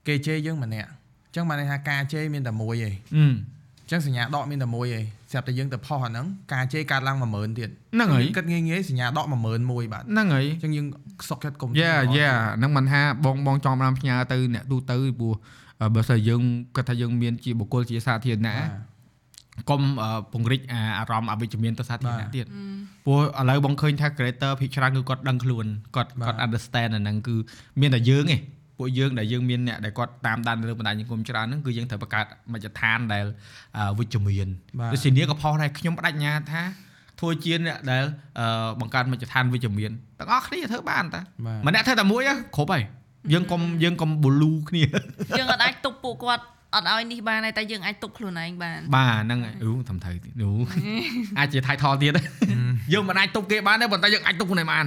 គេជេរយើងម្នាក់អញ្ចឹងបានន័យថាការជេរមានតែមួយឯង អឺអញ្ចឹងសញ្ញាដកមានតែមួយឯងស្រាប់តែយើងទៅផុសអាហ្នឹងការជេរកើតឡើង10000ទៀតហ្នឹងហើយយើងគិតងាយងាយៗសញ្ញាដក10000មួយបាទហ្នឹងហើយអញ្ចឹងយើងសុកចិត្តកុំយ៉ាយ៉ាហ្នឹងមិនថាបងបងចង់បានផ្ញើទៅអ្នកទូទៅព្រោះអឺបើសិនយើងគិតថាយើងមានជាបុគ្គលជាសាធារណៈបាទកុំអឺពង្រីកអាអារម្មណ៍អវិជ្ជមានទៅសាធារបាណៈទទៀតព្រោះឥឡូវបងឃើញថា creator ភាគច្រើនគឺគាត់ដឹងខ្លួនគាត់បាទគាត់ understand អាហ្នឹងគឺមានតែយើងឯង ពួកយើងដែលយើងមានអ្នកដែលគាត់តាមដានលើបណ្ដាញសង្គមច្រើនហ្នឹងគឺយើងត្រូវបង្កើតមជ្ឈដ្ឋានដែលអឺវិជ្ជមានបាទដូចជានេះក៏ផុសដែរខ្ញុំបដិញ្ញាថាធ្វើជាអ្នកដែលអឺបង្កើតមជ្ឈដ្ឋានវិជ្ជមានទាំងអស់គ្នាធ្វើបានតាបាទម្នាក់ធ្វើតែមួយហ៎គ្រប់ហើយយើងកុំយើងកុំបលូគ្នាយើងអត់អាចទប់ពួកគាត់អត់ឲ្យនេះបានទេតែយើងអាចទប់ខ្លួនឯងបានបាទហ្នឹងហើយអូត្រឹមត្រូវទៀតអូអាចជា title ទៀតយើងមិនអាចទប់គេបានទេប៉ុន្តែយើងអាចទប់ខ្លួនឯងបាន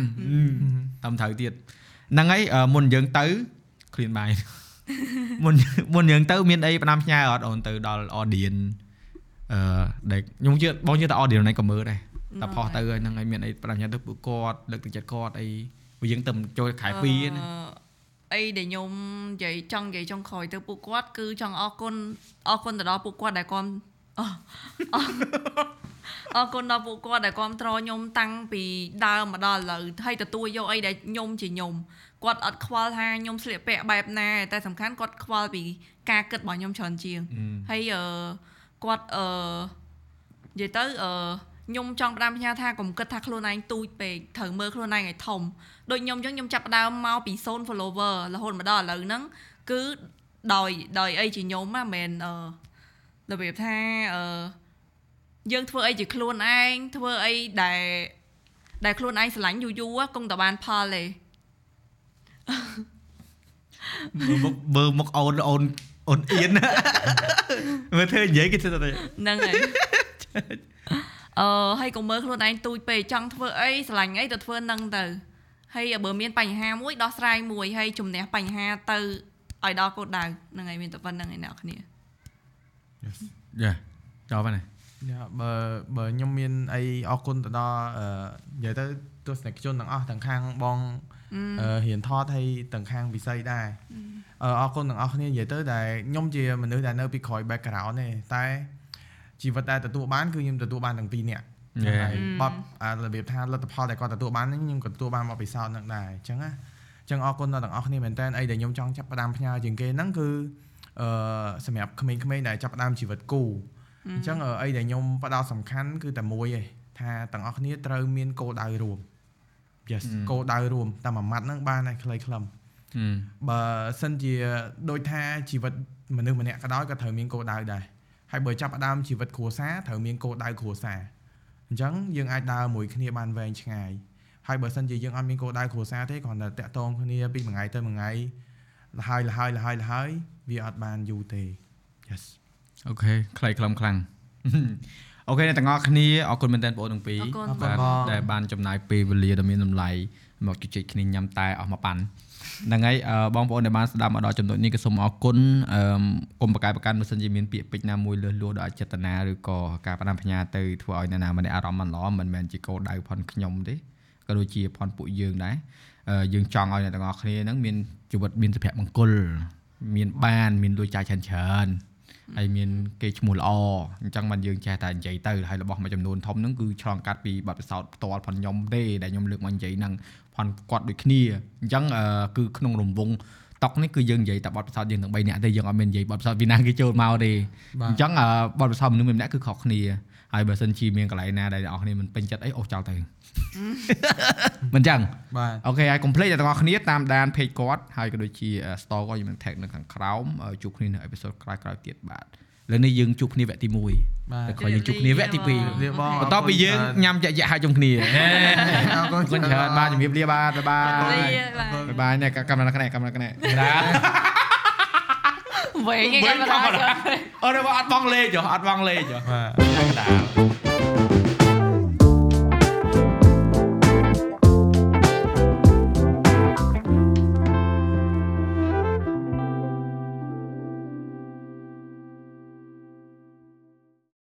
ត្រឹមត្រូវទៀតហ្នឹងហើយអឺមុនយើងទៅ ឃ្លានបាយមុនមុនយើងទៅមានអីផ្ដាំផ្ញើអត់អូនទៅដល់ audience អឺដែលខ្ញុំជឿបងជឿតែ audience này ក៏មើលដែរតែផុសទៅហើយហ្នឹងហើយមានអីផ្ដាំផ្ញើទៅពួកគាត់លើកទឹកចិត្តគាត់អីព្រោះយើងទៅចូលខែ2ហ្នឹងណាអីដែលខ្ញុំនិយាយចង់និយាយចង់ក្រោយទៅពួកគាត់គឺចង់អរគុណអរគុណទៅដល់ពួកគាត់ដែលគាត់អរអរអរគុណដល់ពួកគាត់ដែលគ្រប់គ្រងខ្ញុំតាំងពីដើមមកដល់ឥឡូវហើយទទួលយកអីដែលខ្ញុំជាខ្ញុំ គាត់អត់ខ្វល់ថាខ្ញុំស្លៀកពាក់បែបណាតែសំខាន់គាត់ខ្វល់ពីការគិតរបស់ខ្ញុំច្រើនជាងហើយអឺគាត់អឺនិយាយទៅអឺខ្ញុំចង់ផ្ដាំផ្ញើថាកុំគិតថាខ្លួនឯងទូចពេកត្រូវមើលខ្លួនឯងឲ្យធំដូចខ្ញុំអញ្ចឹងខ្ញុំចាប់ផ្ដើមមកពី0 follower រហូតមកដល់ឥឡូវហ្នឹងគឺដោយដោយអីជាខ្ញុំណាមិនមែនអឺរបៀបថាអឺយើងធ្វើអីជាខ្លួនឯងធ្វើអីដែលដែលខ្លួនឯងស្រឡាញ់យូរយូរគង់តែបានផលទេ មើលមុខមើលមុខអូនអូនអូនអៀនមើលធ្វើនិយាយគេធ្វើតែហ្នឹងហើយអឺហើយកុំមើលខ្លួនឯងទូចពេកចង់ធ្វើអីស្រឡាញ់អីទៅធ្វើនឹងទៅហើយបើមានបញ្ហាមួយដោះស្រាយមួយហើយជំនះបញ្ហាទៅឲ្យដល់គោលដៅហ្នឹងហើយមានតែប៉ុណ្្នឹងឯអ្នកគ្នាយ៉ាចូលបានហើយយ៉ាបើបើខ្ញុំមានអីអរគុណទៅដល់អឺនិយាយទៅទស្សនិកជនទាំងអស់ទាំងខាងបងអឺ រៀនថតហើយទាំងខាងវិស័យដែរអឺអរគុណទាំងអស់គ្នានិយាយទៅដែលខ្ញុំជាមនុស្សដែលនៅពីក្រោយ background ទេតែជីវិតដែលទទួលបានគឺខ្ញុំទទួលបានទាំងពីរនាក់ Yeah. ហើយបបអារបៀបថាលទ្ធផលដែលគាត់ទទួលបានហ្នឹងខ្ញុំក៏ទទួលបានមកពិសោធន៍នឹងដែរអញ្ចឹងណាអញ្ចឹងអរគុណដល់ទាំងអស់គ្នាមែនតើអីដែលខ្ញុំចង់ចាប់ផ្ដើមផ្ញើជាងគេហ្នឹងគឺអឺសម្រាប់ក្មេងៗដែលចាប់ផ្ដើមជីវិតគូអញ្ចឹងអឺអីដែលខ្ញុំផ្ដោតសំខាន់គឺតែមួយឯងថាទាំងអស់គ្នាត្រូវមានគោលដៅរួម yes អឺគោលដៅរួមតែមួយម៉ាត់ហ្នឹងបានហើយខ្លីខ្លឹមហឹមបើសិនជាដូចថាជីវិតមនុស្សម្នាក់ក៏ដោយក៏ត្រូវមានគោលដៅដែរហើយបើចាប់ផ្ដើមជីវិតគ្រួសារត្រូវមានគោលដៅគ្រួសារអញ្ចឹងយើងអាចដើរមួយគ្នាបានវែងឆ្ងាយហើយបើសិនជាយើងអត់មានគោលដៅគ្រួសារទេគ្រាន់តែទាក់ទងគ្នាពីមួយថ្ងៃទៅមួយថ្ងៃលហើយលហើយលហើយលហើយវាអត់បានយូរទេ yes OK ខ្លីខ្លឹមខ្លាំង OK អ្នកទាំងអស់គ្នាអរគុណមែនតើបងប្អូនទាំងពីរអរគុណបាទបងដែលបានចំណាយពេលវេលាដ៏មានតម្លៃមកជជែកគ្នាញ៉ាំតែអស់មួយប៉ាន់ហ្នឹងហើយអឺបងប្អូនដែលបានស្ដាប់មកដល់ចំណុចនេះក៏សូមអរគុណអឺកុំប្រកែកប្រកាន់បើសិនជាមានពាក្យពេចន៍ណាមួយលើសលួសដោយអចេតនាឬក៏ការផ្ដាំផ្ញើទៅធ្វើឲ្យអ្នកណាម្នាក់អារម្មណ៍មិនល្អមិនមែនជាគោលដៅផនខ្ញុំទេក៏ដូចជាផនពួកយើងដែរអឺយើងចង់ឲ្យអ្នកទាំងអស់គ្នាហ្នឹងមានជីវិតមានសុភមង្គលមានបានមានលុយចាយច្រើនច្រើន ហើយមានគេឈ្មោះល្អអញ្ចឹងបានយើងចេះតែនិយាយទៅហើយរបស់មួយចំនួនធំហ្នឹងគឺឆ្លងកាត់ពីបទពិសោធន៍ផ្ទាល់ផនខ្ញុំទេដែលខ្ញុំលើកមកនិយាយហ្នឹងផនគាត់ដូចគ្នាអញ្ចឹងអឺគឺក្នុងរង្វង់តុកនេះគឺយើងនិយាយតែបទពិសោធន៍យើងទាំង3នាក់ទេយើងអត់មាននិយាយបទពិសោធន៍ពីណាគេចូលមកទេបាទអញ្ចឹងអឺបទពិសោធន៍មនុស្សម្នាក់គឺខុសគ្នា ហើយបើសិនជាមានកន្លែងណាដែលអ្នកនរគ្នាមិនពេញចិត្តអីអូសចោលទៅមិនអញ្ចឹងបាទអូខេហើយកុំភ្លេចអ្នកទាំងអស់គ្នាតាមដាន page គាត់ហើយក៏ដូចជា store គាត់ខ្ញុំនឹង tag នៅខាងក្រោមអឺជួបគ្នានៅអេពីសូតក្រោយៗទៀតបាទឥឡូវនេះយើងជួបគ្នាវគ្គទី1បាទតែក្រោយយើងជួបគ្នាវគ្គទី2លាបងបន្ទាប់ពីយើងញ៉ាំចាក់យ៉ាក់ហើយជុំគ្នាអរគុណច្រើនបាទជំរាបលាបាទបាយបាយលាបាទបាយបាយនេះកាមេរ៉ាខ្នេះកាមេរ៉ាខ្នេះបាទ វែងគេកាមេរ៉ាអូនេះអត់បងលេងចុះអត់បងលេងចុះបាទកណ្ដាល